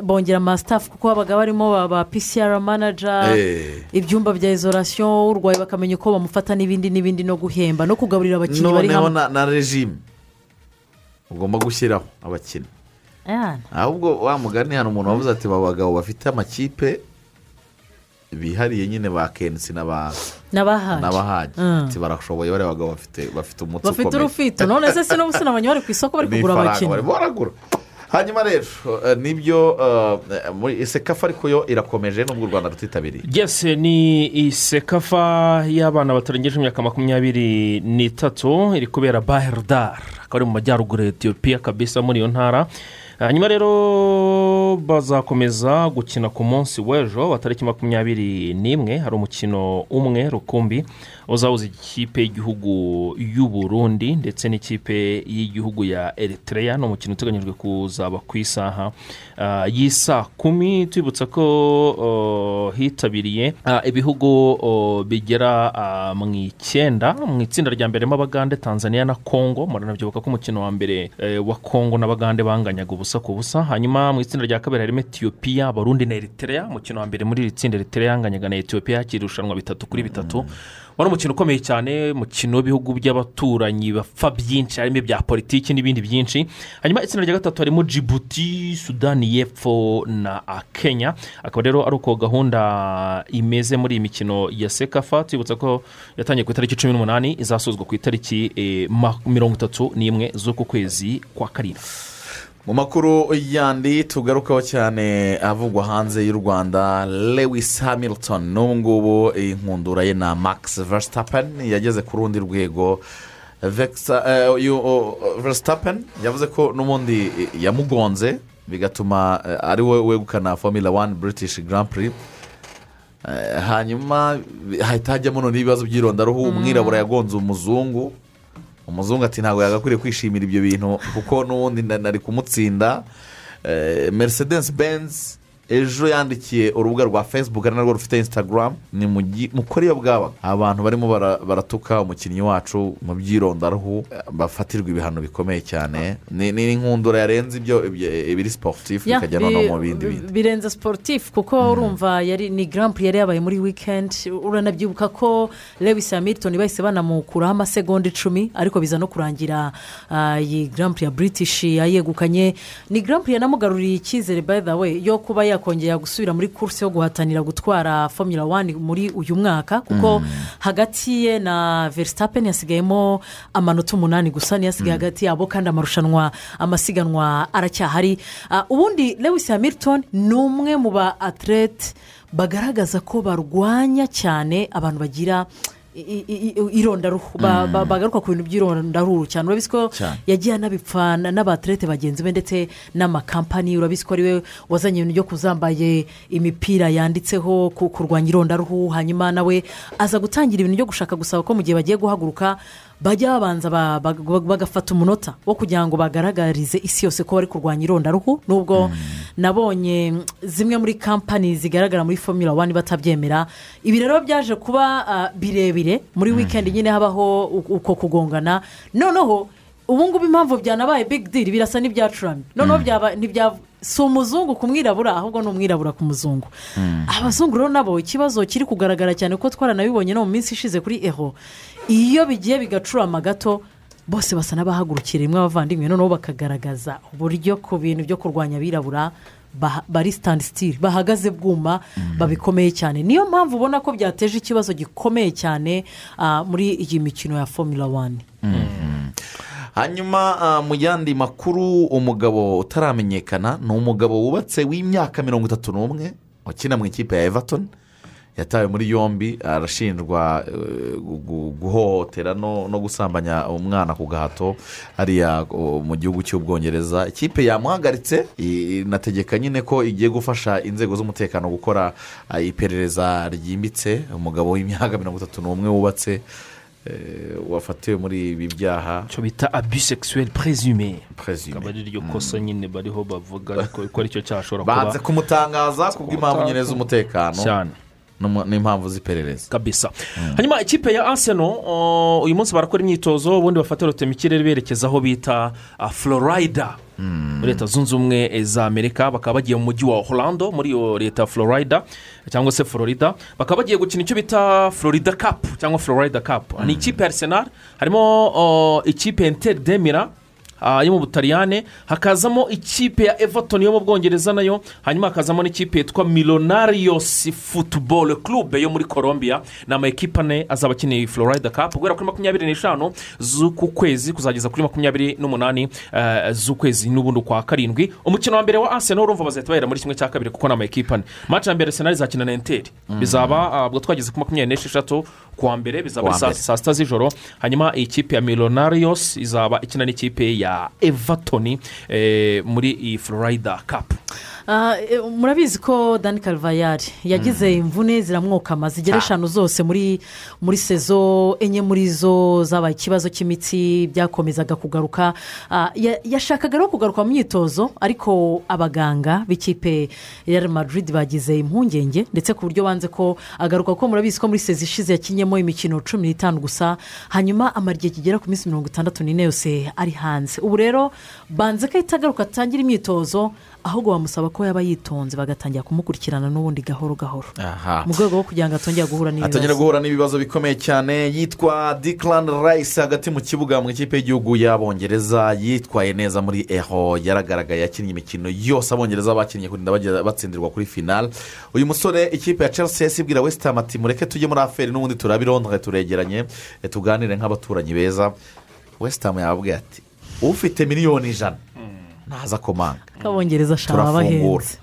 bongera amasitafu kuko habaga barimo ba- ba pcr manaja Eh. ibyumba bya izorasiyo urwaye bakamenya uko bamufata n'ibindi n'ibindi no guhemba no kugaburira abakinnyi bari noneho hamwe. na na regime. Ugomba gushyiraho abakinnyi. Ahubwo wa mugani hano umuntu wavuze ati aba bagabo bafite amakipe bihariye nyine ba n'abahaji Mm. ati barashoboye bariya bagabo bafite bafite umutsi bafite ukomeye. urufito. None se sin'ubu sinabonye bari ku isoko bari kugura abakinnyi. baragura. Hanyuma rero eh, ni byo eh, muri sekafa ariko yo irakomeje nubwo u rwanda rutitabiriye yes ni isekafa y'abana batarengeje imyaka makumyabiri n'itatu iri kubera baherodar akaba ari mu majyaruguru ya etiyopiya kabisa muri iyo ntara hanyuma rero bazakomeza gukina ku munsi w'ejo wa tariki makumyabiri n'imwe hari umukino umwe rukumbi uzahuza ikipe y'igihugu y'u Burundi ndetse n'ikipe y'igihugu ya eritrea. Ni umukino uteganyijwe kuzaba ku isaha ah, y'isaa kumi. Tubibutsa ko oh, hitabiriye ah, ibihugu bigera mu icyenda. Mu itsinda rya mbere abagande tanzania na congo. Muranabyibuka ko umukino wa mbere wa congo n'abagande banganyaga ubusa ku busa. Hanyuma mu itsinda rya kabiri harimo etiyopiya barundi na eritrea. Umukino wa mbere muri iri tsinda eritrea yanganyaga na etiyopiya hakiri irushanwa bitatu kuri bitatu. Wari umukino ukomeye cyane umukino w'ibihugu by'abaturanyi bapfa byinshi harimo ibya politiki n'ibindi byinshi. Hanyuma itsinda rya gatatu harimo jibuti sudani y'epfo na kenya. Akaba rero ari uko gahunda imeze muri iyi mikino ya sekafa. Tubibutsa ko yatangiye ku itariki cumi n'umunani izasozwa ku itariki eh, mirongo itatu n'imwe z'uku kwezi kwa karindwi. Mu makuru yandi tugarukaho cyane avugwa hanze y'u rwanda lewis hamilton. N'ubu ngubu inkundura ye na max verstappen yageze ku rundi rwego. Eh, verstappen yavuze ko n'ubundi yamugonze bigatuma eh, ari we wegukana formula one british grand prix. Eh, hanyuma hahita hajyamo noneho ibibazo by'irondaruhu. Umwirabura yagonze umuzungu. Umuzungu ati ntabwo yagakwiriye kwishimira ibyo bintu kuko n'ubundi na- nari kumutsinda. Eh, mercedes benz ejo yandikiye urubuga rwa facebook ari narwo rufite instagram. Ni mugi- mukore iyo bwabaga abantu barimo bara- baratuka umukinnyi wacu mu by'irondaruhu bafatirwa ibihano bikomeye cyane. Ni inkundura yarenze ibyo ibiri sportif Ya, bikajya noneho bi- mu bindi bindi. birenze siporutifu kuko urumva yari ni garampu yari yabaye muri wikendi uranabyibuka ko lewis hamilton bahise banamukuraho amasegonda icumi ariko biza no kurangira ah, iyi garampu ya british yayegukanye. Ni garampu yanamugaruriye icyizere by the way yo kuba yakongera gusubira muri kursi yo guhatanira gutwara formula one muri uyu mwaka kuko hagati ye na verstappen hasigayemo amanota umunani gusa niyo asigaye hagati yabo kandi amarushanwa amasiganwa aracyahari. Ah, ubundi lewis hamilton ni umwe mu ba atlete bagaragaza ko barwanya cyane abantu bagira irondaruhu ba- bagaruka ku bintu by'irondaruhu cyane. Urabizi ko yagiye anabipfa na- n'abaterete bagenzi be ndetse n'amakampani. Urabizi ko ari we wazanye ibintu byo kuzambaye imipira yanditseho ku- kurwanya irondaruhu hanyuma nawe aza gutangira ibintu byo gushaka gusaba ko mu gihe bagiye guhaguruka bajya babanza ba- ba- ba- bagafata umunota wo kugira ngo bagaragarize isi yose ko bari kurwanya irondaruhu. Nubwo nabonye mm, zimwe muri kampani zigaragara muri formula one batabyemera ibi rero byaje kuba ah, birebire. Muri wikendi nyine habaho uko kugongana. Noneho ubu ngubu impamvu byanabaye big deal birasa n'ibyacuramye. Noneho ntibya si umuzungu ku mwirabura ahubwo ni umwirabura ku muzungu. Abazungu rero nabo ikibazo kiri kugaragara cyane ko twaranabibonye no mu minsi ishize kuri eho. Iyo bigiye bigacurama gato bose basa n'abahagurukira rimwe abavandimwe. Noneho bakagaragaza uburyo ku bintu byo kurwanya abirabura bari sitandi sitiri bahagaze bwuma babikomeye cyane. Niyo mpamvu ubona ko byateje ikibazo gikomeye cyane ah, muri iyi mikino ya formula wani hanyuma ah, mu yandi makuru umugabo utaramenyekana ni umugabo wubatse w'imyaka mirongo itatu n'umwe ukina mu ikipe ya everton. Yatawe muri yombi arashinjwa eh, gu- gu- guhohotera no no gusambanya umwana ku gahato hariya mu gihugu cy'ubwongereza. Ikipe yamuhagaritse inategeka nyine ko igiye gufasha inzego z'umutekano gukora iperereza ryimbitse. Umugabo w'imyaka mirongo itatu n'umwe wubatse eh, wafatiwe muri ibi byaha. Icyo bita abisexuel presume Presume. akaba ari ryo kosa nyine bariho bavuga ko ari cyo cyashobora banze kuba kumutangaza kubw'impamvu nyine z'umutekano. Cyane. N'impamvu z'iperereza kabisa. Hanyuma ikipe ya aseno uh, uyu munsi barakora imyitozo ubundi bafata rotema ikirere berekeza aho bita uh, florida. Muri leta zunze ubumwe za amerika bakaba bagiye mu mujyi wa orlando muri iyo leta florida cyangwa se florida. Bakaba bagiye gukina icyo bita florida cup cyangwa florida cup. Ni ikipe ya arsenal harimo uh, ikipe inter demira ah, yo mu butaliyane hakazamo ikipe ya everton yo mu bwongereza na yo hanyuma hakazamo n'ikipe yitwa milonarios football club yo muri colombia ni ama ekipa ane azaba akeneye florida cup guhera kuri makumyabiri n'eshanu z'uku kwezi kuzageza kuri makumyabiri n'umunani eh, z'ukwezi n'ubundi kwa karindwi. Umukino wa mbere wa arsenal urumva bazahita bahera muri kimwe cya kabiri kuko ni ama ekipa ane. Match ya mbere arsenal izakina na enteri bizaba ah, ubwo twageze kuri makumyabiri n'esheshatu kuwa mbere bizaba saa sita z'ijoro. Hanyuma ikipe ya milonarios izaba ikina n'ikipe ya everton eh, muri iyi florida cup. Murabizi ko dani karivayari yagize imvune ziramwokama zigera eshanu zose muri muri sezo enye muri zo zabaye ikibazo cy'imitsi byakomezaga kugaruka. Ya- yashakaga rero kugaruka mu myitozo ariko abaganga b'ikipe ya Madrid bagize impungenge ndetse ku buryo banze ko agaruka kuko murabizi ko muri sezo ishize yakinyemo imikino cumi n'itanu gusa hanyuma amara igihe kigera ku minsi mirongo itandatu n'ine yose ari hanze. Ubu rero banze ko ahita agaruka atangira imyitozo ahubwo bamusaba ko yaba yitonze bagatangira kumukurikirana n'ubundi gahoro gahoro. Mu rwego rwo kugira ngo atongere guhura atongera n'ibibazo guhura n'ibibazo bikomeye cyane yitwa dikarani rayisi hagati mu kibuga mu ikipe y'igihugu y'abongereza yitwaye neza muri eho yaragaragaye yakinnye imikino yose abongereza bakinnye kurinda batsindirwa kuri finale uyu musore ikipe ya chelsea yahise ibwira wesitamu ati mureke tujye muri aferi n'ubundi Londres turegeranye eh, tuganire nk'abaturanyi beza. Wesitamu yababwiye ati ufite miliyoni ijana. Ntaza komanga. K'abongereza ashaka abahenze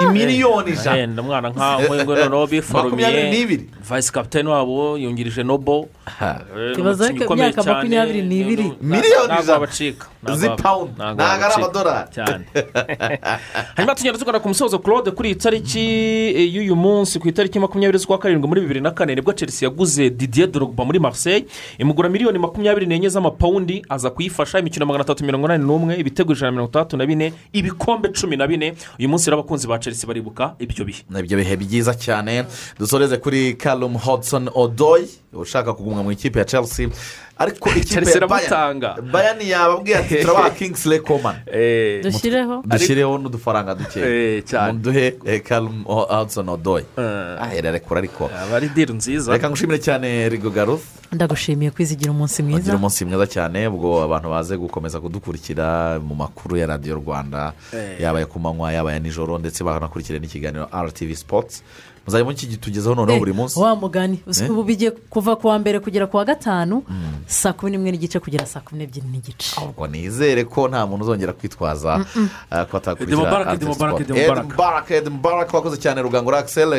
imiliyoni ijana umwana nkawe ngo noneho makumyabiri biforumiye n'ibiri. Vayisi kapitani wabo yungirije nobo. Eh, umukinnyi ko imyaka makumyabiri n'ibiri. Miliyoni ijana. z'ipawundi ntabwo ari cyane hanyuma tugenda tugana ku musozo claude kuri iyi tariki eh, y'uyu munsi ku itariki makumyabiri z'ukwa karindwi muri bibiri na kane ni bwo chelsea yaguze didier drogba muri marseille imugura miliyoni makumyabiri n'enye z'amapawundi aza kuyifasha imikino magana atatu mirongo inani n'umwe ibitego ijana na mirongo itandatu na bine ibikombe cumi na bine. Uyu munsi rero abakunzi ba chelsea baribuka ibyo bihe. Ni ibyo bihe byiza cyane. Dusoreze kuri karum hodson odoy ushaka kuguma mu ikipe ya chelsea. Ariko ikipe ya bayani bayani yababwiye ati turabaha kingsley coman. Dushyireho dushyireho n'udufaranga duke. Eh, cyane. muduhe karum hodson odoy ahererekura ariko. Aba ari diri nziza. Reka ngushimire cyane rigo garuth ndagushimiye kwizigira umunsi mwiza. Bagira umunsi mwiza cyane ubwo abantu baze gukomeza kudukurikira mu makuru ya radiyo rwanda. Eh. yaba ayo ku manywa yaba aya nijoro ndetse banakurikira n'ikiganiro rtv sports. Muzajya mukitugezaho noneho buri munsi wa mugani Eh? ubu bigiye kuva ku wa mbere kugera ku wa gatanu saa kumi n'imwe n'igice kugera saa kumi n'ebyiri n'igice ubwo nizere ko nta muntu uzongera kwitwaza uh, ko atakurikira Edi Mubarak, RTV Edi Mubarak, Sport. Edi Mubarak. Edi Mubarak Edi Mubarak wakoze cyane rugangura akisele